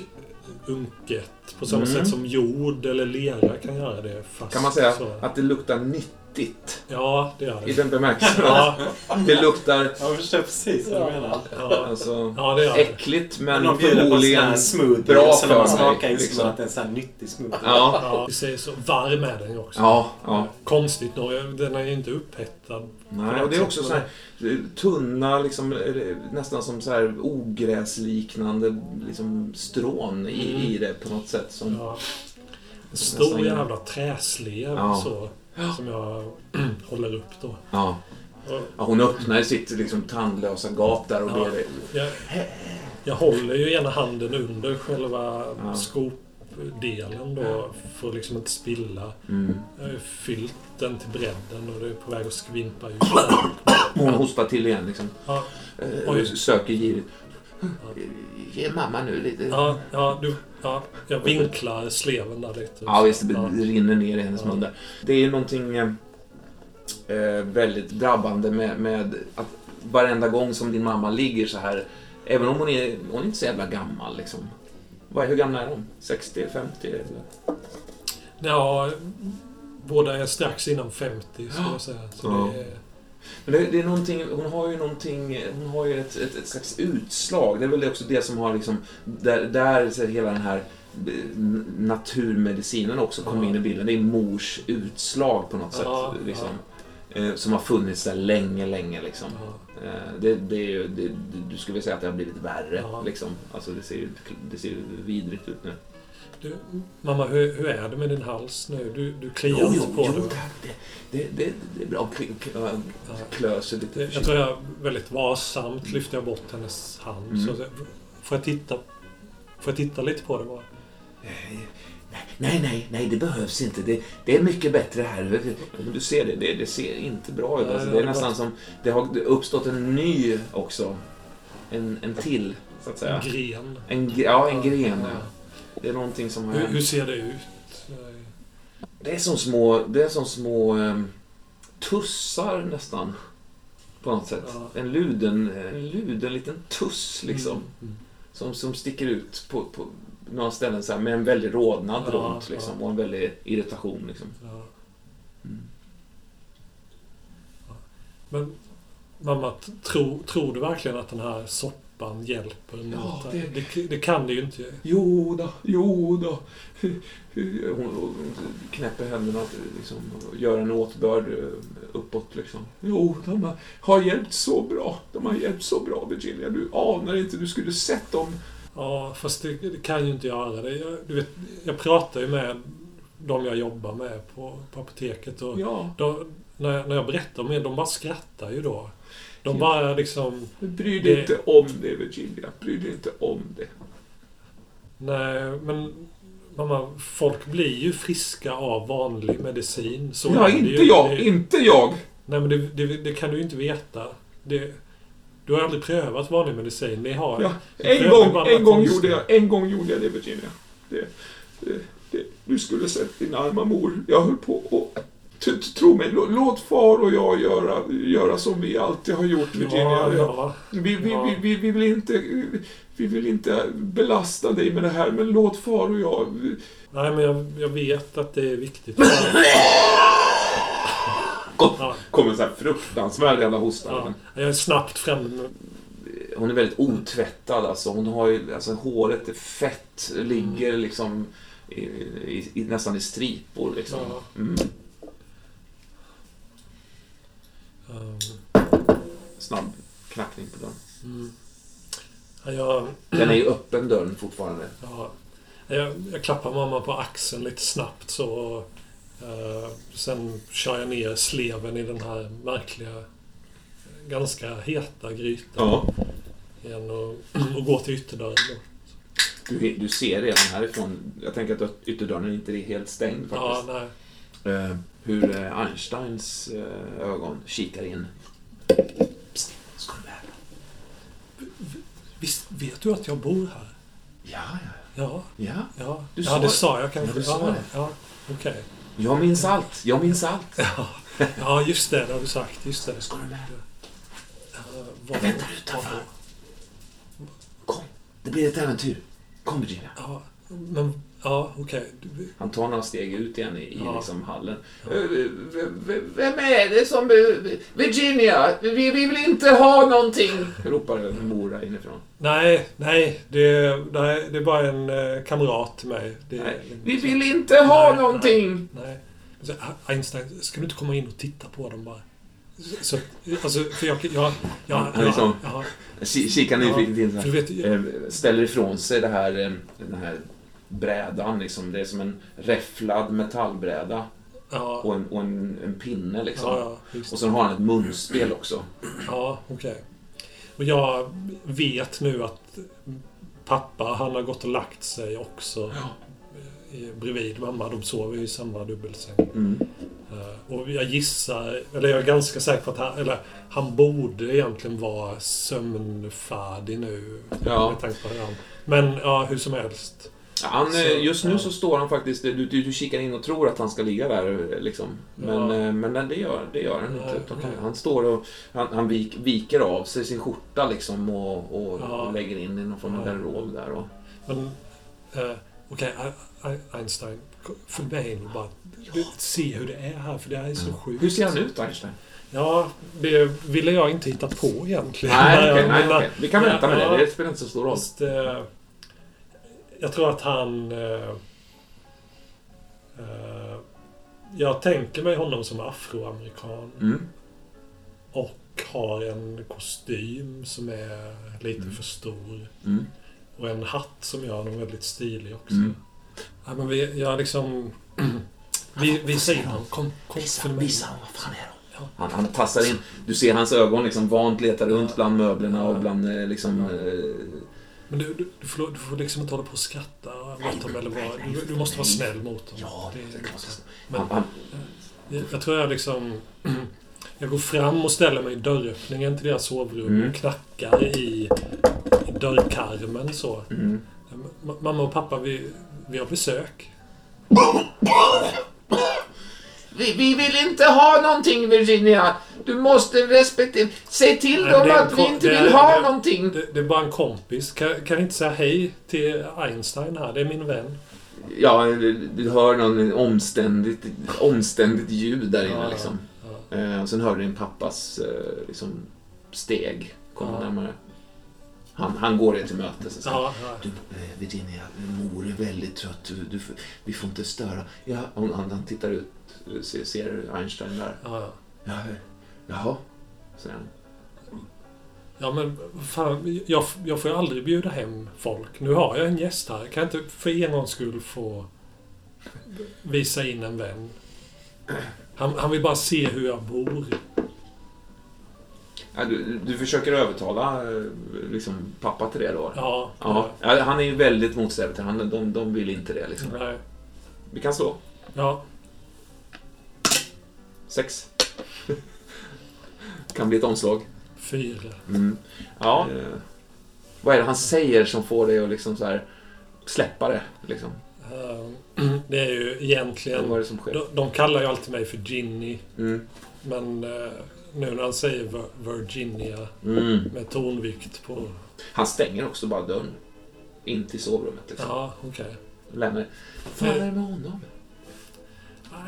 unket. På samma Mm. sätt som jord eller lera kan göra det. Fast Kan man säga så. att det luktar nyttigt? Ja, det gör I det. den bemärkelsen. Ja, Det luktar Ja, jag förstår precis vad du menar. ja, alltså, ja, det gör det. äckligt men någon bjuder på en sån förmodligen här smoothie bra och sen när man för smakar mig, liksom. man att det är en sån här nyttig smoothie. Ja, Ja, vi säger så. Varm är den ju också. ja, ja. Konstigt nog. Den är ju inte upphettad. Nej, och det är också så här tunna, liksom, nästan som så här ogräsliknande liksom, strån i, Mm. i det på något sätt. Som, Ja. En Nästan stor jävla träslev Ja. så. Som jag håller upp då. ja. Ja, hon öppnar sitt liksom, tandlösa gap där och Ja. ber jag, jag håller ju ena handen under själva Ja. skopdelen då. För att liksom inte spilla. mm. Jag har ju fyllt den till bredden och det är på väg att skvimpa ut. Hon hostar till igen liksom. Ja, Eh, Oj. söker girigt. Ge mamma nu lite. ja, ja, du, ja, jag vinklar sleven där lite. Ja, visst. Det rinner ner i hennes Ja. mun där. Det är ju någonting eh, eh, väldigt drabbande med, med att varenda gång som din mamma ligger så här, även om hon är, hon är inte så jävla gammal liksom. Vad, hur gamla är hon? 60, 50? Eller? Ja, båda är strax innan 50 skulle jag säga. Så Ja. det är, Men det, det är någonting, hon har ju någonting, hon har ju ett, ett, ett slags utslag. Det är väl också det som har liksom, där, där hela den här eh, naturmedicinen också kommer Ja. in i bilden. Det är mors utslag på något Ja, sätt. Liksom. Eh, Som har funnits där länge, länge liksom. ja. Eh, Det, det är ju, det, du skulle väl säga att det har blivit värre Ja. liksom. Alltså det ser ju det ser ju vidrigt ut nu. Du, mamma, hur, hur är det med din hals nu? Du, du kliar Jo, inte jo, på jo, den. tack. Det, det, det, det är bra. Klö, klö, Ja. klö sig lite Det- Jag tror jag väldigt varsamt lyfter jag bort hennes hand. Mm. Så, får, jag titta, får jag titta lite på det bara? Nej, nej, nej, det behövs inte. Det, det är mycket bättre här. Du ser det, det, det ser inte bra ut. Alltså, det är nästan som, det har uppstått en ny också. En, en till, så att säga. En gren. En, ja, en gren. Ja. Det är någonting som har Hur, hur ser det ut? Det är som små, det är som små um, tussar nästan. På något sätt. Ja. En luden, en luden liten tuss liksom. Mm, mm. Som, som sticker ut på, på några ställen så här, med en väldig rodnad Ja, runt liksom, ja. och en väldig irritation. Liksom. Ja. Mm. Men mamma, tro, tror du verkligen att den här soppan hjälper Ja, det? det- Det, kan det ju inte. Jo då, jo då. Hon, knäpper händerna liksom, och gör en åtbörd eh, uppåt. Liksom. Jo, de har- har hjälpt så bra. De har hjälpt så bra, Virginia. Du anar inte, du skulle sett dem. Ja, fast det, det kan ju inte göra det. Jag, du vet, jag pratar ju med de jag jobbar med på, på apoteket och Ja, de, när, jag, när jag berättar om det, de bara skrattar ju då. De bara liksom... bry dig Det- inte om det, Virginia. Bry dig inte om det. Nej, men mamma, folk blir ju friska av vanlig medicin. Så ja, det inte ju. jag, Det, inte jag. nej, men det, det, det kan du ju inte veta. Det, du har aldrig prövat vanlig medicin. Ni har... Ja, en gång, en gång, gjorde jag, en gång gjorde jag det, Virginia. Det, det, det, du skulle sett din arma mor. Jag höll på och... Tro mig, lå- låt far och jag göra, göra som vi alltid har gjort, Virginia. Ja, ja. Vi, vi, Ja. vi, vi, vi, vill inte, vi vill inte belasta dig med det här, men låt far och jag... Nej, men jag, jag vet att det är viktigt. Ja, Kommer en sån här fruktansvärd jävla hosta. ja. Jag är snabbt framme. Hon är väldigt otvättad alltså. Hon har ju, alltså håret är fett, ligger liksom i, i, i, nästan i stripor liksom. Ja. Mm. Um, Snabb knackning på dörren. mm. Ja, jag, Den är ju öppen dörren fortfarande. ja, jag, jag klappar mamma på axeln lite snabbt så. eh, sen kör jag ner sleven i den här märkliga, ganska heta grytan Ja. igen och, och går till ytterdörren. Då. Du, du ser redan härifrån, jag tänker att ytterdörren inte är helt stängd Ja, faktiskt. nej. Eh, hur eh, Einsteins eh, ögon kikar in. Psst, ska du med? Visst vet du att jag bor här? Ja, ja, Ja, ja. ja. Du ja det sa jag kanske. Ja, du sa ja, det. Ja, okej. Jag minns allt, jag minns allt. Ja. ja, just det. Det har du sagt. Just det. Ska du med? Ja, vad- väntar utanför. Kom, det blir ett äventyr. Kom Virginia. Ja, Men, ja, okej. Han tar några steg ut igen i, i Ja. liksom hallen. Eh, v- v- Vem är det som... eh, Virginia, vi, vi vill inte ha någonting! Ropar Mora inifrån. Nej, nej det, nej. det är bara en eh, kamrat till mig. Nej, vi vill inte ha Nej, någonting! Nej. Så, Einstein, ska du inte komma in och titta på dem bara? Så, alltså, för jag... jag, jag, jag, liksom- jag, Ki- Kikar nyfiket in vet, jag, Eh, Ställer ifrån sig det här, eh, den här brädan liksom. Det är som en räfflad metallbräda ja, och en, och en, en pinne liksom. ja, ja, Och sen har han ett munspel också. Ja, okej. Och jag vet nu att pappa, han har gått och lagt sig också. i- Bredvid mamma. De sover ju i samma dubbelsäng. Mm. Eh, Och jag gissar, eller jag är ganska säker på att han, eller han borde egentligen vara sömnfärdig nu. Ja. Med tanke på hur han... Men ja, hur som helst. Ja, Han, Så, eh, just nu ja. så står han faktiskt... Du, du, du kikar in och tror att han ska ligga där eh, liksom. Men, Ja. eh, men det, gör, det gör han inte. Okej. Han står och han, han vik, viker av sig sin skjorta liksom och, och, Ja. lägger in i någon form av Ja. garderob där. Och, Men eh, okej, I- Einstein. Följ med in och bara se hur det är här, för det här är så sjukt. hur ser han ut Einstein? Ja, det ville jag inte hitta på egentligen. Nej, Jag nej, okej. Vi kan vänta med Ja. det. Det spelar inte så stor roll. Fast, eh, jag tror att han... Eh, eh, jag tänker mig honom som afroamerikan. Mm. Och har en kostym som är lite Mm. för stor. Mm. Och en hatt som gör honom väldigt stilig också. Mm. Ja, men vi, jag liksom... vi, vi säger honom. Kom, kom, följ med. vad fan är det? Han, han tassar in. Du ser hans ögon liksom vant leta runt bland möblerna och bland eh, liksom... eh, Men du, du, du, får, du får liksom inte hålla på och skratta mot dem eller vad. Du, du måste vara snäll mot dem. Ja, det är klart. Men Han, han, jag, jag tror jag liksom... Jag går fram och ställer mig i dörröppningen till deras sovrum Mm. och knackar i, i dörrkarmen så. mm. Ma- Mamma och pappa, vi, vi har besök. Vi, vi vill inte ha någonting Virginia. Du måste respektera... Säg till Nej, dem att vi inte är- vill ha det- någonting. Det, det är bara en kompis. Kan, kan inte säga hej till Einstein här? Det är min vän. Ja, du, hör någon omständigt, omständigt ljud där inne Ja, liksom. Ja. Eh, och sen hör du din pappas eh, liksom, steg komma Ja. närmare. Han, han går er till mötes. och säger, Ja, ja. Du, eh, Virginia, mor är väldigt trött. Du, du, får- vi får inte störa. Ja, han, han, han tittar ut, eh, ser, ser Einstein där. ja, ja. Ja, jaha, säger han. Ja men fan, jag, jag får ju aldrig bjuda hem folk. Nu har jag en gäst här. Kan jag inte för en gångs skull få visa in en vän? Han, han vill bara se hur jag bor. Ja, du, du försöker övertala liksom, pappa till det då? Ja. Ja, ja, han är ju väldigt motsträvig till han, de, de vill inte det. Liksom. Nej. Vi kan slå. Ja. Sex. Kan bli ett omslag. Fyra. Mm. Ja. Eh, vad är det han säger som får dig att liksom så här släppa det? Liksom? Eh, Det är ju Vad är egentligen... det som sker? De, de kallar ju alltid mig för Ginny. Mm. Men eh, nu när han säger Vir- Virginia Mm. med tonvikt på... Han stänger också bara dörren. In till sovrummet. Liksom. Ja, okej. Lämnar. Vad är det med honom?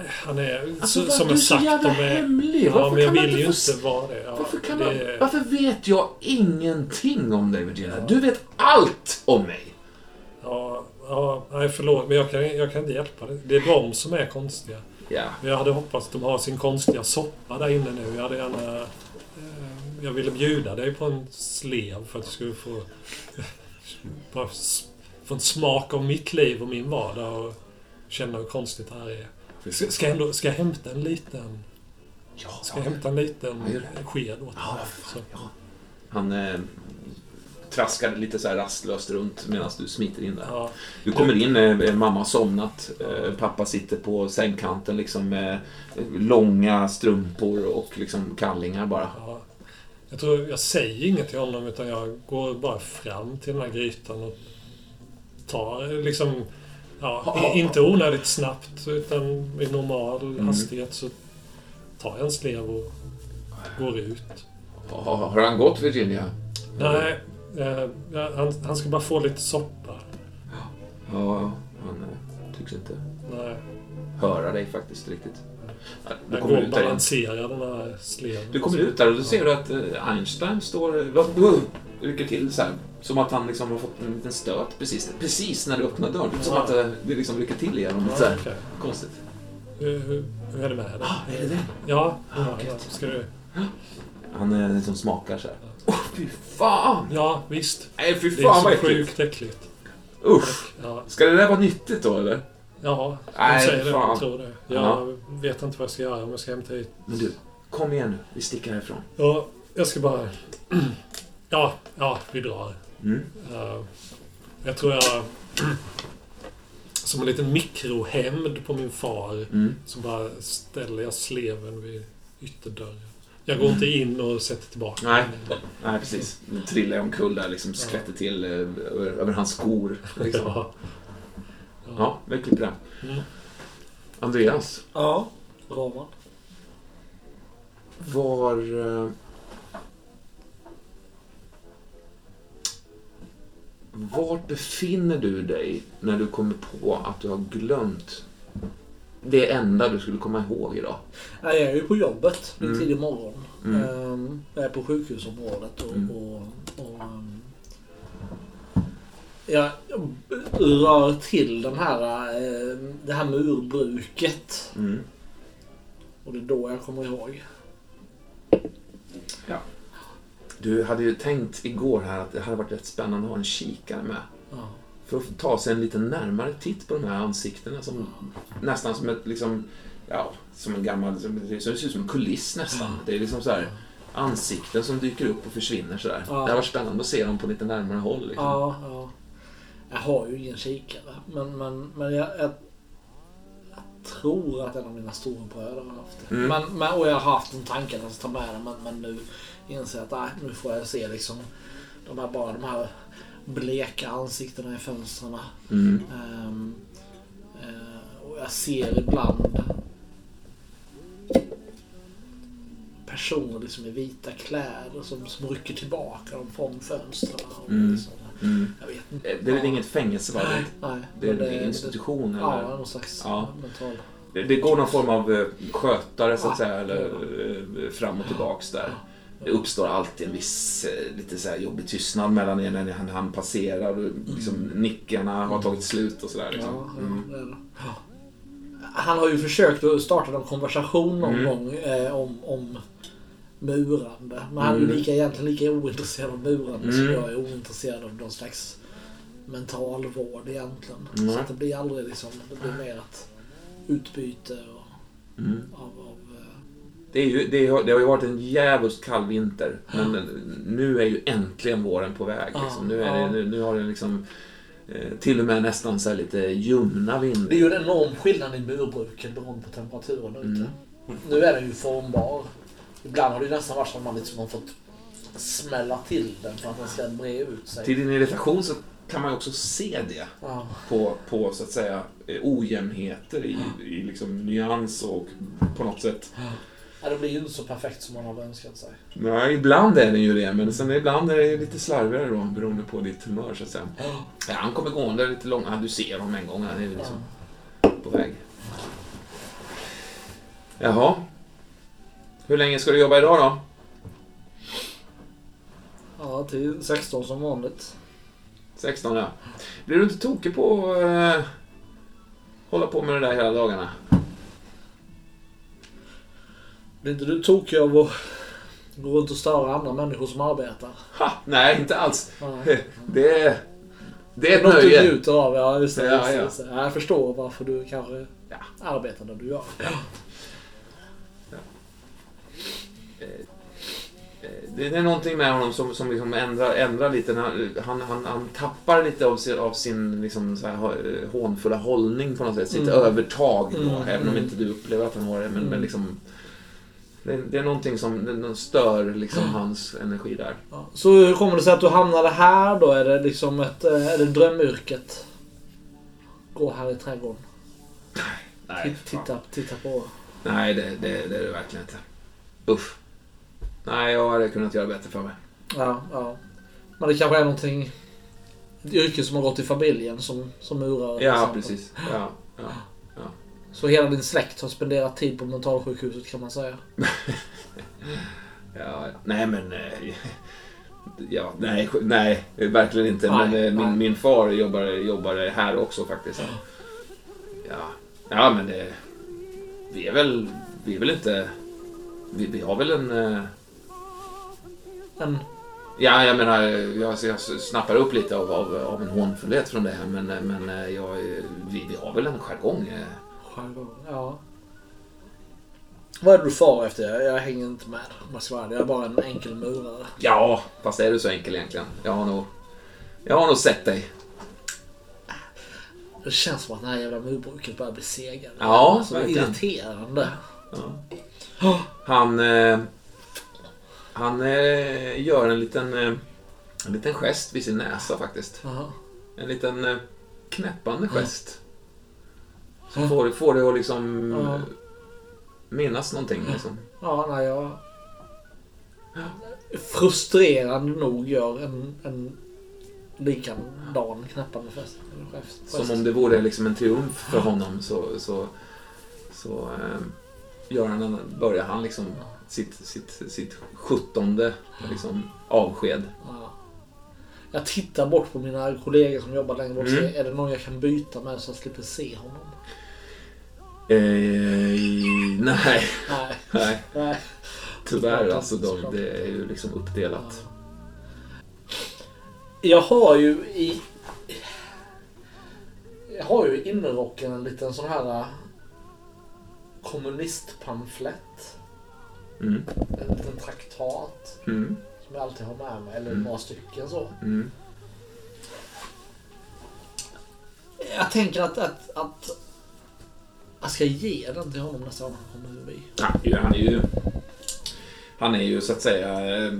Han är, Alltså, så, som du jag är så sagt, jävla är... hemlig. Ja, Varför men jag vill ju inte vara det. Ja, Varför, kan det, man, varför vet jag ingenting om dig, Virginia? Du vet allt om mig! Ja, ja, nej förlåt, men jag kan, jag kan inte hjälpa det. Det är de som är konstiga. Ja. Jag hade hoppats att de har sin konstiga soppa där inne nu. Jag hade gärna... Eh, jag ville bjuda dig på en slev för att du skulle få... få en smak av mitt liv och min vardag och känna hur konstigt det här är. Ska, ska, jag, ändå, ska jag hämta en liten... Ja, Ska jag hämta en liten Ja, sked åt Ja, fan, ja. Han eh, traskar lite så här rastlöst runt medan du smiter in där. Ja, Du kommer in, eh, mamma har somnat. Eh, pappa sitter på sängkanten liksom med långa strumpor och liksom kallingar bara. ja. Jag tror jag säger inget till honom utan jag går bara fram till den här grytan och tar liksom... Ja, inte onödigt snabbt utan i normal Mm. hastighet så tar jag en slev och går ut. Har, han gått Virginia? Nej, eh, han, han ska bara få lite soppa. Ja, han eh, tycks inte Nej. höra dig faktiskt riktigt. Du Jag går ut och balanserar den här sleven. Du kommer ut där och då ser du att eh, Einstein står... vad- Rycker till så här. Som att han liksom har fått en liten stöt precis, precis när du öppnar dörren. Som att eh, det liksom rycker till igen. Ja, så här. okej. Konstigt. Hur, hur, hur är det med dig? Ah, är det det? Ja, Ah, ja. Ska du... Han eh, liksom smakar så här. Åh, fy fan! Ja, visst. Nej, fy Det är fan så vad äckligt. sjukt äckligt. Usch! Ja, Ska det där vara nyttigt då eller? ja de Nej, säger det. fan. Jag tror det. Jag Ja. vet inte vad jag ska göra om jag ska hämta hit. Men du, kom igen nu. Vi sticker härifrån. Ja, jag ska bara... Ja, ja, vi drar. Mm. Eh, jag tror jag... Som en liten mikrohämnd på min far Mm. så bara ställer jag sleven vid ytterdörren. Jag går inte in och sätter tillbaka Nej. den. Nej, precis. Nu trillar jag omkull där liksom. Skvätter till eh, över, över hans skor. Liksom. Ja. Ja, vi klipper den. Mm. Andreas, Ja. Roman. var... Vart befinner du dig när du kommer på att du har glömt det enda du skulle komma ihåg idag? Jag är ju på jobbet. Det är Mm. tidig morgon. Mm. Ehm, Jag är på sjukhusområdet och, Mm. och, och ehm, jag rör till den här, eh, det här murbruket. Mm. Och det är då jag kommer ihåg. Du hade ju tänkt igår här att det hade varit rätt spännande att ha en kikare med. Ja. För att ta sig en lite närmare titt på de här ansiktena som nästan som ett liksom, ja, som en gammal, som, det ser ut som en kuliss nästan. Det är liksom så här ansikten som dyker upp och försvinner sådär. Ja. Det hade varit spännande att se dem på lite närmare håll. Liksom. Ja, ja. Jag har ju ingen kikare. Men, men, men jag, jag, jag tror att en av mina storebröder har haft det. Mm. Men, men, och jag har haft en tanke att ta med den. Men, men nu inser att nej, nu får jag se liksom de här, bara de här bleka ansiktena i fönstren. Mm. Eh, och jag ser ibland personer liksom i vita kläder som, som rycker tillbaka dem från fönstren. Och Mm. liksom, Mm. jag vet inte. Det är väl inget fängelse va? Nej, nej. Det är men en institution Ja, eller? någon slags Ja. mental... Det, det går någon form av eh, skötare så att Ja. säga, eller eh, fram och tillbaks där. Det uppstår alltid en viss eh, lite så jobbig tystnad mellan er när han, han passerar och liksom, nickarna har tagit slut och sådär. Ja, Liksom. ja, Mm. det. Ja. Han har ju försökt att starta en konversation någon Mm. gång eh, om, om murande. Men han är ju Mm. lika, egentligen lika ointresserad av murande som Mm. jag är ointresserad av någon slags mentalvård egentligen. Mm. Så att det blir aldrig liksom, det blir mer ett utbyte och, Mm. av, av Det, är ju, det, har, det har ju varit en jävligt kall vinter, men nu är ju äntligen våren på väg. Liksom. Nu, är det, nu, nu har det liksom eh, till och med nästan så här lite ljumna vindar. Det är ju en enorm skillnad i murbruket beroende på temperaturen ute. Mm. Nu är den ju formbar. Ibland har det nästan varit som att man liksom har fått smälla till den för att den ska bre ut sig. Till din irritation så kan man ju också se det Ja. på, på så att säga eh, ojämnheter i, i liksom nyans och på något sätt. Ja, det blir ju inte så perfekt som man har önskat sig. Nej, ibland är den ju det, men sen ibland är det lite slarvigare då beroende på ditt humör så att säga. Ja, han kommer gående lite långt. Ja, du ser honom en gång. Han är liksom på väg. Jaha. Hur länge ska du jobba idag då? Ja, till 16 som vanligt. 16 ja. Blir du inte tokig på att eh, hålla på med det där hela dagarna? Blir inte du tokig av att gå runt och störa andra människor som arbetar? Ha, nej, inte alls. Nej. Det är, det är ett Något du nöje. njuter av, ja just det. Ja, just det, ja. Jag förstår varför du kanske Ja. arbetar där du gör. Det är någonting med honom som, som liksom ändrar, ändrar lite. när Han, han, han tappar lite av sin, av sin liksom så här, hå- hånfulla hållning på något sätt. Sitt Mm. övertag då, Mm, även om mm. inte du upplever att han har det. Men, Mm. men liksom, det, det är någonting som det stör liksom hans energi där. Ja. Så hur kommer det sig att du hamnade här då? Är det liksom ett, eh, är det drömyrket? Gå här i trädgården. Nej, Titt- Titta, titta på... Nej det, det, det är det verkligen inte. Usch. Nej, jag hade kunnat göra bättre för mig. Ja, ja. Men det kanske är någonting ett yrke som har gått i familjen som, som murare. Ja, precis. Ja, ja. Så hela din släkt har spenderat tid på mentalsjukhuset kan man säga. Ja, nej men... eh, Ja, nej, nej, verkligen inte. Nej, men eh, nej. min, min far jobbar, jobbar här också faktiskt. Ja, ja men det... Vi är väl, vi är väl inte... Vi, vi har väl en... eh, En, Ja, jag menar, jag, jag snappar upp lite av, av, av en hånfullhet från det här, men, men eh, jag, vi, vi har väl en jargong. eh. Jargong, ja. Vad är det du far efter? Jag, hänger inte med. om jag ska vara ärlig. Jag är bara en enkel murare. Ja, fast är du så enkel egentligen? Jag har nog, jag har nog sett dig. Det känns som att det här jävla murbruket börjar bli segare. Ja, så verkligen. irriterande. Han, eh, han eh, gör en liten, eh, en liten gest vid sin näsa faktiskt. Jaha. En liten eh, knäppande gest. Som får, får det att liksom Ja. minnas någonting. Liksom. Ja, nej, jag... Frustrerande nog gör en, en likadan knäppande fest. Som om det vore liksom en triumf för honom så, så, så eh, gör han, börjar han liksom sitt, sitt, sitt sjuttonde liksom, avsked. Ja. Jag tittar bort på mina kollegor som jobbar längre bort. Mm. Är det någon jag kan byta med så jag slipper se honom? Eh, nej, Nej. nej, nej. tyvärr alltså. Såklart. det är ju liksom uppdelat. Jag har ju i... Jag har ju i innerrocken en liten sån här äh, kommunistpamflett. Mm, En liten traktat mm, som jag alltid har med mig. Eller Mm. några stycken så. mm. Jag tänker att, att, att jag ska ge den till honom nästa gång han kommer förbi. Ja, han är ju... Han är ju så att säga eh,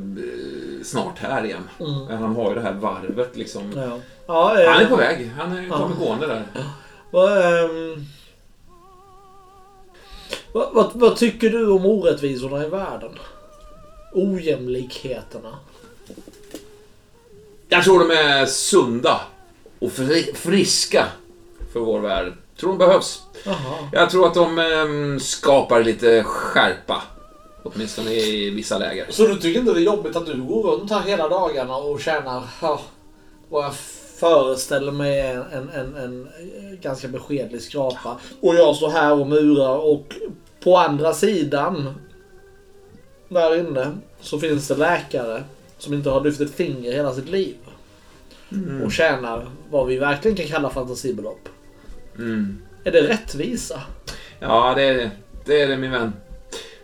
snart här igen. Mm. Han har ju det här varvet liksom. Ja. Ja, eh, Han är på väg. Han är, Ja. kommer gående där. Vad, ehm, vad, vad, vad tycker du om orättvisorna i världen? Ojämlikheterna? Jag tror de är sunda och fri, friska för vår värld. Tror de behövs. Jaha. Jag tror att de eh, skapar lite skärpa. Åtminstone i vissa läger. Så du tycker inte det är jobbigt att du går runt här hela dagarna och tjänar ja, vad jag föreställer mig är en, en, en ganska beskedlig skrapa. Och jag står här och murar och på andra sidan där inne så finns det läkare som inte har lyft ett finger hela sitt liv. Och tjänar vad vi verkligen kan kalla fantasibelopp. Mm. Är det rättvisa? Ja, det är det. Det är det min vän.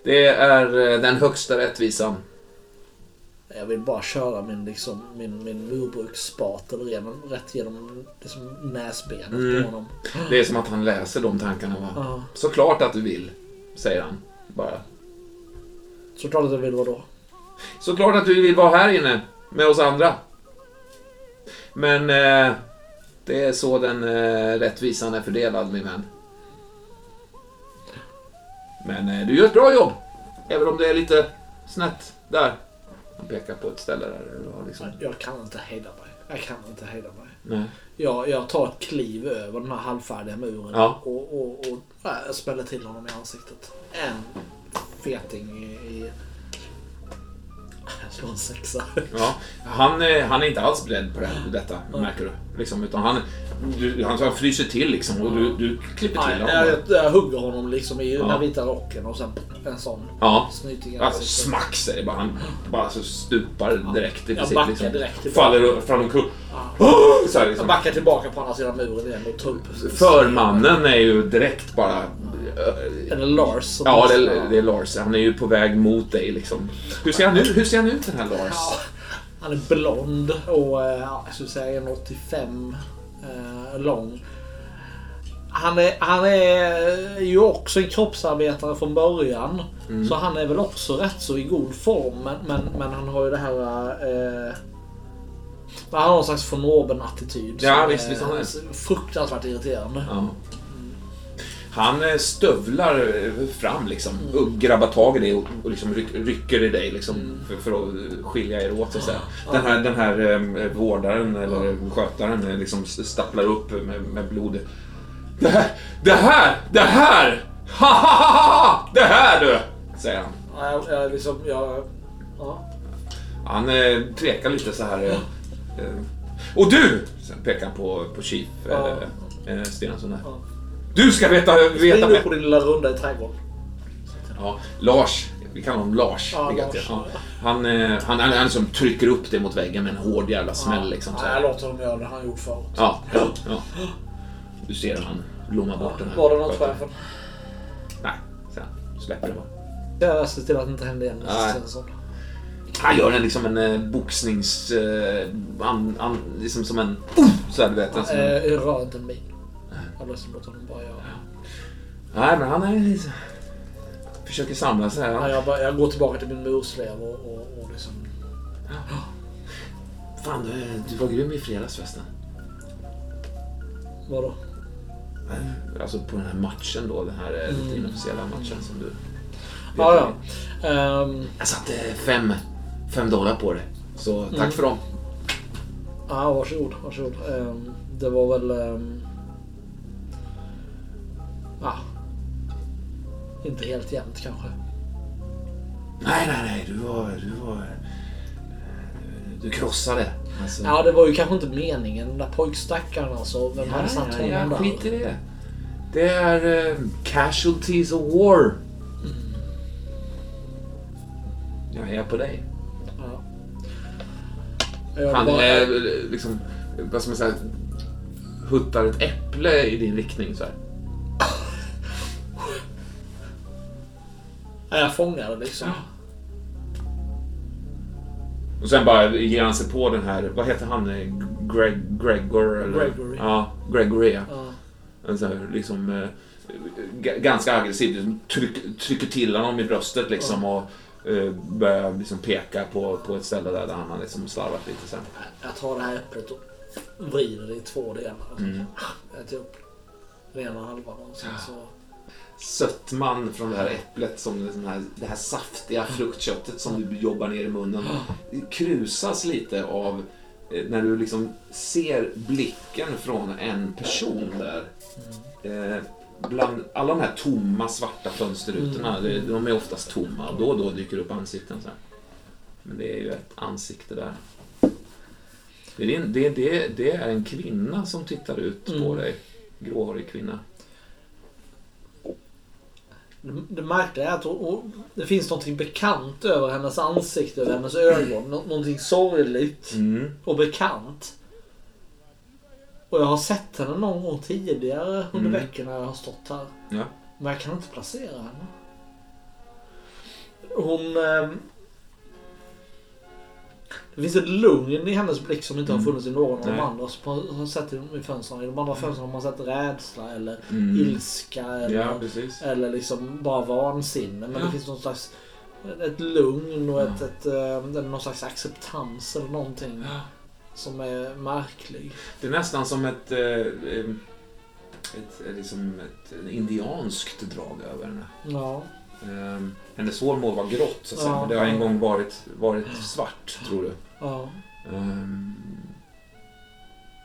Det är eh, den högsta rättvisan. Jag vill bara köra min, liksom, min, min murbruksspatel genom, rätt genom liksom, näsbenet Mm. på honom. Det är som att han läser de tankarna va. Ja. Såklart att du vill, säger han. Bara. Såklart att jag vill vadå? Såklart att du vill vara här inne med oss andra. Men eh, det är så den eh, rättvisan är fördelad min vän. Men eh, du gör ett bra jobb. Även om det är lite snett där. Han pekar på ett ställe där det var liksom... Jag kan inte hejda mig. Jag kan inte hejda mig. Nej. Jag, jag tar ett kliv över den här halvfärdiga muren Ja. och, och, och äh, smäller till honom i ansiktet. En feting i... i... Jag en sexa. Ja, han, eh, han är inte alls beredd på det, detta, märker du. Liksom, utan han, du, han, fryser till liksom och du, du klipper till Nej, honom. jag, jag hugger honom liksom i den Ja. här vita rocken och sen en sån Ja. snyting i Alltså, smack säger det bara. Han bara så stupar direkt i Jag princip. backar liksom. direkt tillbaka. Faller fram omkull. Ja. Så här, Jag liksom. backar tillbaka på andra sidan muren igen och tar upp... Förmannen är ju direkt bara... eh, Eller Lars. som Ja, det är, det är Lars. Han är ju på väg mot dig liksom. Hur ser han ut, hur ser han ut den här Lars? Ja, han är blond och eh, ja, jag skulle säga 1,85 eh, lång. Han är, han är ju också en kroppsarbetare från början. Mm. Så han är väl också rätt så i god form. Men, men, men han har ju det här... Eh, han har någon slags von oben attityd Ja, visst, visst han det. Fruktansvärt irriterande. Ja. Han eh, stövlar eh, fram liksom och grabbar tag i dig och, och liksom ryck, rycker i dig liksom för, för att skilja er åt så att säga. Den här, den här eh, vårdaren eller skötaren eh, liksom stapplar upp med, med blod. Det här, det här, det här! Ha, ha, ha, ha! Det här du! Säger han. Ja, jag, liksom, jag... Ja. Han eh, tvekar lite så här. Eh, och du! Sen pekar han på, på Chief Ja. eh, Stensson. Ja. Du ska veta, veta Spring upp på din lilla runda i trädgården. Ja, Lars. Vi kallar honom Lars. Ja, Lars. Ja. Han, eh, han, han, han som trycker upp det mot väggen med en hård jävla smäll. Liksom, så Ja, jag här. låter dem göra det han gjort förut. Ja, ja, ja. Du ser hur han blommar bort den här. Var det något chefen? Nej, sen släpper det bara. Jag ser till att det inte händer igen. Han gör en liksom en eh, boxnings... Eh, an, an, liksom som en... Uh, så här, du vet. en som en- Eh, en min. Jag liksom låter honom bara göra. Nej, men han är... liksom- Försöker samla sig. Ja, jag, bara, jag går tillbaka till min murslev och, och, och liksom... fan, du, du var grym i fredags förresten. Vadå? Alltså på den här matchen då, den här mm. lite inofficiella matchen som du... Ja, ja. Ehm, Jag satte fem, fem dollar på det. Så tack Mm. för dem. ja, varsågod. varsågod. Ehm, det var väl... Um, ja. Inte helt jämnt kanske. Nej, nej, nej. Du var... Du var... eh, Du krossade. Alltså, Ja, det var ju kanske inte meningen. Den där pojkstackaren alltså. Vem hade satt ja, honom ja, där? skit i det. Det är eh, casualties of war. Jag är på dig. Ja. Han bara- är liksom, vad ska man säga, huttar ett äpple i din riktning så här. Ja, jag fångade liksom. Och sen bara ger han sig på den här, vad heter han? eh, Greg, Gregor? Eller? Gregory. Ja, Gregory. Ja. Ja. Så här, liksom, eh, ganska aggressivt. Liksom, tryck, trycker till honom i bröstet liksom och eh, börjar liksom peka på, på ett ställe där, där han har liksom slarvat lite sen. Jag tar det här äpplet och vrider det i två delar. Mm. Jag äter upp den ena halvan och sen så... Sötman från det här äpplet, som det, sån här, det här saftiga fruktköttet som du jobbar ner i munnen, krusas lite av eh, när du liksom ser blicken från en person där. Eh, bland alla de här tomma svarta fönsterrutorna, det- de är oftast tomma. Då och då dyker upp ansikten så här. Men det är ju ett ansikte där. Det är, en- det, det, det är en kvinna som tittar ut på Mm. dig. Gråhårig kvinna. Det, märkliga är att hon, det finns någonting bekant över hennes ansikte, över hennes ögon. Nå, någonting sorgligt Mm. och bekant. Och jag har sett henne någon gång tidigare under Mm. veckorna jag har stått här. Ja. Men jag kan inte placera henne. Hon... ehm, det finns ett lugn i hennes blick som inte har Mm. funnits i någon av de andra som sett i fönstren. I de andra fönstren har man sett rädsla eller Mm. ilska eller, Ja, eller liksom bara vansinne. Men Ja. det finns någon slags ett lugn och ett, ett, eh, eller någon slags acceptans eller någonting som är märklig. Det är nästan som ett, eh, eh, ett, eh, liksom ett indianskt drag över henne. Ja. Eh, hennes hår må vara grått, så att säga, Ja. men det har en gång varit, varit svart, tror du. ja. Ehm,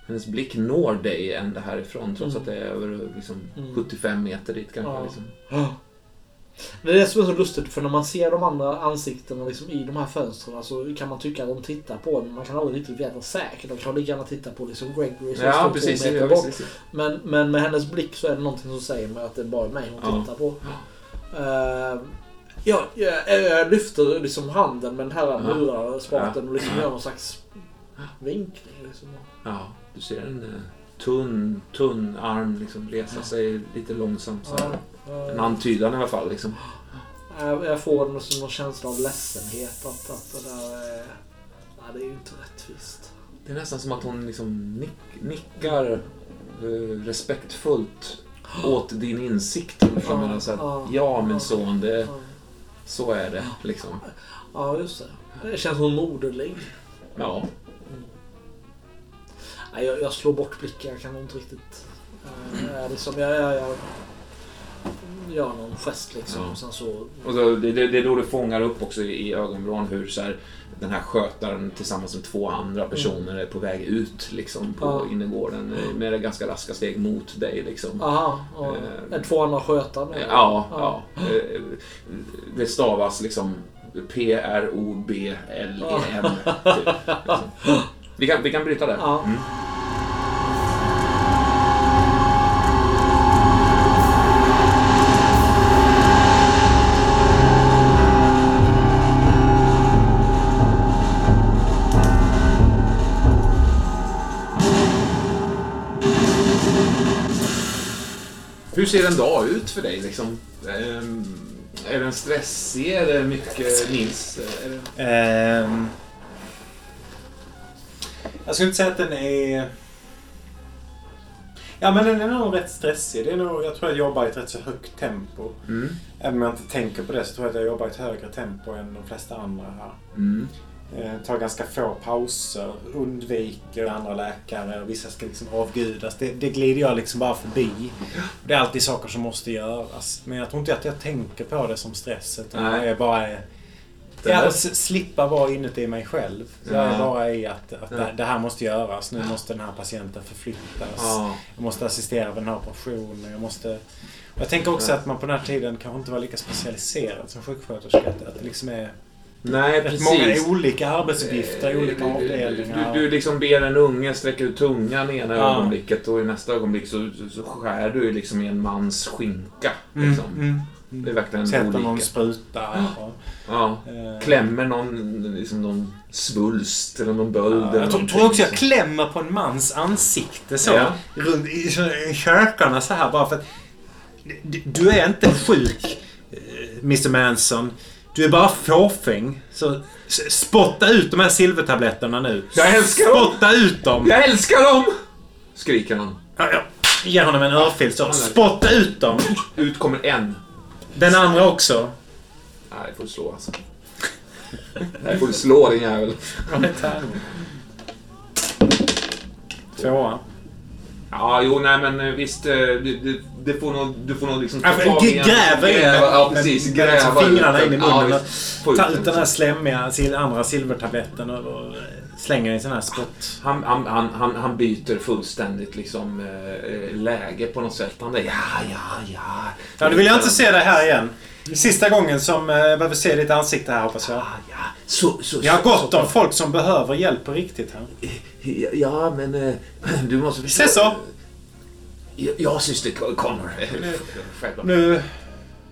hennes blick når dig ända härifrån, trots Mm. att det är över liksom, Mm. 75 meter dit kanske. Ja. Liksom. Det är det som är så lustigt för när man ser de andra ansiktena liksom i de här fönstren så kan man tycka att de tittar på en men man kan aldrig riktigt veta säkert. De kan lika gärna titta på liksom Gregory som Ja, står precis. två meter Ja, bort. Men, men med hennes blick så är det någonting som säger mig att det är bara mig hon tittar på. Uh, ja, jag, jag lyfter liksom handen med den här Ja. murade spaten och liksom gör någon slags vinkling. Liksom. Ja, du ser en eh, tunn, tunn arm liksom resa sig lite långsamt. Så här. En eh, antydan i alla fall. Liksom. jag, jag får en, som någon känsla av ledsenhet att, att det där är... Nej, det är ju inte rättvist. Det är nästan som att hon liksom nick, nickar eh, respektfullt åt din insikt. ungefär. Ja, Men så att, ja, min son, det, så är det. Liksom. Ja, just det. Det känns som moderlig. Ja. Nej, jag, jag slår bort blicken. Jag kan inte riktigt... Uh, liksom, jag, jag, jag, gör någon gest liksom. Ja. Och sen så... Och då, det, det, är då du fångar upp också i, ögonvrån hur så här, den här skötaren tillsammans med två andra personer är på väg ut liksom, på Ja. innergården eh, med ganska raska steg mot dig. Liksom. Aha, och Eh, två andra skötare? Ja, ja. Eh, Det stavas liksom P-R-O-B-L-E-M. Typ, liksom. vi, kan, vi kan bryta där. Ja. Mm. Hur ser en dag ut för dig? Liksom? Ehm, är den stressig? Är det mycket? Är det... Ehm, jag skulle inte säga att den är... Ja, men den är nog rätt stressig. Det är nog, jag tror jag jobbar i ett rätt så högt tempo. Mm. Även om jag inte tänker på det så tror jag att jag jobbar i ett högre tempo än de flesta andra här. Mm. Eh, tar ganska få pauser, undviker andra läkare och vissa ska liksom avgudas. Det, det glider jag liksom bara förbi. Det är alltid saker som måste göras. Men jag tror inte att jag tänker på det som stress. Utan Nej. jag är bara... Är, Det ja, där- s- slippa vara inuti mig själv. Så Jag Ja. är bara i att, att Ja. det, här måste göras. Nu måste den här patienten förflyttas. Ja. Jag måste assistera vid den här operationen. Jag måste... Jag tänker också att man på den här tiden kanske inte var lika specialiserad som sjuksköterska. Att, att det liksom är Nej, rätt precis. många olika arbetsuppgifter i olika avdelningar. Du, du liksom ber en unge sträcka ut tungan i ena Ja. ögonblicket och i nästa ögonblick så, så skär du liksom i en mans skinka. Mm, Liksom. mm. Det är verkligen Sätter olika. någon spruta. Och, Ja. eh, Klämmer någon, liksom någon svulst eller någon böld. Ja, jag tror, tror också jag klämmer på en mans ansikte så. Ja. Runt i, kökarna så här bara för att... Du, du är inte sjuk, eh, Mr Manson. Du är bara fåfäng. Så spotta ut de här silvertabletterna nu. Jag älskar dem! Spotta ut dem! Jag älskar dem! Skriker han. Ja, ja. Ge honom en örfil så. Spotta ut dem! Ut kommer en. Den andra också. Nej, det får du slå alltså. Nej, får du slå din jävel. Tvåa. Ja, jo, nej men eh, visst. eh, Det, det, det får nog, du får nog liksom ta Ja, gräva in Ja, precis. Gräva liksom fingrarna in i. Ja, munnen. Få Ta ut den här slemmiga andra silvertabletten och, slänga i en sån här spott. Han, han, han, han, byter fullständigt liksom eh, läge på något sätt. Han är ja, ja, ja. Ja, nu vill jag inte se dig här igen. Sista gången som eh, jag behöver se ditt ansikte här hoppas jag. Ja, ja. Så, så, Vi har gott så- om folk som behöver hjälp på riktigt här. Ja, men eh, du måste förstå. Se så. Ja, syster Connor. Nu...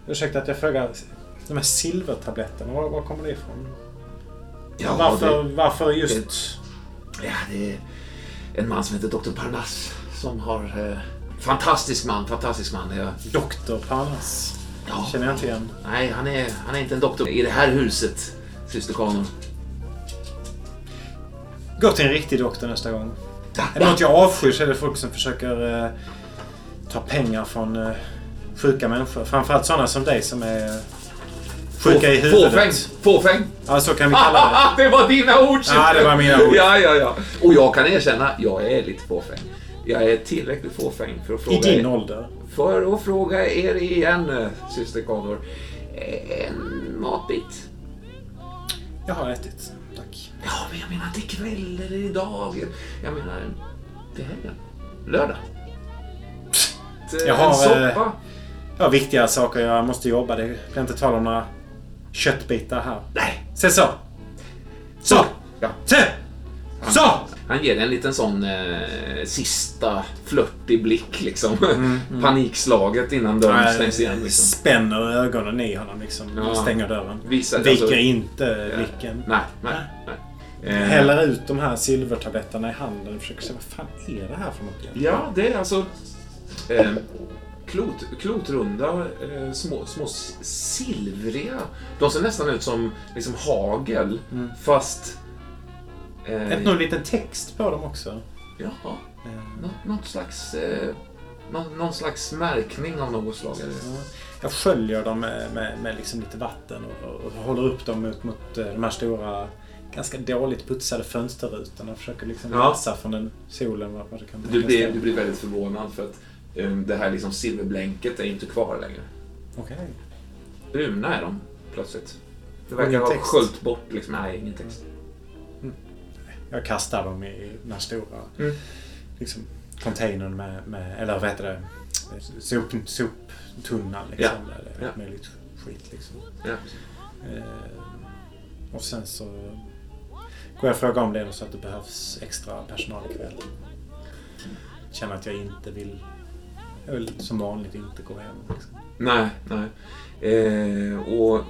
Ursäkta att jag frågar. De här silvertabletterna, var, var kommer det ifrån? Ja, varför, det- varför just... Ja, det är en man som heter Dr. Parnass som har... Eh, fantastisk man, fantastisk man. Jag, Doktor Parnas. Ja, Känner jag inte igen. nej, han är, han är inte en doktor i det här huset, syster Connor. Gå till en riktig doktor nästa gång. Ja, Är det något jag avskyr så är det folk som försöker eh, ta pengar från eh, sjuka människor. Framförallt sådana som dig som är sjuka i huvudet. Fåfäng! Fåfäng! Ja, så kan vi kalla det. det var dina ord! Ja, det var mina ord. Ja, ja, ja. Och jag kan erkänna, jag är lite fåfäng. Jag är tillräckligt fåfäng för att fråga I din er, ålder. För att fråga er igen, eh, syster Connor. En matbit? Jag har ätit. Tack. Ja, men jag menar inte ikväll eller idag. Jag menar till helgen. Lördag. Ett, Jag en har, soppa. Jag har viktiga saker. Jag måste jobba. Det blir inte tal om några köttbitar här. Nej. Se så. Så! Ja. Se! Så! Han ger en liten sån eh, sista flörtig blick liksom. Mm, Panikslaget innan dörren stängs igen. Liksom. Spänner ögonen i honom liksom. Ja. Stänger dörren. Visar, Viker alltså- inte Ja. blicken. Nej, nej, nej. Eh, Häller ut de här silvertabletterna i handen och försöker se vad fan är det här för något? egentligen? Ja, det är alltså eh, klot, klotrunda, eh, små, små silvriga. De ser nästan ut som liksom hagel, Mm. fast... Eh, Är det någon liten text på dem också? ja, Eh, något, något slags... Eh, någon, någon slags märkning av något slag. Ja. Jag sköljer dem med, med, med liksom lite vatten och, och håller upp dem mot, mot eh, de här stora, ganska dåligt putsade fönsterrutorna och försöker liksom Ja. läsa från den solen vad vad det kan Du, blir, du blir väldigt förvånad för att eh, det här liksom silverblänket är inte kvar längre. Okej. Bruna är de plötsligt. Det verkar ha sköljt bort liksom. Nej, ingen text. Jag kastar dem i den här stora Mm. liksom, containern med, med, eller vad heter det, Sop, soptunnan liksom. Där det är Ja. möjligt skit liksom. Ja. Eh, och sen så går jag och frågar om det är så att det behövs extra personal ikväll. Känner att jag inte vill, jag vill som vanligt inte gå hem. Liksom. Nej, nej. Eh, och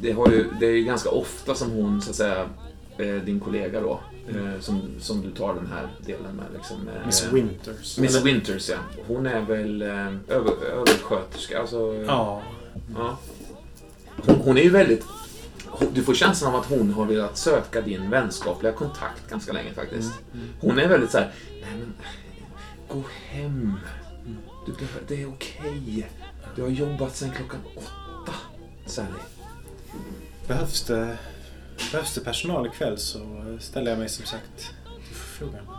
det- har ju, det är ju ganska ofta som hon, så att säga, din kollega då, eh, som, som du tar den här delen med. Liksom, eh, Miss Winters. Miss Winters, ja. Hon är väl eh, över, översköterska. Alltså, Ja. ja. Hon, hon är ju väldigt... Du får känslan av att hon har velat söka din vänskapliga kontakt ganska länge faktiskt. Hon är väldigt så här, nej men, gå hem. Du, det är okej. Du har jobbat sedan klockan åtta, Sally. Behövs det, behövs det personal ikväll så ställer jag mig som sagt till förfogande.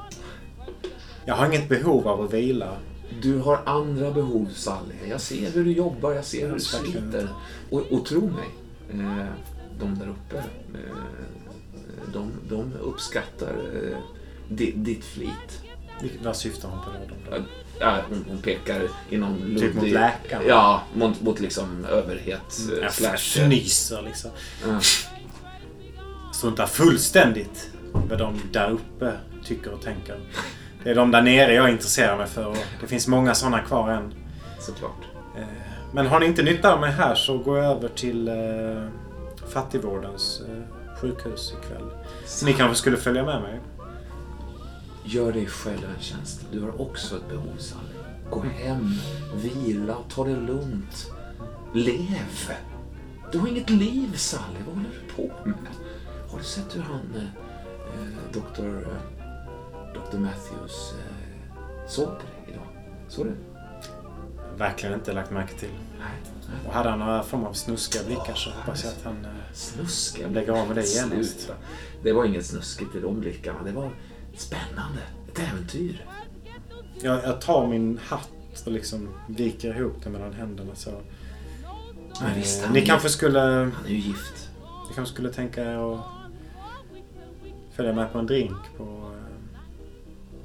Jag har inget behov av att vila. Du har andra behov, Sally. Jag ser hur du jobbar, jag ser hur du sliter. Och, och tro mig, eh, de där uppe, eh, de, de uppskattar eh, di, ditt flit. Vad syftar hon på då? Ja, hon, hon pekar inom Typ mot luddig- läkaren? Ja, mot, mot liksom överhet. eh, Jag slash- fnyser liksom. Ja. Struntar fullständigt vad de där uppe tycker och tänker. Det är de där nere jag intresserar mig för och det finns många sådana kvar än. Såklart. Eh, Men har ni inte nytta av mig här så går jag över till eh, fattigvårdens eh, sjukhus ikväll. Ni kanske skulle följa med mig? Gör dig själv en tjänst. Du har också ett behov, Sally. Gå hem, vila, ta det lugnt. Lev! Du har inget liv, Sally. Vad håller du på med? Har du sett hur han, eh, eh, Dr. Eh. Matthews, eh, såg på dig idag? Såg du? Verkligen inte lagt märke till. Nej. Och hade han några form av snuskiga blickar så hoppas jag att han... eh, Snuskiga Lägg av med det genast. Det var inget snuskigt i de blickarna. Det var spännande. Ett äventyr. Jag, jag tar min hatt och liksom viker ihop den mellan händerna så. Men visst, Eh, ni kanske skulle... Han är ju gift. Ni kanske skulle tänka er att följa med på en drink på eh,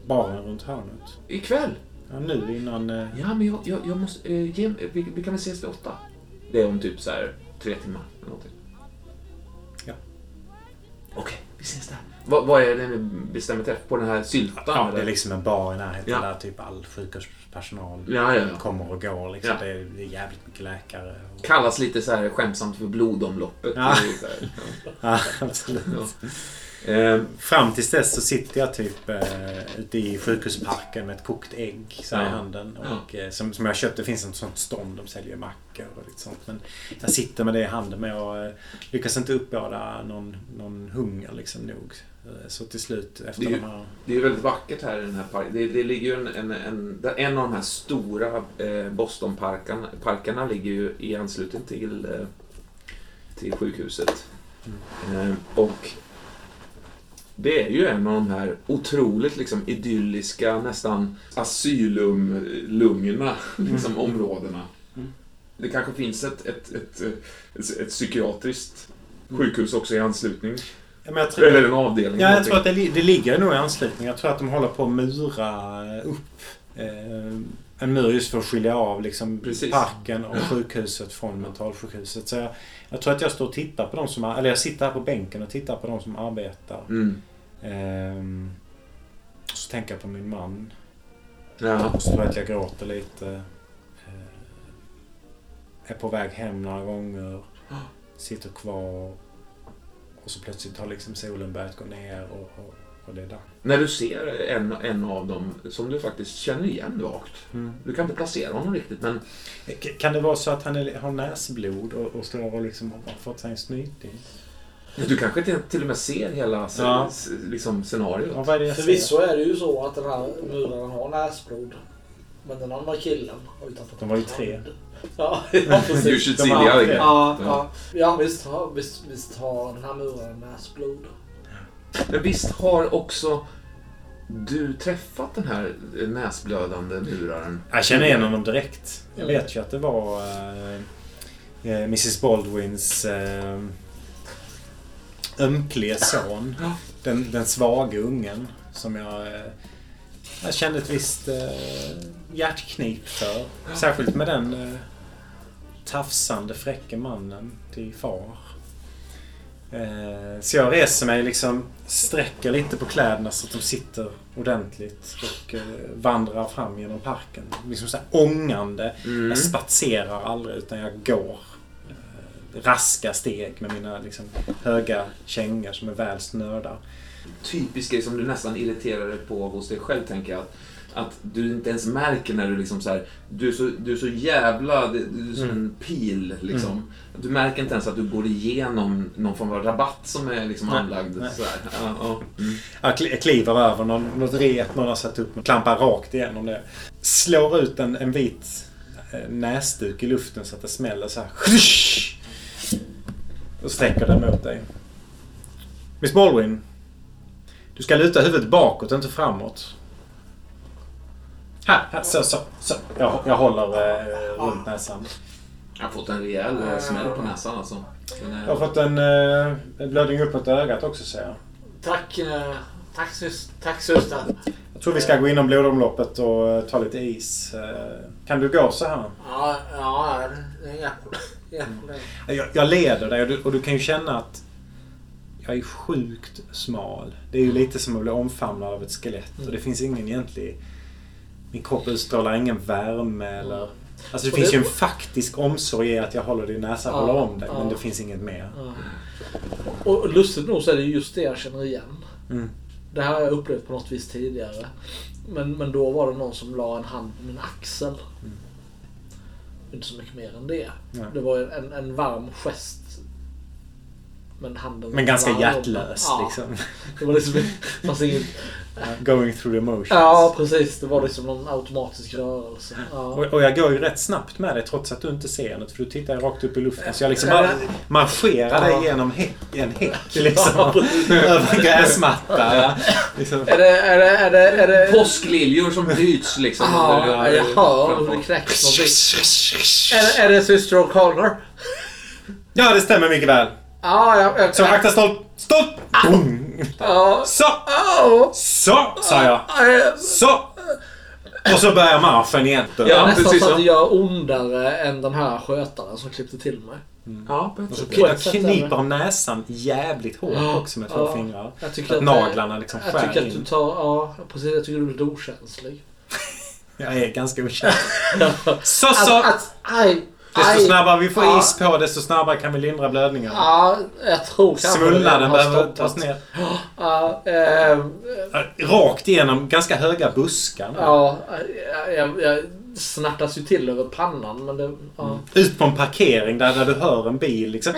baren runt hörnet. Ikväll. Ja, nu innan... eh, Ja, men jag, jag, jag måste... Eh, ge, vi, vi kan väl ses vid åtta? Det är om typ så här tre timmar eller någonting. Ja. Okej, vi ses där. Vad, vad är det ni bestämmer träff på? Den här syltan? Ja, det eller? är liksom en bar i närheten Ja. där typ all sjukhuspersonal Ja, ja, ja. kommer och går. Liksom. Ja. Det, är, det är jävligt mycket läkare. Och... Kallas lite så här skämtsamt för blodomloppet. Ja. Det är så här, Ja, absolut. ja. Eh, Fram tills dess så sitter jag typ eh, ute i sjukhusparken med ett kokt ägg så här i handen. Och, eh, som, som jag har köpt. Det finns ett sånt stånd. De säljer mackor och lite sånt. Men jag sitter med det i handen med och eh, lyckas inte uppbåda någon, någon hunger liksom nog. Eh, Så till slut efter Det är ju- de här... Det är väldigt vackert här i den här parken. Det, det ligger ju en, en, en, en av de här stora eh, Bostonparkerna parkerna ligger ju i anslutning till, eh, till sjukhuset. Eh, och det är ju en av de här otroligt liksom, idylliska, nästan asylum-lugna liksom, områdena. Mm. Det kanske finns ett, ett, ett, ett, ett psykiatriskt sjukhus också i anslutning. Ja, tror, Eller en avdelning. ja, jag tror att det, det ligger nog i anslutning. Jag tror att de håller på att mura upp eh, en mur just för att skilja av liksom, parken och sjukhuset från mentalsjukhuset. Så jag, jag tror att jag står och tittar på de som... Eller jag sitter här på bänken och tittar på de som arbetar. Mm. Ehm, så tänker jag på min man. Ja. Och så tror jag att jag gråter lite. Eh, är på väg hem några gånger. Sitter kvar. Och så plötsligt har liksom solen börjat gå ner och, och, och det är där. När du ser en, en av dem som du faktiskt känner igen vagt. Mm. Du kan inte placera honom riktigt men K- Kan det vara så att han är, har näsblod och, och står och liksom har fått sig en snyting? du kanske till, till och med ser hela Ja. s- liksom, scenariot. Ja, är Förvisso är det ju så att den här muraren har näsblod. Men den andra killen har ju tappat De var ju tre. Ja, ja precis. other det. guy. Ja, Ja. ja. visst har den här muraren näsblod. Men visst har också du träffat den här näsblödande buraren? Jag känner igen honom direkt. Jag vet ju att det var eh, eh, Mrs Baldwins eh, ömklige son. Den, den svaga ungen som jag, jag kände ett visst eh, hjärtknip för. Särskilt med den eh, tafsande fräcke mannen till far. Eh, så jag reser mig liksom, sträcker lite på kläderna så att de sitter ordentligt och eh, vandrar fram genom parken. Liksom så här ångande. Mm. Jag spatserar aldrig utan jag går. Eh, raska steg med mina liksom, höga kängor som är väl snörda. Typisk grej som du nästan irriterar dig på hos dig själv, tänker jag. Att, att du inte ens märker när du liksom så här, du är så, du är så jävla, du är som Mm. en pil liksom. Du märker inte ens att du går igenom någon form av rabatt som är liksom Nej, anlagd. nej. Så här. Ja, ja. Mm. Kliver över någon, något rep någon har satt upp och klampar rakt igenom det. Slår ut en, en vit eh, näsduk i luften så att det smäller så här. Och sträcker den mot dig. Miss Baldwin. Du ska luta huvudet bakåt, inte framåt. Här, här så, så, så. Jag, jag håller eh, runt näsan. Jag har fått en rejäl eh, smäll på näsan alltså. Den är- Jag har fått en, eh, blödning uppåt ögat också ser jag. Tack, eh, tack, sys- tack. Jag tror vi ska gå inom blodomloppet och eh, ta lite is. Eh, Kan du gå så här? Ja, ja, problem. Jag, jag leder dig och du, och du kan ju känna att jag är sjukt smal. Det är ju lite som att bli omfamnad av ett skelett och det finns ingen egentlig... Min kropp utstrålar ingen värme eller... Alltså det Och finns det- ju en faktisk omsorg i att jag håller din näsa och Ja, håller om dig men ja. det finns inget mer. Ja. Och lustigt nog så är det just det jag känner igen. Mm. Det här har jag upplevt på något vis tidigare. Men, men då var det någon som la en hand på min axel. Inte så mycket mer än det. Nej. Det var en, en varm gest. Men handen Men ganska varm. hjärtlös ja, liksom. Det var liksom, fanns ingen, Going through the motions. ja precis, det var liksom någon automatisk rörelse. Ja. Och, och jag går ju rätt snabbt med dig trots att du inte ser något för du tittar ju rakt upp i luften. Så jag liksom Ja. bara marscherar dig Ja. genom en häck liksom. Över en gräsmatta. Liksom. Är det, är det, är det, är det... Påskliljor som bryts liksom. Ja, hör om det någonting. Är, är det Syster O'Connor? Ja, det stämmer mycket väl. Ja, jag... jag Så akta stolt. Stopp! Boom. Ja. Så! Så, sa jag. Så! Och så börjar marschen igen. Jag Ja, är nästan precis så att det gör ondare än den här skötaren som klippte till mig. Ja, på ett Och så jag kniper om näsan jävligt hårt Ja, också med två ja. fingrar. Jag tycker att att, naglarna liksom Jag skär tycker att du in. tar... Ja, precis. Jag tycker du är lite okänslig. Jag är ganska okänslig. Så, Att, så! att, aj, Desto aj. snabbare vi får Ja. is på, desto snabbare kan vi lindra blödningen. Ja, jag tror kanske Svullnaden behöver tas ner. Ja, eh, Rakt igenom ganska höga buskar. nu. ja jag, jag snärtas ju till över pannan men det... Ja. Ut på en parkering där, där du hör en bil liksom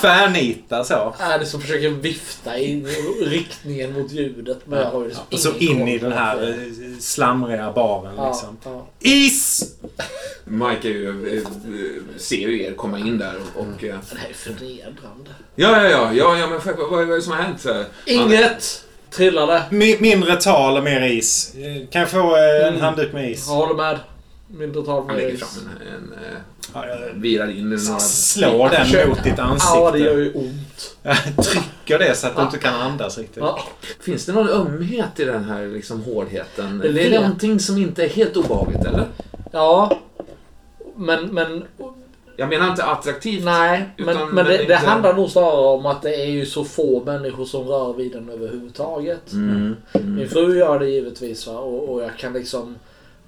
tvärnita så. Är det som försöker vifta i riktningen mot ljudet men jag har ju liksom Och så in i den här eh, slamriga baren Ja, liksom. ja. Is! Mike ju, eh, ser ju er komma in där och... och eh, Det här är förnedrande. ja, ja, ja, ja, ja, men vad, vad, är det som har hänt? Han- Inget! Trillade. Mi- mindre tal och mer is. Kan jag få eh, en Mm. handduk med is? Jag håller med. Mindre tal Han med lägger is. fram en... en eh, Ja, jag virar in i några... slår den försöker- mot ditt Ja, det gör ansikte. ju ont. Trycker det så att du inte kan andas riktigt. Ja. Finns det någon ömhet i den här liksom, hårdheten? Det Det är någonting som inte är helt obehagligt, eller? ja. Men, men Jag menar inte attraktivt. nej. Men, Utan men det, inte- handlar nog snarare om att det är ju så få människor som rör vid den överhuvudtaget. Mm. Min Mm. fru gör det givetvis va? Och, och jag kan liksom...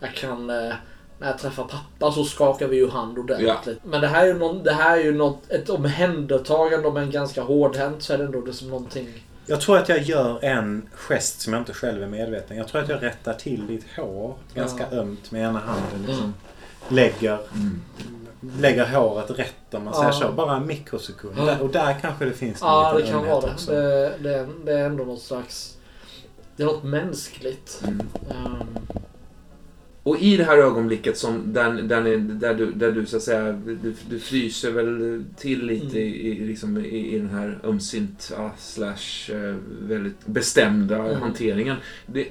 Jag kan... Eh, när jag träffar pappa så skakar vi ju hand ordentligt. Men det här är ju, någon, det här är ju något, ett omhändertagande om en ganska hårdhänt så är det ändå det som någonting... Jag tror att jag gör en gest som jag inte själv är medveten. Jag tror att jag rättar till ditt hår ganska Ja. ömt med ena handen. Liksom. Lägger, Mm. Lägger håret rätt om man säger så. Bara en mikrosekund. Ja. Där, och där kanske det finns en Ja, det liten kan ömhet vara det. också. det. Det är, det är ändå något slags... Det är något mänskligt. Mm. Ehm, Och i det här ögonblicket som, där, där, ni- där, du, där du så att säga, du, du fryser väl till lite i, i, liksom, i, i den här ömsinta slash eh, väldigt bestämda Mm. hanteringen. Det,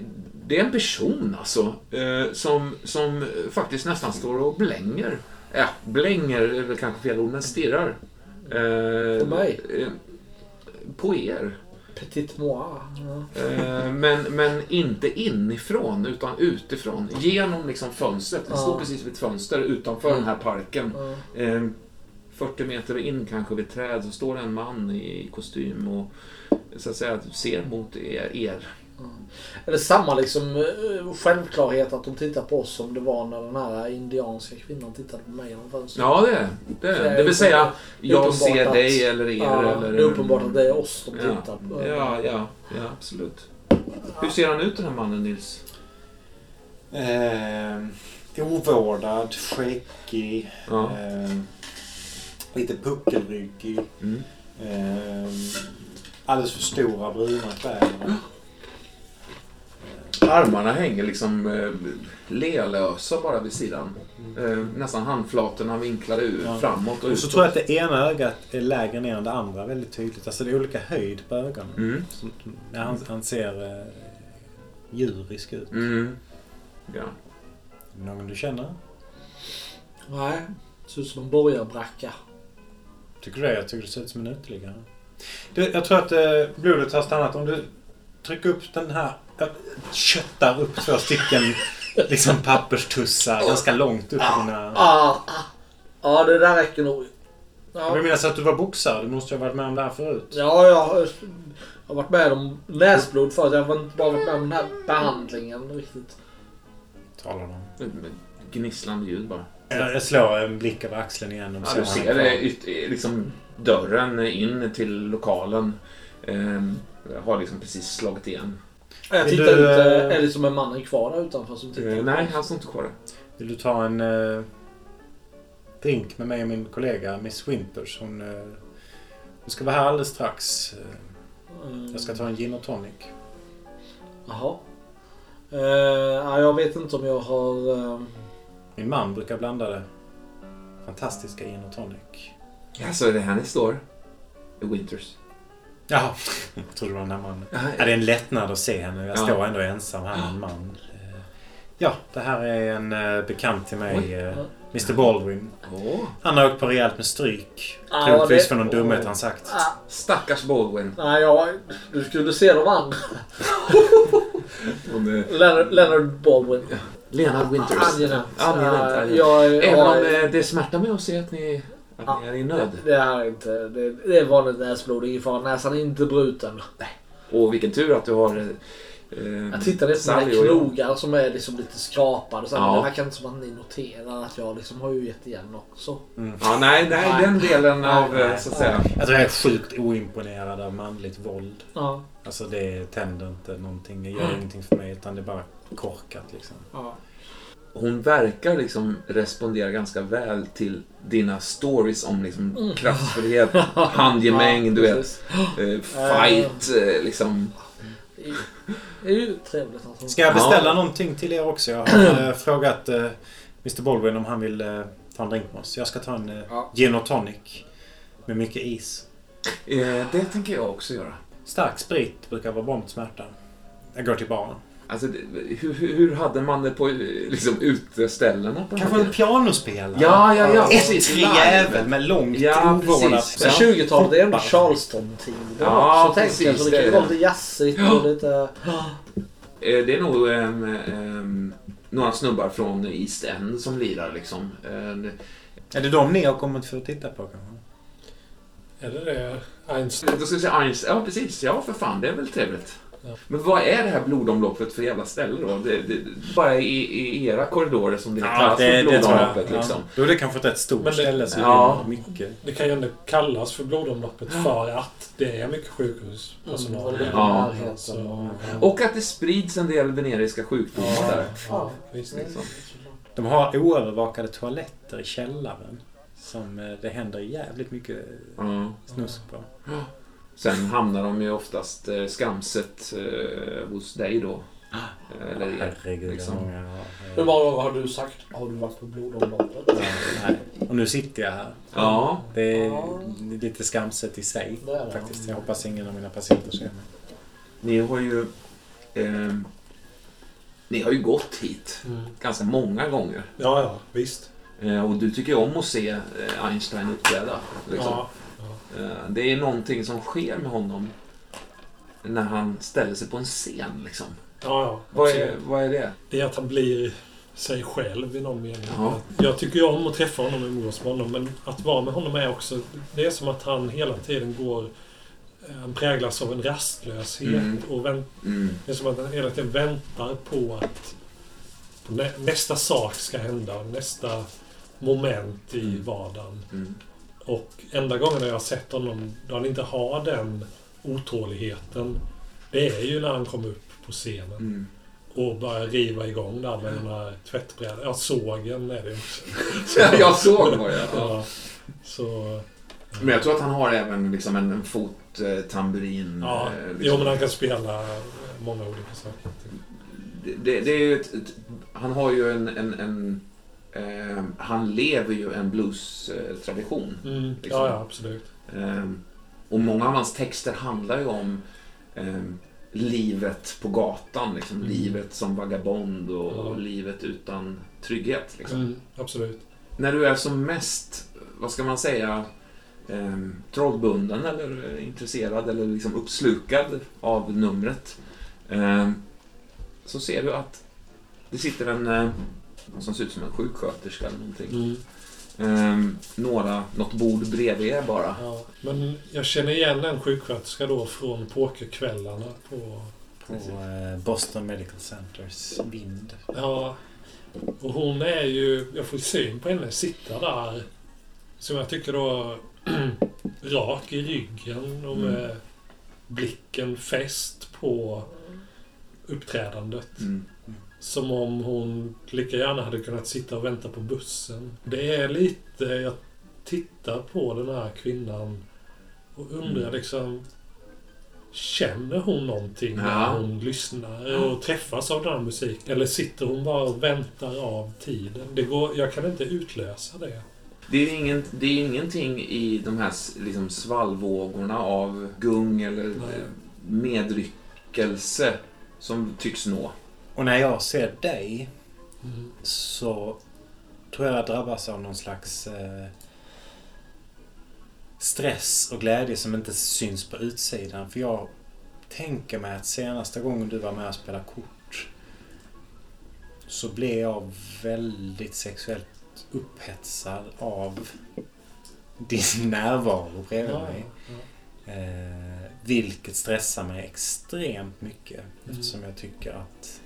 det är en person alltså, eh, som, som faktiskt nästan står och blänger. Ja, blänger är väl kanske fel ord, men stirrar. Eh, På mig? eh, På er. Petit moi. Ja. Eh, men, men inte inifrån, utan utifrån. Genom liksom fönstret. Det står Ja. precis vid ett fönster utanför den här parken. Eh, 40 meter in kanske vid ett träd så står en man i kostym och så att säga ser mot er. er. Är det samma liksom eh, självklarhet att de tittar på oss som det var när den här indianska kvinnan tittade på mig genom fönstret? Ja, det är det. Är. Det. vill säga, jag ser att- dig eller er. Ja, eller, det är uppenbart att det är oss de Ja. tittar på. Ja, ja, ja, absolut. Hur ser han ut den här mannen, Nils? Eh, ovårdad, skäggig, Ja. eh, lite puckelryggig. Mm. Eh, alldeles för stora bruna kläder. Armarna hänger liksom eh, lealösa bara vid sidan. Eh, nästan handflatorna vinklade ut Ja. framåt och Och så utåt. tror jag att det ena ögat är lägre ner än det andra väldigt tydligt. Alltså det är olika höjd på ögonen. Mm. Så, ja, han, han ser eh, djurisk ut. Mm. Ja. Någon du känner? Nej, ser ut som en borgarbracka. Tycker du det? Jag tycker det ser ut som en uteliggare. Jag tror att eh, blodet har stannat. Om du trycker upp den här... Jag köttar upp två stycken liksom papperstussar ganska långt upp i dina... Ah, ah. Ja, det där räcker nog. Jag Ja, vill minnas att du var boxare. Du måste ju ha varit med om det här förut. ja jag har- jag har varit med om näsblod förut. Jag har inte bara varit med om den här behandlingen riktigt. Talar de. Med Gnisslande ljud bara. Jag, jag slår en blick över axeln igen. Och Ja, du ser ser det, yt, liksom dörren in till lokalen. Eh, har liksom precis slagit igen. Jag tittar du, ut. eh, eh, Är det som en man kvar där utanför som tittar? Eh, nej, han står inte kvar där. Vill du ta en eh, drink med mig och min kollega Miss Winters? Hon, eh, hon ska vara här alldeles strax. Eh, Mm. Jag ska ta en gin och tonic. Jaha. Eh, ja, jag vet inte om jag har... eh, Min man brukar blanda det. Fantastiska gin och tonic. Ja, så är det här ni står? I Winters. Jaha, jag trodde det var den här mannen. Ja, Ja, det är en lättnad att se henne. Jag Ja. står ändå ensam här med en man. Eh, Ja, det här är en eh, bekant till mig. Oj. eh, Ja. Mr Baldwin. Åh, Han har åkt på rejält med stryk. Ja, Troligtvis det- för någon dumhet han sagt. ah, stackars Baldwin. nej, jag, du skulle se de andra. Leonard, Leonard Baldwin. Leonard Winters. Angenämt. Angenämt, Även om det smärtar mig att se att ni, att ni är i nöd. Det här är inte... Det, det är vanligt näsblod, ingen fara. Näsan är inte bruten. Och vilken tur att du har... Eh, Jag tittade på mina knogar som är liksom lite skrapade. Så här, Ja. men Det verkar inte som att ni noterar att jag liksom har ju gett igen också. Ja, nej, nej, Nej. den delen Nej, av, eh, nej. så att säga. Jag tror jag är sjukt oimponerad av manligt våld. Ja. Alltså det tänder inte någonting. Det gör ingenting för mig. Utan det är bara korkat liksom. ja. Hon verkar liksom respondera ganska väl till dina stories om liksom kraftfullhet, handgemäng, du vet. precis. Eh, fight, eh, liksom. Det är ju- trevligt alltså. Ska jag beställa Ja. någonting till er också? Jag har eh, frågat eh, Mr Baldwin om han vill eh, ta en drink med oss. Jag ska ta en eh, Ja. gin och tonic. Med mycket is. Eh, det tänker jag också göra. Stark sprit brukar vara bra mot smärta. Jag går till baren. Alltså, hur, hur hade man det på liksom, uteställena? På Kanske en pianospelare? Ja, ja, ja. precis. Ettrig Live. jävel med långt Ja, ovårdat... precis. Men 20-talet är ändå Charleston-tid. Ja, så tänkte jag. Så precis, det kan ju är vara det. lite jazzigt och lite... Eh, Det är nog ehm, ehm, några snubbar från East End som lirar liksom. Det- Är det de ni har kommit för att titta på kanske? Är det det? Einstein? Då ska vi säga Einstein. Ja, precis. Ja, för fan. Det är väl trevligt. Ja. Men vad är det här blodomloppet för jävla ställe då? Det, det, bara i, i era korridorer som det kallas för blodomloppet liksom. Då är det kanske ett stort det- ställe så Ja. det är mycket. Det kan ju ändå kallas för blodomloppet för att det är mycket sjukhuspersonal. Mm, det är Ja. Så, och- Och att det sprids en del veneriska sjukdomar ja, där. ja, visst. Liksom. De har oövervakade toaletter i källaren. Som eh, det händer jävligt mycket Ja. snusk på. Sen hamnar de ju oftast eh, skamset eh, hos dig då. Eller er. Herregud liksom. vad många jag har. Hur många gånger har du sagt har du varit på blodomloppet? Ja, nej. Och nu sitter jag här. Ja, Det är Ja. lite skamset i sig Det är det. faktiskt. Jag hoppas ingen av mina patienter ser mig. ni har ju... Eh, ni har ju gått hit Mm. ganska många gånger. Ja, ja, visst. Eh, och du tycker om att se eh, Einstein uppträda. Liksom. Ja, det är någonting som sker med honom när han ställer sig på en scen. Liksom. ja, ja. Vad, är, vad är det? Det är att han blir sig själv i någon mening. Ja. Jag tycker ju om att träffa honom och umgås med honom, men att vara med honom är också... Det är som att han hela tiden går... eh, Han präglas av en rastlöshet Mm. och vänt, Mm. det är som att han hela tiden väntar på att på nä, nästa sak ska hända, nästa moment i Mm. vardagen. Mm. Och enda gången jag har sett honom då han inte har den otåligheten, det är ju när han kommer upp på scenen Mm. och börjar riva igång där med den här tvättbrädan. Ja, sågen är det ju också. jag såg vad jag... Ja, så... Men jag tror att han har även liksom en, en fottamburin. Ja, eh, jo, liksom. men han kan spela många olika saker. det, det, det är ju ett, ett, han har ju en... en, en eh, han lever ju en blues-tradition. Mm, Liksom. ja, ja, absolut. Eh, och många av hans texter handlar ju om eh, livet på gatan. Liksom. Mm. Livet som vagabond och, Ja. och livet utan trygghet. Liksom. Mm, absolut. När du är som mest, vad ska man säga, eh, trollbunden eller intresserad eller liksom uppslukad av numret. Eh, så ser du att det sitter en eh, som ser ut som en sjuksköterska eller någonting. Mm, Eh, några, något bord bredvid er bara. ja. Men jag känner igen en sjuksköterska då från pokerkvällarna på... På eh, Boston Medical Centers vind. Ja, och hon är ju... Jag får syn på henne sitta där. Som jag tycker då... rak i ryggen och med blicken fäst på uppträdandet. Mm. Som om hon lika gärna hade kunnat sitta och vänta på bussen. Det är lite... Jag tittar på den här kvinnan och undrar Mm. liksom... Känner hon någonting Ja. när hon lyssnar och träffas av den här musiken? Eller sitter hon bara och väntar av tiden? Det går, jag kan inte utlösa det. Det är, ingen, det är ingenting i de här liksom, svallvågorna av gung eller Nej. medryckelse som tycks nå. Och när jag ser dig Mm. så tror jag drabbas av någon slags eh, stress och glädje som inte syns på utsidan. För jag tänker mig att senaste gången du var med och spelade kort så blev jag väldigt sexuellt upphetsad av din närvaro bredvid Ja, mig. ja. Eh, vilket stressar mig extremt mycket. Mm. Eftersom jag tycker att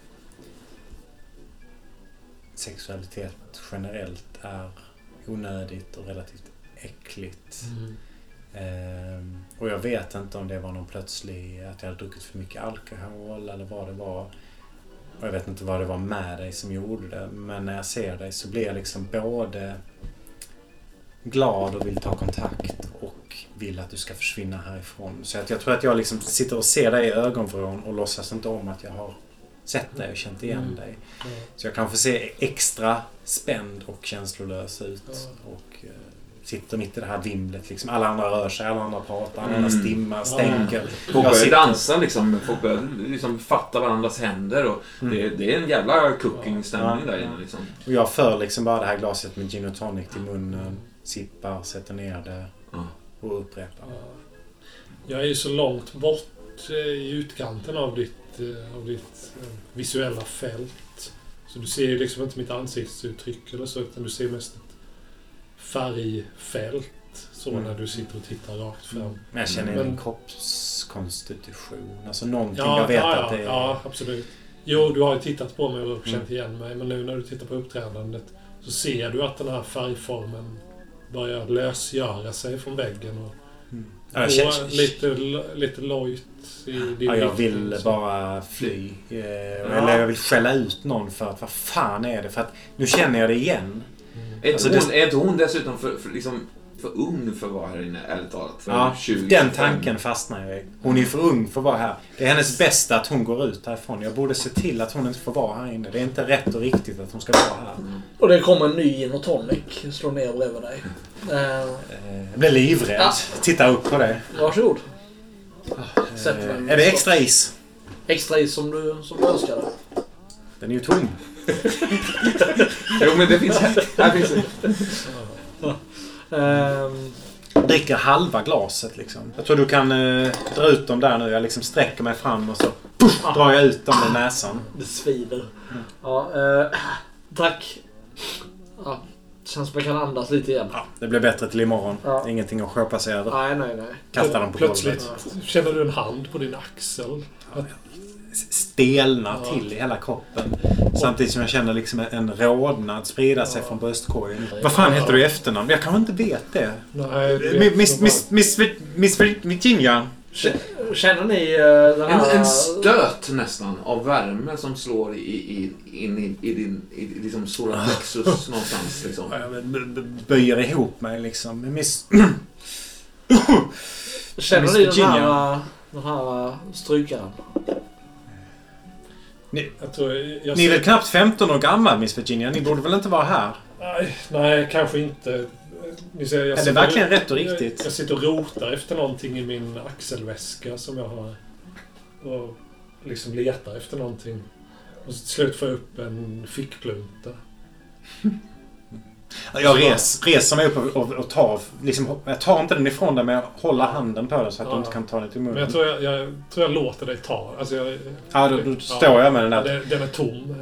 sexualitet generellt är onödigt och relativt äckligt. Mm. Ehm, och jag vet inte om det var någon plötslig... Att jag hade druckit för mycket alkohol eller vad det var. Och jag vet inte vad det var med dig som gjorde det. Men när jag ser dig så blir jag liksom både glad och vill ta kontakt och vill att du ska försvinna härifrån. Så att jag tror att jag liksom sitter och ser dig i ögonvrån och låtsas inte om att jag har sett dig och känt igen Mm. dig. Så jag kanske ser extra spänd och känslolös ut. Ja. Och eh, sitter mitt i det här vimlet. Liksom. Alla andra rör sig, alla andra pratar, alla andra Mm. stimmar, stänker. Folk börjar sitter- dansa liksom. Folk börjar liksom fatta varandras händer. Och Mm. det, det är en jävla cooking-stämning Ja, där inne. Liksom. Och jag för liksom bara det här glaset med gin och tonic till munnen. Sippar, sätter ner det och upprepar. Ja. Jag är ju så långt bort eh, i utkanten av ditt, eh, av ditt eh, visuella fält. Så du ser ju liksom inte mitt ansiktsuttryck eller så, utan du ser mest ett färgfält. Så Mm. när du sitter och tittar rakt fram. Men jag känner min kroppskonstitution. Alltså någonting Ja, jag vet ja, att det är... ja, absolut. Jo, du har ju tittat på mig och känt Mm. igen mig. Men nu när du tittar på uppträdandet så ser du att den här färgformen börjar lösgöra sig från väggen och Ja, gå känner- lite, lite lojt i din Ja, jag vill så. bara fly. Eh, Eller jag vill skälla ut någon för att vad fan är det? För att nu känner jag det igen. Mm. Är, inte Alltså, hon, det- är inte hon dessutom för, för liksom, för ung för att vara här inne, ärligt talat. För Ja, 20, den tanken fastnar jag i. Hon är för ung för att vara här. Det är hennes bästa att hon går ut härifrån. Jag borde se till att hon inte får vara här inne. Det är inte rätt och riktigt att hon ska vara här. Och det kommer en ny gin och tonic. Slår ner bredvid dig. Eh, Jag blir livrädd. Ja. Titta upp på det. varsågod. Eh. Är det extra is? Extra is som du, som du önskade. Den är ju tom. Jo, men det finns här. här finns det. Ehm, Dricker halva glaset liksom. Jag tror du kan eh, dra ut dem där nu. Jag liksom sträcker mig fram och så puff, drar jag ut dem med näsan. det svider. Ja, eh, tack. Ja, känns som jag kan andas lite igen. Ja, det blir bättre till imorgon. Ja. Ingenting att skärpa sig över. Nej, nej, nej. Kasta dem på Plötsligt golvet. känner du en hand på din axel. Att, Stelnar Ja. till i hela kroppen. Samtidigt som jag känner liksom en rodnad sprida sig från bröstkorgen. Vad fan heter du i efternamn? Jag kanske inte vet det. nej, Miss, miss, miss, miss, miss Virginia. Känner ni eh, den En, här... en stöt nästan av värme som slår i, i, in i, i din i, i liksom stora plexus någonstans. Liksom. Jag Böjer ihop mig liksom. Miss... Känner Miss ni den här, den här strykaren? Jag tror jag Ni är väl knappt 15 år gammal Miss Virginia? Ni borde väl inte vara här? Nej, nej, kanske inte. Ni ser, jag Är det sitter- verkligen rätt och Jag, riktigt? jag sitter och rotar efter någonting i min axelväska som jag har. Och liksom letar efter någonting. Och till slut får jag upp en fickplunta. Jag res, reser mig upp och, och, och tar... Liksom, jag tar inte den ifrån dig men jag håller handen på den så att du Ja. inte kan ta den till Men munnen. jag tror jag, jag, tror jag låter dig ta. Alltså jag, Ja, då, då står jag med den Ja, där. den, den är tom.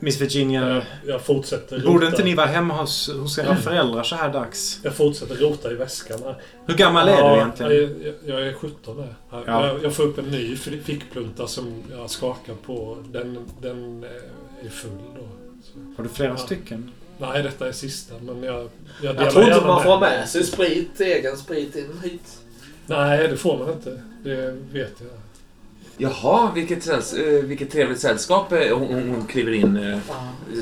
Miss Virginia. Jag, jag fortsätter rota. Borde inte ni vara hemma hos, hos era föräldrar så här dags? Jag fortsätter rota i väskan. här. Hur gammal är du egentligen? Jag, jag, är 17 där. Jag, Ja. jag, jag får upp en ny fi- fickplunta som jag skakar på. Den, den eh, är full då. Har du flera Ja. stycken? Nej, detta är sista. Men jag, jag delar Jag tror inte man får ha med sig sprit, egen sprit in hit. Nej, det får man inte. Det vet jag. Jaha, vilket, säll, eh, vilket trevligt sällskap eh, hon, hon, kliver in. eh,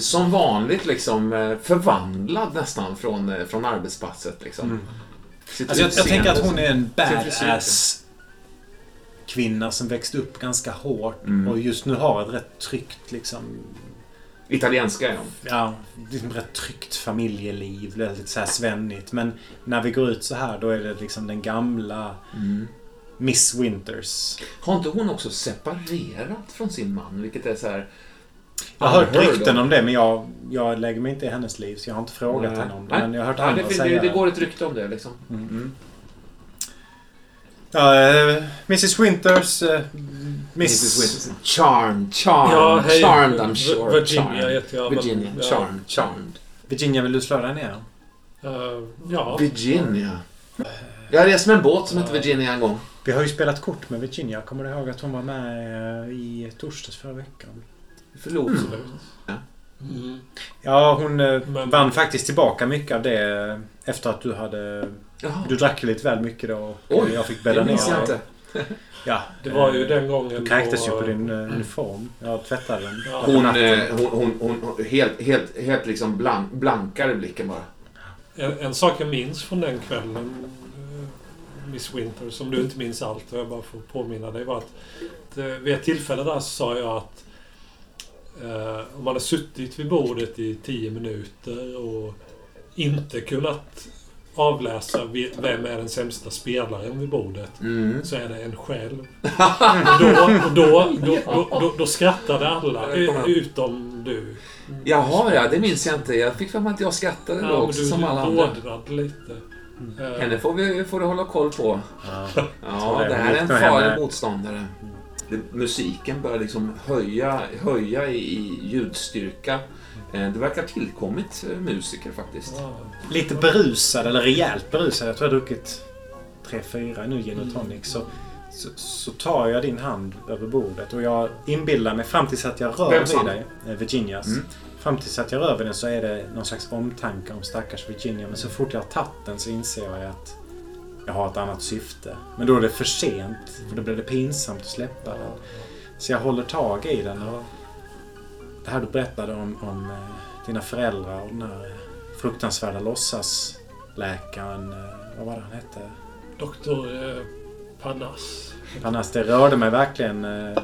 Som vanligt liksom förvandlad nästan från, från arbetsplatset. Liksom. Mm. Alltså jag, jag tänker att hon är en badass kvinna som växte upp ganska hårt Mm. och just nu har ett rätt tryggt liksom... Italienska är hon. Ja, liksom rätt tryggt familjeliv. Det lite så här svennigt. Men när vi går ut så här då är det liksom den gamla Miss Winters. Har inte hon också separerat från sin man? Vilket är så här... Jag har hört rykten om det men jag, jag lägger mig inte i hennes liv så jag har inte frågat Nej. henne om det. Nej. Men jag har hört Ja, andra det, det, säga det går ett rykte om det liksom. Mm. Mm. Ja, eh, Mrs Winters... Eh, Miss... Mrs. Wilson. Charmed, charmed, Ja, hej. charmed I'm sure. Virginia charmed. heter jag. Virginia, ja. charmed, charmed. Virginia, vill du slå dig ner? Eh, ja. Virginia. Jag reste med en båt som hette Virginia en gång. Vi har ju spelat kort med Virginia. Kommer du ihåg att hon var med eh, i torsdags förra veckan? Förlåt. Mm. Ja, hon eh, Men- vann faktiskt tillbaka mycket av det eh, efter att du hade... Jaha, Du drack ju lite väl mycket då och Oj, jag fick bädda det ner minns jag inte. Ja, Det var ju eh, den gången Du kräktes ju på din eh, uniform. Jag tvättade den. Ja. Hon, eh, hon, hon, hon, hon helt, helt, helt liksom blank, blankare blicken bara. En, en sak jag minns från den kvällen, eh, Miss Winter, som du inte minns allt och jag bara får påminna dig, var att eh, vid ett tillfälle där så sa jag att eh, om man hade suttit vid bordet i tio minuter och inte kunnat avläsa vem är den sämsta spelaren vid bordet Mm. så är det en själv. Och då, då, då, då, då, då skrattade alla, utom du. Jaha, ja, det minns jag inte. Jag fick för mig att jag skrattade då också du, som du alla andra. lite. Eh, Henne får, vi, får du hålla koll på. Ja. Ja, det det är här är en farlig motståndare. Musiken börjar liksom höja, höja i, i ljudstyrka. Eh, Det verkar tillkommit eh, musiker faktiskt. ja. Lite berusad, eller rejält berusad. Jag tror jag har druckit tre, fyra nu gin och tonic. Så, så, så tar jag din hand över bordet och jag inbillar mig fram tills att jag rör vid dig, eh, Virginias. Mm. Fram tills att jag rör vid den så är det någon slags omtanke om stackars Virginia. Men så fort jag har tagit den så inser jag att jag har ett annat syfte. Men då är det för sent. För då blir det pinsamt att släppa den. Så jag håller tag i den. Och det här du berättade om, om eh, dina föräldrar och den här fruktansvärda låtsasläkaren, eh, vad var det han hette? Doktor eh, Panas. Panas, det rörde mig verkligen. eh,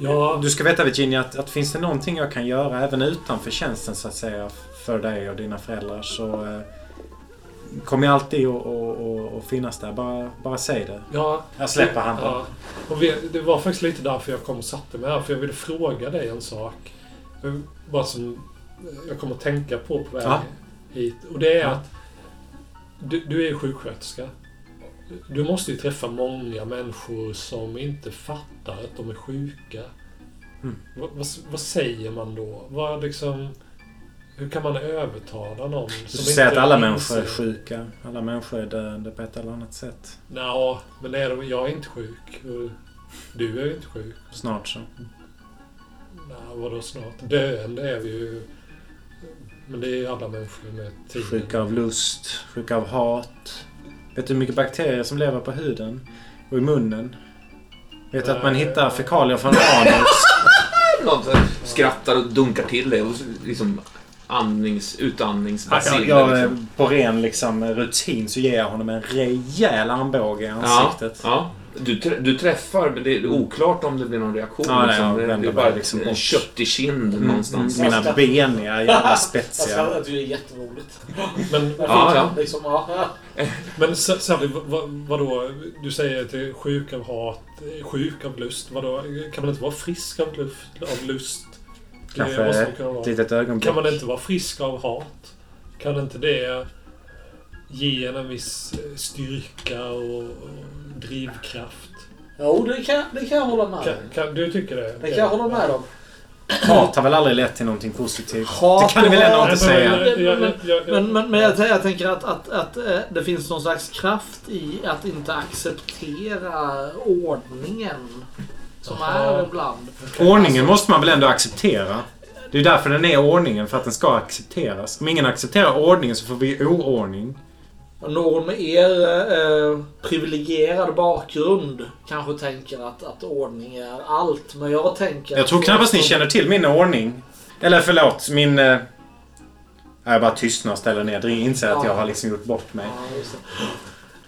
Ja, Du ska veta Virginia att, att finns det någonting jag kan göra även utanför tjänsten så att säga för dig och dina föräldrar så eh, kommer alltid att finnas där. Bara, bara säg det. ja, Jag släpper handen. Ja. Och vi, det var faktiskt lite därför jag kom och satte mig här. För jag ville fråga dig en sak. Vad som jag kommer att tänka på på väg Ja. hit. Och det är Ja. att du, du är ju sjuksköterska. Du måste ju träffa många människor som inte fattar att de är sjuka. Mm. Vad, vad, vad säger man då? Vad liksom... Hur kan man övertala någon Du som säger att alla människor är sjuka. Alla människor är döende på ett eller annat sätt. Nja, men är de, jag är inte sjuk. Och du är inte sjuk. Snart så. Nej, vadå snart? Döende är vi ju. Men det är ju alla människor med tiden. Sjuka av lust, sjuka av hat. Vet du hur mycket bakterier som lever på huden? Och i munnen? Vet du att man hittar fekalier från anus? Skrattar och dunkar till dig och liksom andnings, Jag, utandningsbaciller. jag, liksom. på ren liksom, rutin så ger jag honom en rejäl armbåge i Ja, ansiktet. ja. Du, trä, du träffar, men det är oklart om det blir någon reaktion. Ja, nej, liksom. det, det är bara liksom en köttig kind Mm, någonstans. mm, mina ben är jävla spetsiga. jag tycker det är jätteroligt. Men, Ja, ja. Liksom, ja. men Sa- Sally, vad, vad, vadå? Du säger till sjuk av hat, sjuk av lust. Vadå? Kan man inte vara frisk av, luft, av lust? Det Kanske ett litet ögonblick. Kan man inte vara frisk av hat? Kan inte det ge en en viss eh, styrka och, drivkraft? Jo, det kan, det kan jag hålla med Kan, om. kan, du tycker det? Det kan jag hålla med om. Hat har väl aldrig lett till någonting positivt? Hat det kan du väl ändå inte säga? Men jag, jag tänker att, att, att eh, det finns någon slags kraft i att inte acceptera ordningen. Som är ibland. Ordningen måste man väl ändå acceptera? Det är därför den är ordningen, för att den ska accepteras. Om ingen accepterar ordningen så får vi oordning. Någon med er eh, privilegierad bakgrund kanske tänker att, att ordning är allt. Men jag tänker... Jag tror att- knappast ni känner till min ordning. Eller förlåt, min... Eh, jag bara tystnar och ställer ner. Jag inser att jag har liksom gjort bort mig. Ja.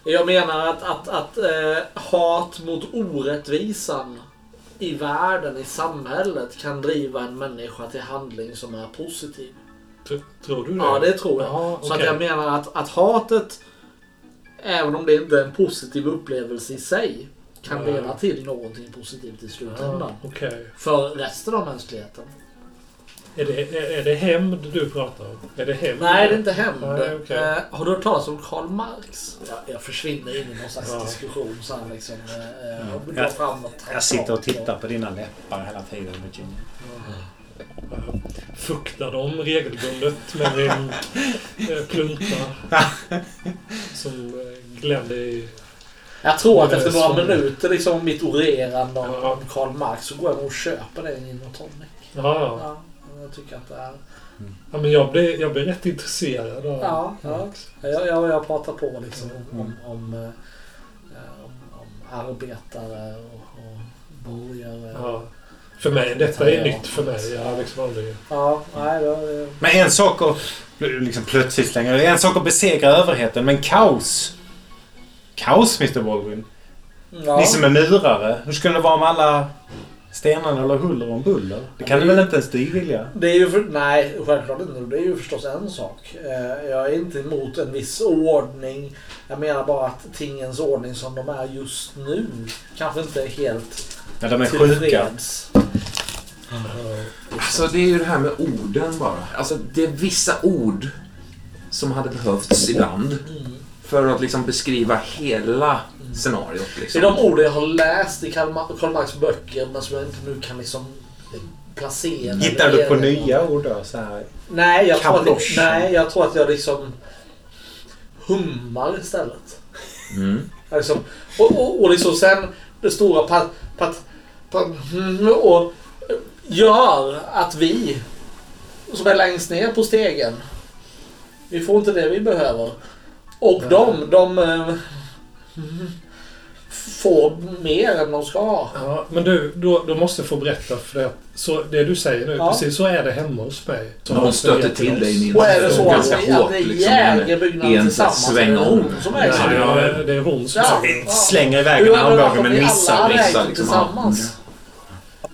Jag menar att, att, att eh, hat mot orättvisan i världen, i samhället, kan driva en människa till handling som är positiv. Tr- Tror du det? Ja, det tror jag. Jaha, Så att jag menar att, att hatet, även om det inte är en positiv upplevelse i sig, kan leda till någonting positivt i slutändan. Ja, Okej. För resten av mänskligheten. Är, det, är, är det hämnd du pratar om? Är det hämnd? Nej, det är inte hämnd. Nej, okej. Eh, har du hört talas om Karl Marx? Jag, jag försvinner in i någon slags Ja. diskussion så här liksom. Eh, Ja. och drar Jag- fram något Jag sitter och tittar på dina läppar hela tiden, Virginia. Jag fuktar dem regelbundet med min eh, plunta. som eh, gländer i... Jag tror att Det är efter några minuter liksom mitt orerande om, Ja. om Karl Marx så går jag nog och köper det i en gin och tonic. Ja, ja. Ja, jag tycker att det är... ja men jag blir, jag blir rätt intresserad av Ja, ja. Jag, jag, jag pratar på liksom om, Mm. om, eh, eh, om, om arbetare och, och borgare. Ja. För mig, detta är Ja. nytt för mig. Jag har liksom aldrig... Ja, nej, det, det, Men en sak att... Liksom plötsligt slänger det är en sak att besegra överheten, men kaos. Kaos, Mr Baldwin. ja. Ni som är murare. Hur skulle det vara om alla stenarna låg huller om buller? Det kan du väl inte ens du vilja? Det är ju för, nej, självklart inte. Det är ju förstås en sak. Eh, Jag är inte emot en viss ordning. Jag menar bara att tingens ordning som de är just nu kanske inte är helt Ja, de är sjuka. tillfreds. Alltså det är ju det här med orden bara. Alltså det är vissa ord som hade behövts ibland Mm. för att liksom beskriva hela scenariot. Det Liksom. är de ord jag har läst i Karl, Ma- Karl Marx böcker men som jag inte nu kan liksom placera. Hittar du på nya ord då? Så här. Nej, jag tror, att, nej, jag tror att jag liksom hummar istället. Mm. Liksom, och, och, och liksom sen det stora pat, pat, pat, mm, och gör att vi som är längst ner på stegen, vi får inte det vi behöver. Och de, de eh, får mer än de ska ha. Ja, men du, då, då måste jag få berätta för det. Så det du säger nu, Ja. precis så är det hemma hos mig. Så Hon stöter till dig Nils. Och är det så att hårt liksom. äger i en- byggnaden i en tillsammans? är det hon som äger Ja, den? det är- det hon som Ja. säger. Slänger iväg en det armbåge men missar. missar liksom. tillsammans?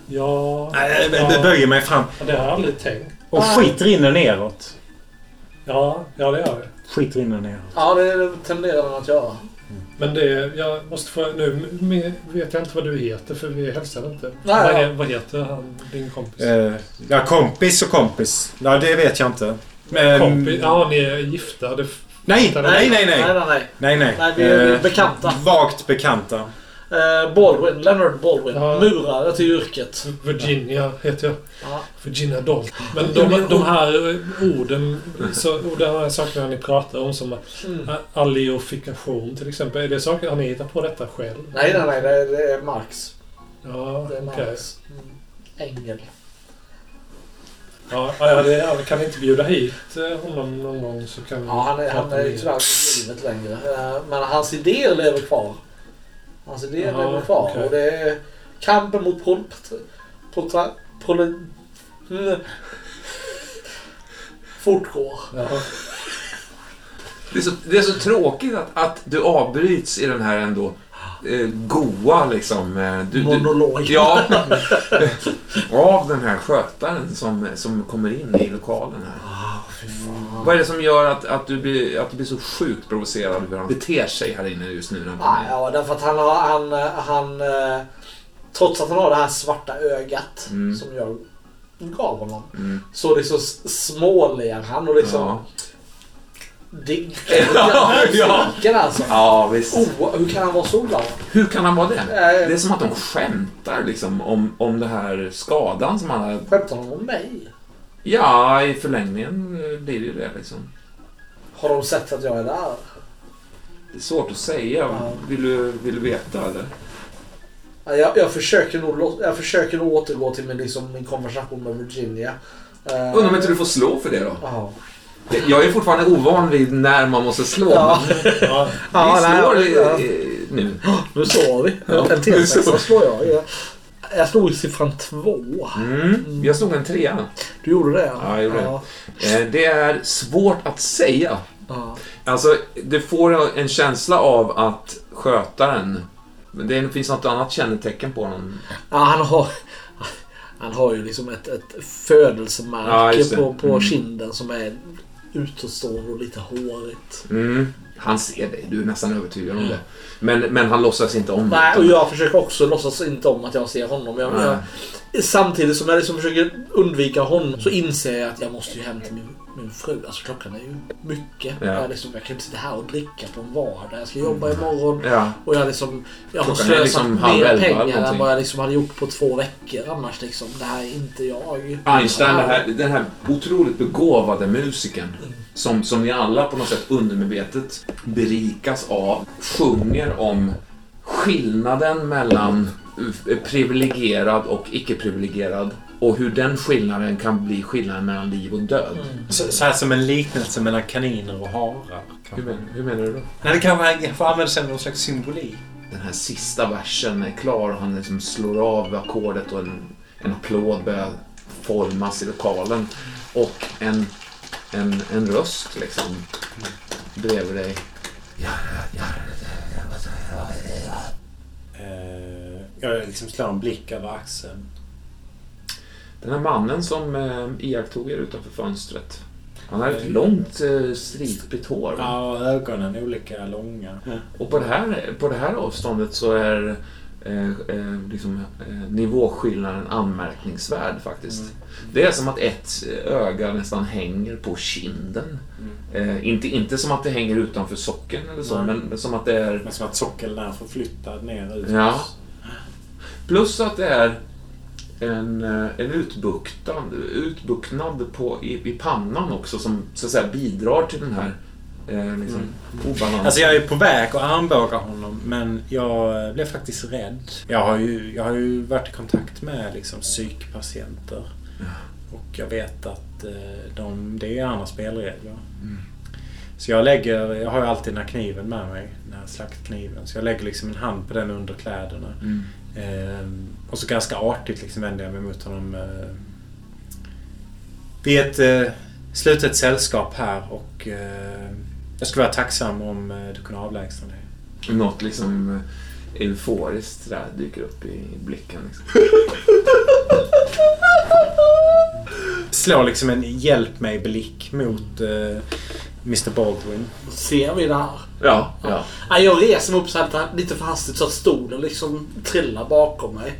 Ja, Nej, ja, jag böjer mig fram. det har jag aldrig tänkt. Och skit rinner neråt. Ja, ja det gör det. Skit rinner neråt. Ja, det tenderar den att göra. Men det, jag måste få, nu vet jag inte vad du heter för vi hälsar inte. Nej, vad, ja. vad heter han, din kompis? Eh, ja, kompis och kompis. Ja, det vet jag inte. Men, kompis? Ja, ni är gifta. Det, Nej, nej, nej, nej. Nej, nej, nej. Nej, nej. Nej, vi är Eh, bekanta. Vagt bekanta. Eh, Baldwin, Leonard Baldwin. Ja. Murare till yrket. Virginia heter jag. Ja. Virginia Dalton. Men de, de här eh, orden, så, och de här sakerna ni pratar om som Mm. a- alliofikation till exempel. Är det saker, har ni hittat på detta själv? Nej, nej, nej. Det, det är Marx. Ja, Det är okej. Marx. Mm. Ängel. Ja, ja, kan ni inte bjuda hit eh, honom någon gång så kan vi Ja, han är, han är ju tyvärr inte i livet längre. Eh, Men hans idéer lever kvar. Hans idéer Ja, lever kvar. okej. Och det är kampen mot pol... Pol mm. fortgår. Ja. Det är så, det är så tråkigt att, att du avbryts i den här ändå eh, goa liksom... Eh, du, du, Monolog. ja, av den här skötaren som, som kommer in i lokalen här. Vad är det som gör att, att, du blir, att du blir så sjukt provocerad över hur han beter sig här inne just nu? När han in? ja, därför att han har... Han, han, eh, trots att han har det här svarta ögat Mm. som jag gav honom. Mm. Så liksom småler han och liksom... Ja. Det, Ja, ja. alltså. ja, visst. Oh, hur kan han vara så glad? Hur kan han vara det? Eh, Det är som att de skämtar liksom om, om det här skadan som han har... Skämtar de om mig? Ja, i förlängningen eh, blir det ju det liksom. Har de sett att jag är där? Det är svårt att säga. Ja. Vill, du, vill du veta eller? Ja, Jag, jag, försöker nog, jag försöker nog återgå till min, liksom, min konversation med Virginia. Eh, Undrar om inte du får slå för det då? Ja. Jag är fortfarande ovan vid när man måste slå. Ja. Ja, vi slår ja. nu. Nu slår vi. En nu T6 slår- slår jag. Jag. Slog siffran två. Mm. Jag slog en trea. Du gjorde det? Ja, jag gjorde det. ja. Eh, Det är svårt att säga. Ja. Alltså, det får en känsla av att skötaren... men Det finns något annat kännetecken på honom. Ja, han har... Han har ju liksom ett, ett Ja, födelsemärke det. på, på Mm. kinden som är utåtstående och lite hårigt. Mm. Han ser dig, du är nästan övertygad om det. Men, men han låtsas inte om det. Nej, och jag försöker också låtsas inte om att jag ser honom. Jag, jag, samtidigt som jag liksom försöker undvika honom så inser jag att jag måste ju hem till min, min fru. Alltså klockan är ju mycket. Ja. Jag, liksom, jag kan inte sitta här och dricka på en vardag. Jag ska jobba imorgon. Ja. Och jag, liksom, jag har slösat liksom mer pengar än vad jag liksom hade gjort på två veckor annars. Liksom. Det här är inte jag. Einstein, den här, den här otroligt begåvade musikern som, som ni alla på något sätt undermedvetet berikas av, sjunger om skillnaden mellan privilegierad och icke-privilegierad och hur den skillnaden kan bli skillnaden mellan liv och död. Så, så här som en liknelse mellan kaniner och harar. Hur, kanske. men, hur menar du då? Nej, det kan vara, får användas som någon slags symbolik. Den här sista versen är klar och han liksom slår av ackordet och en, en applåd börjar formas i lokalen. Och en, en, en röst liksom bredvid dig. Jag liksom slår en blick över axeln. Den här mannen som eh, iakttog er utanför fönstret. Han har ett långt eh, stripigt hår. va? Ja, ögonen är olika långa. Och på det här, på det här avståndet så är eh, eh, liksom, eh, nivåskillnaden anmärkningsvärd faktiskt. Det är som att ett öga nästan hänger på kinden. Eh, inte, inte som att det hänger utanför socken eller så, Nej. men som att det är... Men som att sockeln är förflyttad ner ut. Ja. Plus att det är en, eh, en utbuktad, utbuktnad på, i, i pannan också som så att säga bidrar till den här eh, liksom, obalansen. Alltså jag är på väg att armbåga honom men jag blev faktiskt rädd. Jag har ju, jag har ju varit i kontakt med liksom psykpatienter. Och jag vet att eh, de, det är andra spelregler. Så jag lägger, jag har ju alltid den här kniven med mig. Den här slaktkniven. Så jag lägger liksom en hand på den under kläderna. Mm. Ehm, och så ganska artigt liksom vänder jag mig mot honom. Eh, vi är ett eh, slutet sällskap här och eh, jag skulle vara tacksam om du kunde avlägsna dig. Något liksom euforiskt där dyker upp i blicken. Liksom. Slår liksom en hjälp mig-blick mot eh, Mr Baldwin. Ser vi det här? Ja, ja. Ja, jag reser mig upp så här lite för hastigt så att stolen liksom trillar bakom mig.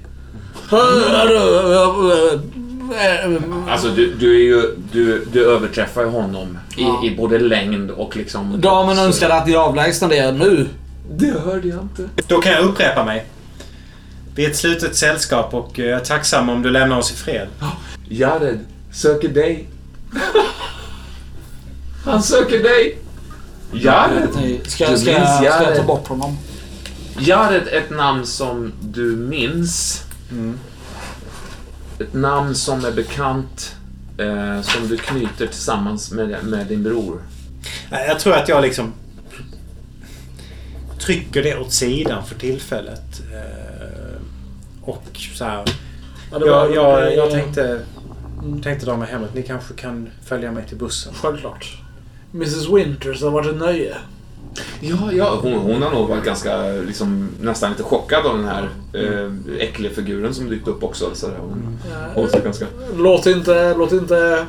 Alltså du, du, är ju, du, du överträffar ju honom i, Ja. i både längd och liksom... Damen önskade att ni avlägsnade er nu. Det hörde jag inte. Då kan jag upprepa mig. Vi är ett slutet sällskap och eh, jag är tacksam om du lämnar oss i fred. Jared söker dig. Han söker dig. Jared. Ska, Du ska, ska jag ta bort honom? Jared, ett namn som du minns. Mm. Ett namn som är bekant. Eh, som du knyter tillsammans med, med din bror. Nej, Jag tror att jag liksom trycker det åt sidan för tillfället. Eh, Och så här. Ja, var- Jag, jag, jag tänkte, tänkte dra mig hemåt. Ni kanske kan följa mig till bussen. Självklart. Mrs Winters har varit ett nöje. Ja, ja hon, hon har nog varit ganska, liksom, nästan lite chockad av den här eh, äckliga figuren som dykt upp också. Så där. Hon, hon ser ganska... Låt inte... Låt inte...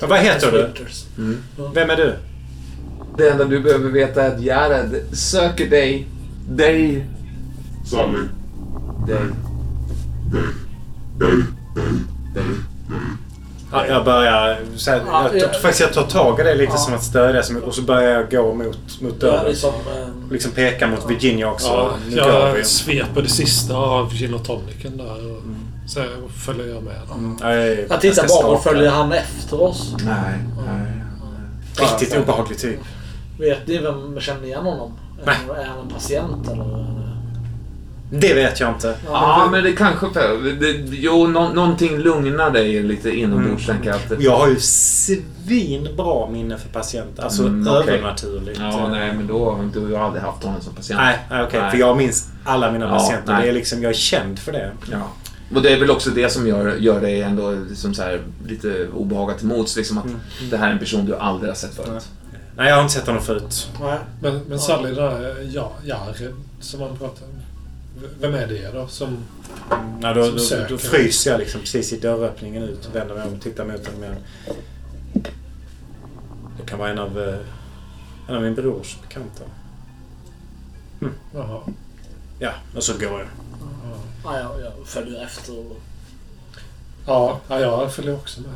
Ja, Vad heter du? Winters. Mm. Vem är du? Det enda du behöver veta är att Jared söker dig. Dig. Sally. Dig. Dig. Ja, jag börjar... Så här, Ja, jag, ja. tror faktiskt jag tar tag i det lite Ja. som att stödja. Och så börjar jag gå mot, mot dörren. liksom... eh, Liksom peka mot Virginia också. Ja, Nu går vi. jag sveper det sista av gin och tonicen där och så följer jag med. Mm, ja, jag, Jag tittar bakåt. Följer han efter oss? Nej. nej. Riktigt obehaglig typ. Vet ni vem känner igen honom? Nej. Är han en patient eller? Det vet jag inte. Ja, men det kanske... Det, jo, nå, någonting lugnar dig lite inombords, Mm. tänker jag. Att, Jag har ju svinbra minne för patienter. Alltså Mm, okej. övernaturligt. Ja, nej, men då har du aldrig haft honom som patient. Nej, nej, okej. Nej. För jag minns alla mina Ja, patienter. nej. Det är liksom, jag är känd för det. Ja. Och det är väl också det som gör, gör dig ändå liksom så här, lite obehagat mots. Liksom att Mm. det här är en person du aldrig har sett förut. Nej, jag har inte sett honom förut. Nej. Men, men Sally, det där ja, Jared som man pratar om. V- Vem är det då? Som, Ja, då, Som då, söker. då fryser jag liksom precis i dörröppningen ut och vänder mig om och tittar mot honom igen. Det kan vara en av, eh, en av min brors bekanta. jaha. Ja, och så går jag. Ja. Ja, jag, jag följer efter. Och, Ja, ja, jag följer också med.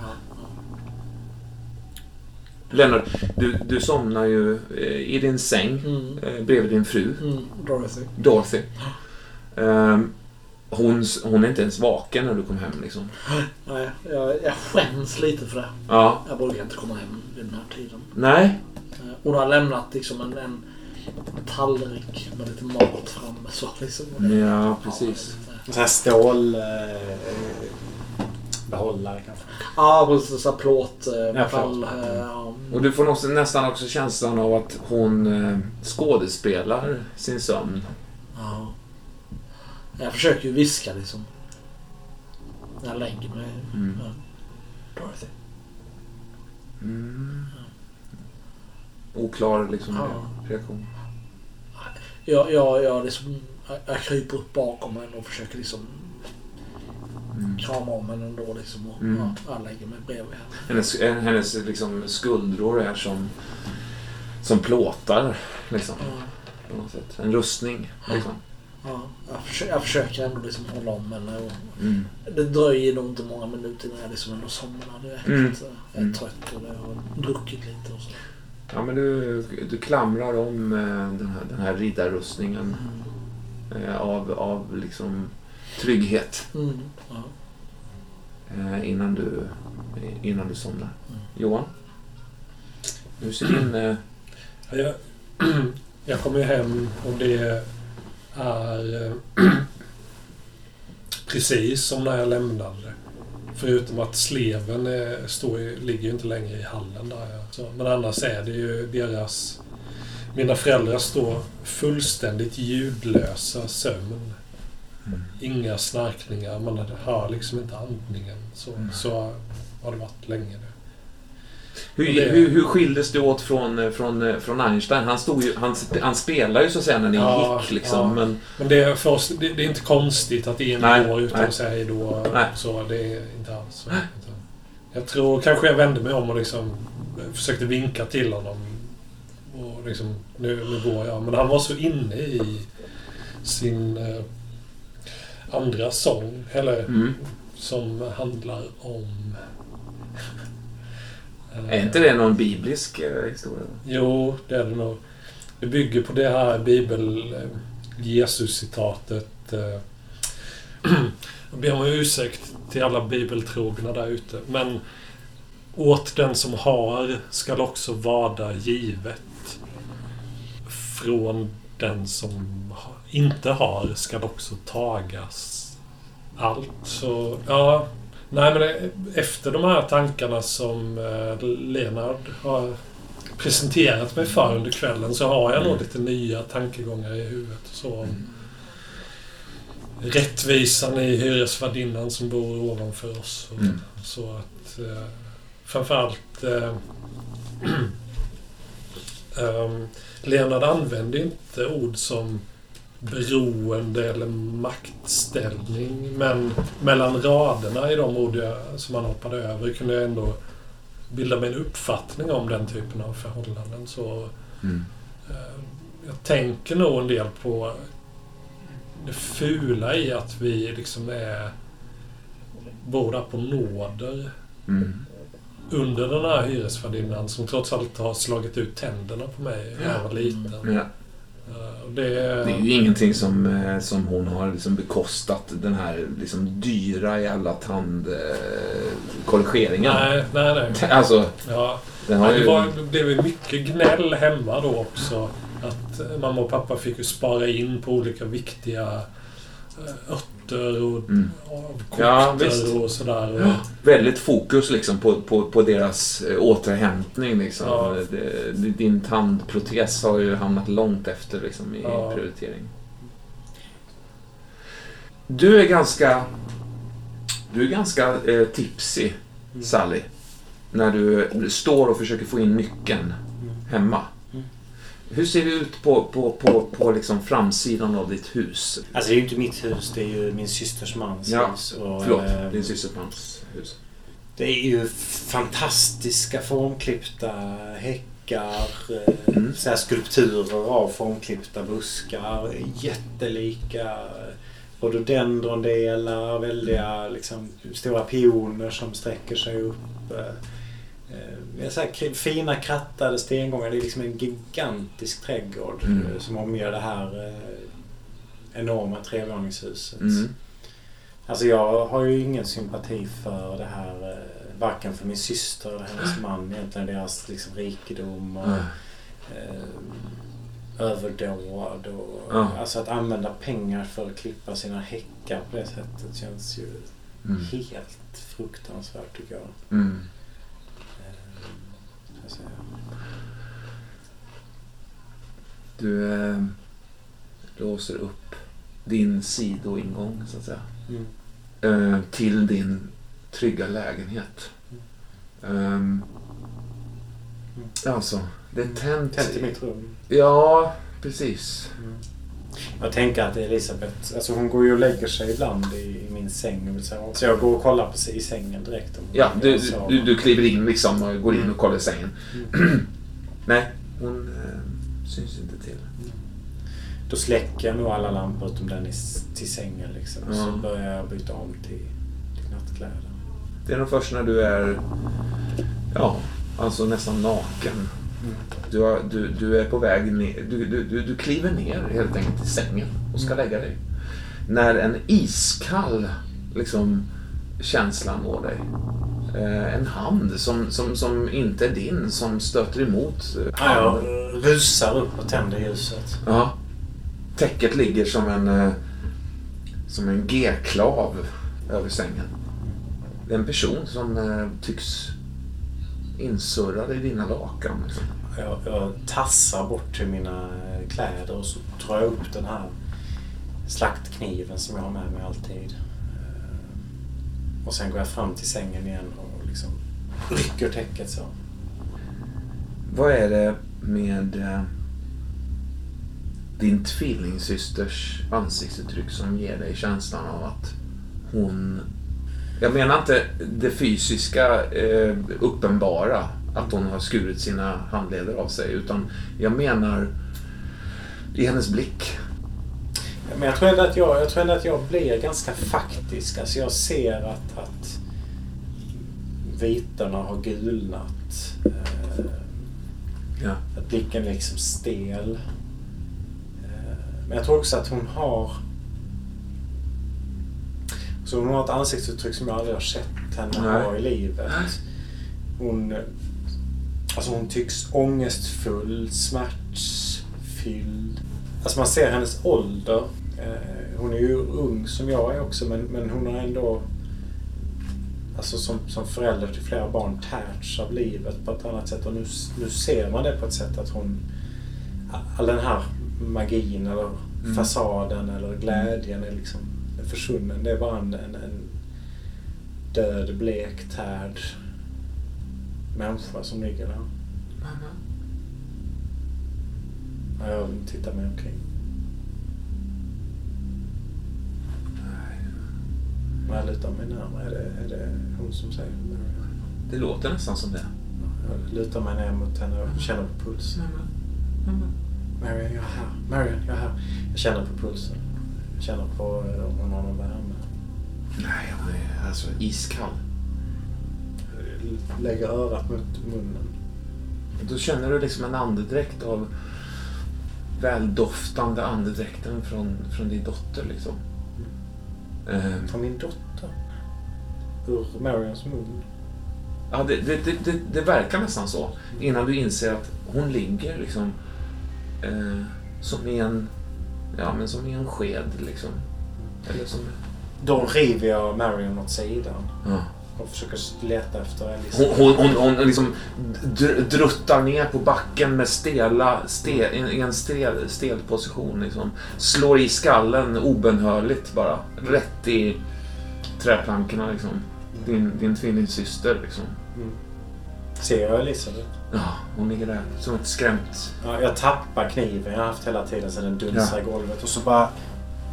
Lennart, du, du somnar ju eh, i din säng mm, eh, bredvid din fru, mm, Dorothy. Dorothy. Ehm, hon, hon är inte ens vaken när du kom hem liksom. Nej, jag, jag skäms lite för det. Ja. Jag brukar inte komma hem vid den här tiden. Nej. Eh, Hon har lämnat liksom en, en tallrik med lite mat framme. Så liksom. Ja, precis. En sån här stål... Eh, behållare kanske. Ja, precis. Här plåt. Eh, Ja, pall, eh, ja. Och du får nog nästan också känslan av att hon eh, skådespelar sin sömn. Ja. Jag försöker ju viska liksom. När jag lägger mig. Mm. Ja. Dorothy. Mm. Oklar liksom Ja. reaktion. Jag, jag, jag, liksom, jag, jag kryper upp bakom henne och försöker liksom Mm. krama om henne ändå. Liksom, och, Mm. ja, jag lägger mig bredvid henne. Hennes, hennes liksom, skuldror är som, som plåtar. Liksom, Ja. En rustning. Liksom. Ja, jag, försöker, jag försöker ändå liksom hålla om henne. Och Mm. det dröjer nog inte många minuter innan jag liksom ändå somnar direkt. Mm. Jag är Mm. trött och jag har druckit lite och så. Ja, men du, du klamrar om eh, den här, den här riddarrustningen Mm. eh, av, av liksom trygghet Mm. Ja. eh, innan, du, innan du somnar. Mm. Johan? Hur ser din... Eh, Jag, jag kommer ju hem och det är eh, precis som när jag lämnade. Förutom att sleven är, står, ligger ju inte längre i hallen där. Ja. Så, men annars är det ju deras... Mina föräldrar står fullständigt ljudlösa sömn. Mm. Inga snarkningar, man hör liksom inte andningen. Så, Mm. så har det varit länge nu. Hur, det- hur, hur skildes det åt från, eh, från, från Einstein? Han, stod ju, han, han spelade ju så att säga när ni Ja, gick liksom. ja. Men, Men det är, för oss, det, det är inte konstigt att en Nej, går utan nej. att säga hejdå. Så det är inte alls så. Jag tror kanske jag vände mig om och liksom försökte vinka till honom. Och liksom, nu, nu går jag. Men han var så inne i sin eh, andra sång. Eller mm. som handlar om... Är inte det någon biblisk eh, historia? Jo, det är det nog. Det bygger på det här bibel... Jesus-citatet. Eh. Jag ber om ursäkt till alla bibeltrogna där ute. Men åt den som har skall också vara givet. Från den som inte har skall också tagas allt. Så, ja. Nej, men efter de här tankarna som eh, Lenard har presenterat mig för under kvällen så har jag nog lite nya tankegångar i huvudet. Så rättvisan i hyresvärdinnan som bor ovanför oss. Och, Mm. Så att eh, framförallt eh, um, Leonard använde inte ord som beroende eller maktställning. Men mellan raderna i de ord jag, som han hoppade över kunde jag ändå bilda mig en uppfattning om den typen av förhållanden. Så Mm. eh, jag tänker nog en del på det fula i att vi liksom är båda på nåder Mm. under den här hyresvärdinnan som trots allt har slagit ut tänderna på mig när jag var liten. Ja. Eh, det, Det är ju ingenting som, eh, som hon har liksom bekostat. Den här liksom dyra jävla tandkorrigeringen. nej, nej, nej. Alltså, Ja. den Ja, ju... det, var, det blev mycket gnäll hemma då också. Att eh, mamma och pappa fick ju spara in på olika viktiga eh, örter och Mm. Ja, och sådär. Ja, väldigt fokus liksom på, på, på deras eh, återhämtning. Liksom. Ja. Din tandprotes har ju hamnat långt efter liksom, i Ja. prioritering. Du är ganska... Du är ganska eh, tipsy, Mm. Sally. När du står och försöker få in nyckeln hemma. Hur ser det ut på, på, på, på liksom framsidan av ditt hus? Alltså det är ju inte mitt hus, det är ju min systers mans Ja, hus. Och, Förlåt, eh, din systers mans hus. Det är ju fantastiska formklippta häckar, eh, Mm. så skulpturer av formklippta buskar. Jättelika rhododendrondelar, väldiga liksom, stora pioner som sträcker sig upp. Eh, eh, Så här, fina krattade stengångar. Det är liksom en gigantisk trädgård Mm. eh, som omger det här eh, enorma trevåningshuset. Mm. Alltså jag har ju ingen sympati för det här. Varken för min syster eller hennes man. Egentligen deras liksom, rikedom och Mm. eh, överdåd. Och, Ja. Alltså att använda pengar för att klippa sina häckar på det sättet känns ju Mm. helt fruktansvärt tycker jag. Mm. Säga. Du eh, låser upp din sidoingång, så att säga. Mm. Eh, till din trygga lägenhet. Um, alltså, det är tänt. Tänt i mitt rum. Ja, precis. Jag tänker att Elisabeth, alltså hon går ju och lägger sig ibland i, i min säng. Så jag går och kollar på sig i sängen direkt. Ja, du, du, du kliver in liksom och går in och kollar i sängen. Mm. Nej, hon eh, syns inte till. Då släcker jag nog alla lampor utom den i, till sängen liksom. Ja. Så börjar jag byta om till, till nattkläder. Det är nog först när du är, ja, alltså nästan naken. Du, har, du, du är på väg ner, du, du, du, kliver ner helt enkelt i sängen och ska lägga dig. När en iskall liksom, känsla når dig. Eh, en hand som, som, som inte är din som stöter emot eh, Ja, jag rusar upp och tänder ljuset. Ja. Täcket ligger som en, eh, som en G-klav över sängen. det är en person som eh, tycks insurrad i dina lakan. Liksom. Jag, jag tassar bort till mina kläder och så drar jag upp den här slaktkniven som jag har med mig alltid. Eh, Och sen går jag fram till sängen igen och liksom rycker täcket så. Vad är det med eh, din tvillingsysters ansiktsuttryck som ger dig känslan av att hon... Jag menar inte det fysiska eh, uppenbara, att hon har skurit sina handleder av sig, utan jag menar i hennes blick. Men jag tror ändå att jag, jag, tror ändå att jag blir ganska faktisk. Alltså jag ser att, att vitorna har gulnat. Eh, Ja. Att blicken är liksom stel. Eh, Men jag tror också att hon har... Så hon har ett ansiktsuttryck som jag aldrig har sett henne ha i livet. Hon, alltså hon tycks ångestfull, smärtfylld. Alltså man ser hennes ålder. Eh, Hon är ju ung som jag är också men, men hon har ändå Alltså som, som förälder till flera barn tärts av livet på ett annat sätt. Och nu, nu ser man det på ett sätt att hon... All den här magin eller Mm. fasaden eller glädjen är liksom försvunnen. Det är bara en, en, en död, blek, tärd människa som ligger där. Ja, jag tittar mig omkring. När jag lutar mig närmare, är det, är det hon som säger Marion? Det låter nästan som det. Jag lutar mig ner mot henne och känner på pulsen. Marion, jag är här. Marion, jag är här. Jag känner på pulsen. Känner på om hon har någon värme. Nej, hon är alltså iskall. Lägger örat mot munnen. Då känner du liksom en andedräkt av väldoftande andedräkten från, från din dotter liksom. Eh, Från min dotter. Ur Marions mun. Ja, det, det, det, det, det verkar nästan så. Innan du inser att hon ligger liksom eh, som i en, ja, men som i en sked liksom. Eller som... Då river jag Marion åt sidan Ja. och försöker leta efter Alice. Hon, hon, hon, hon liksom dr- druttar ner på backen med stela, stel, i en stel, stel position. Liksom. Slår i skallen obönhörligt bara. Rätt i träplankorna liksom. Din, din tvillingsyster liksom. Mm. Ser jag Elisabeth? Ja, hon ligger där som ett skrämt Ja, jag tappar kniven jag har haft hela tiden sedan den dunsar Ja. i golvet. Och så bara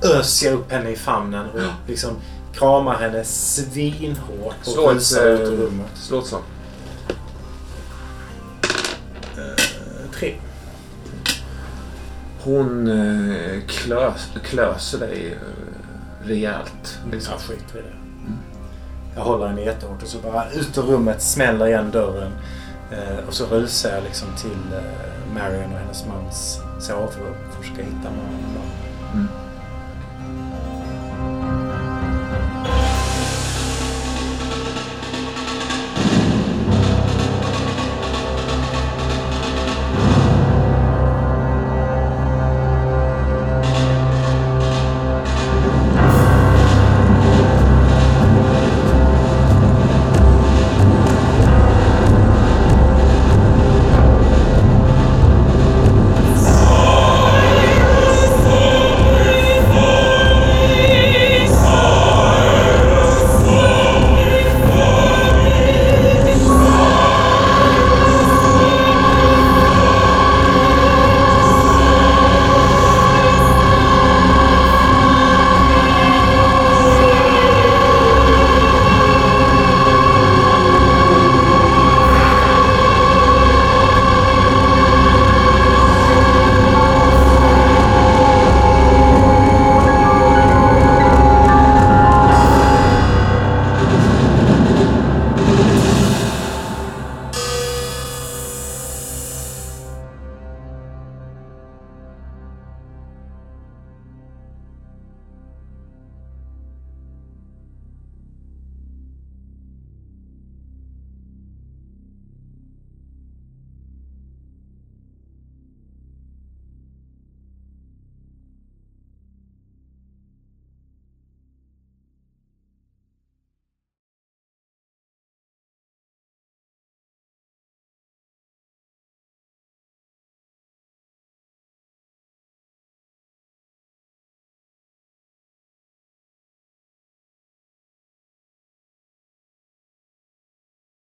öser jag upp henne i famnen och liksom kramar henne svinhårt och Slå ett, ut ur eh, rummet. Slå ett slag. Eh, Tre. Hon eh, klös, klöser dig eh, rejält. Liksom. Jag skiter i det. Jag håller henne jättehårt och så bara ut ur rummet, smäller igen dörren. Eh, och så rusar jag liksom till eh, Marion och hennes mans sovrum för att försöka hitta mamma. Mm.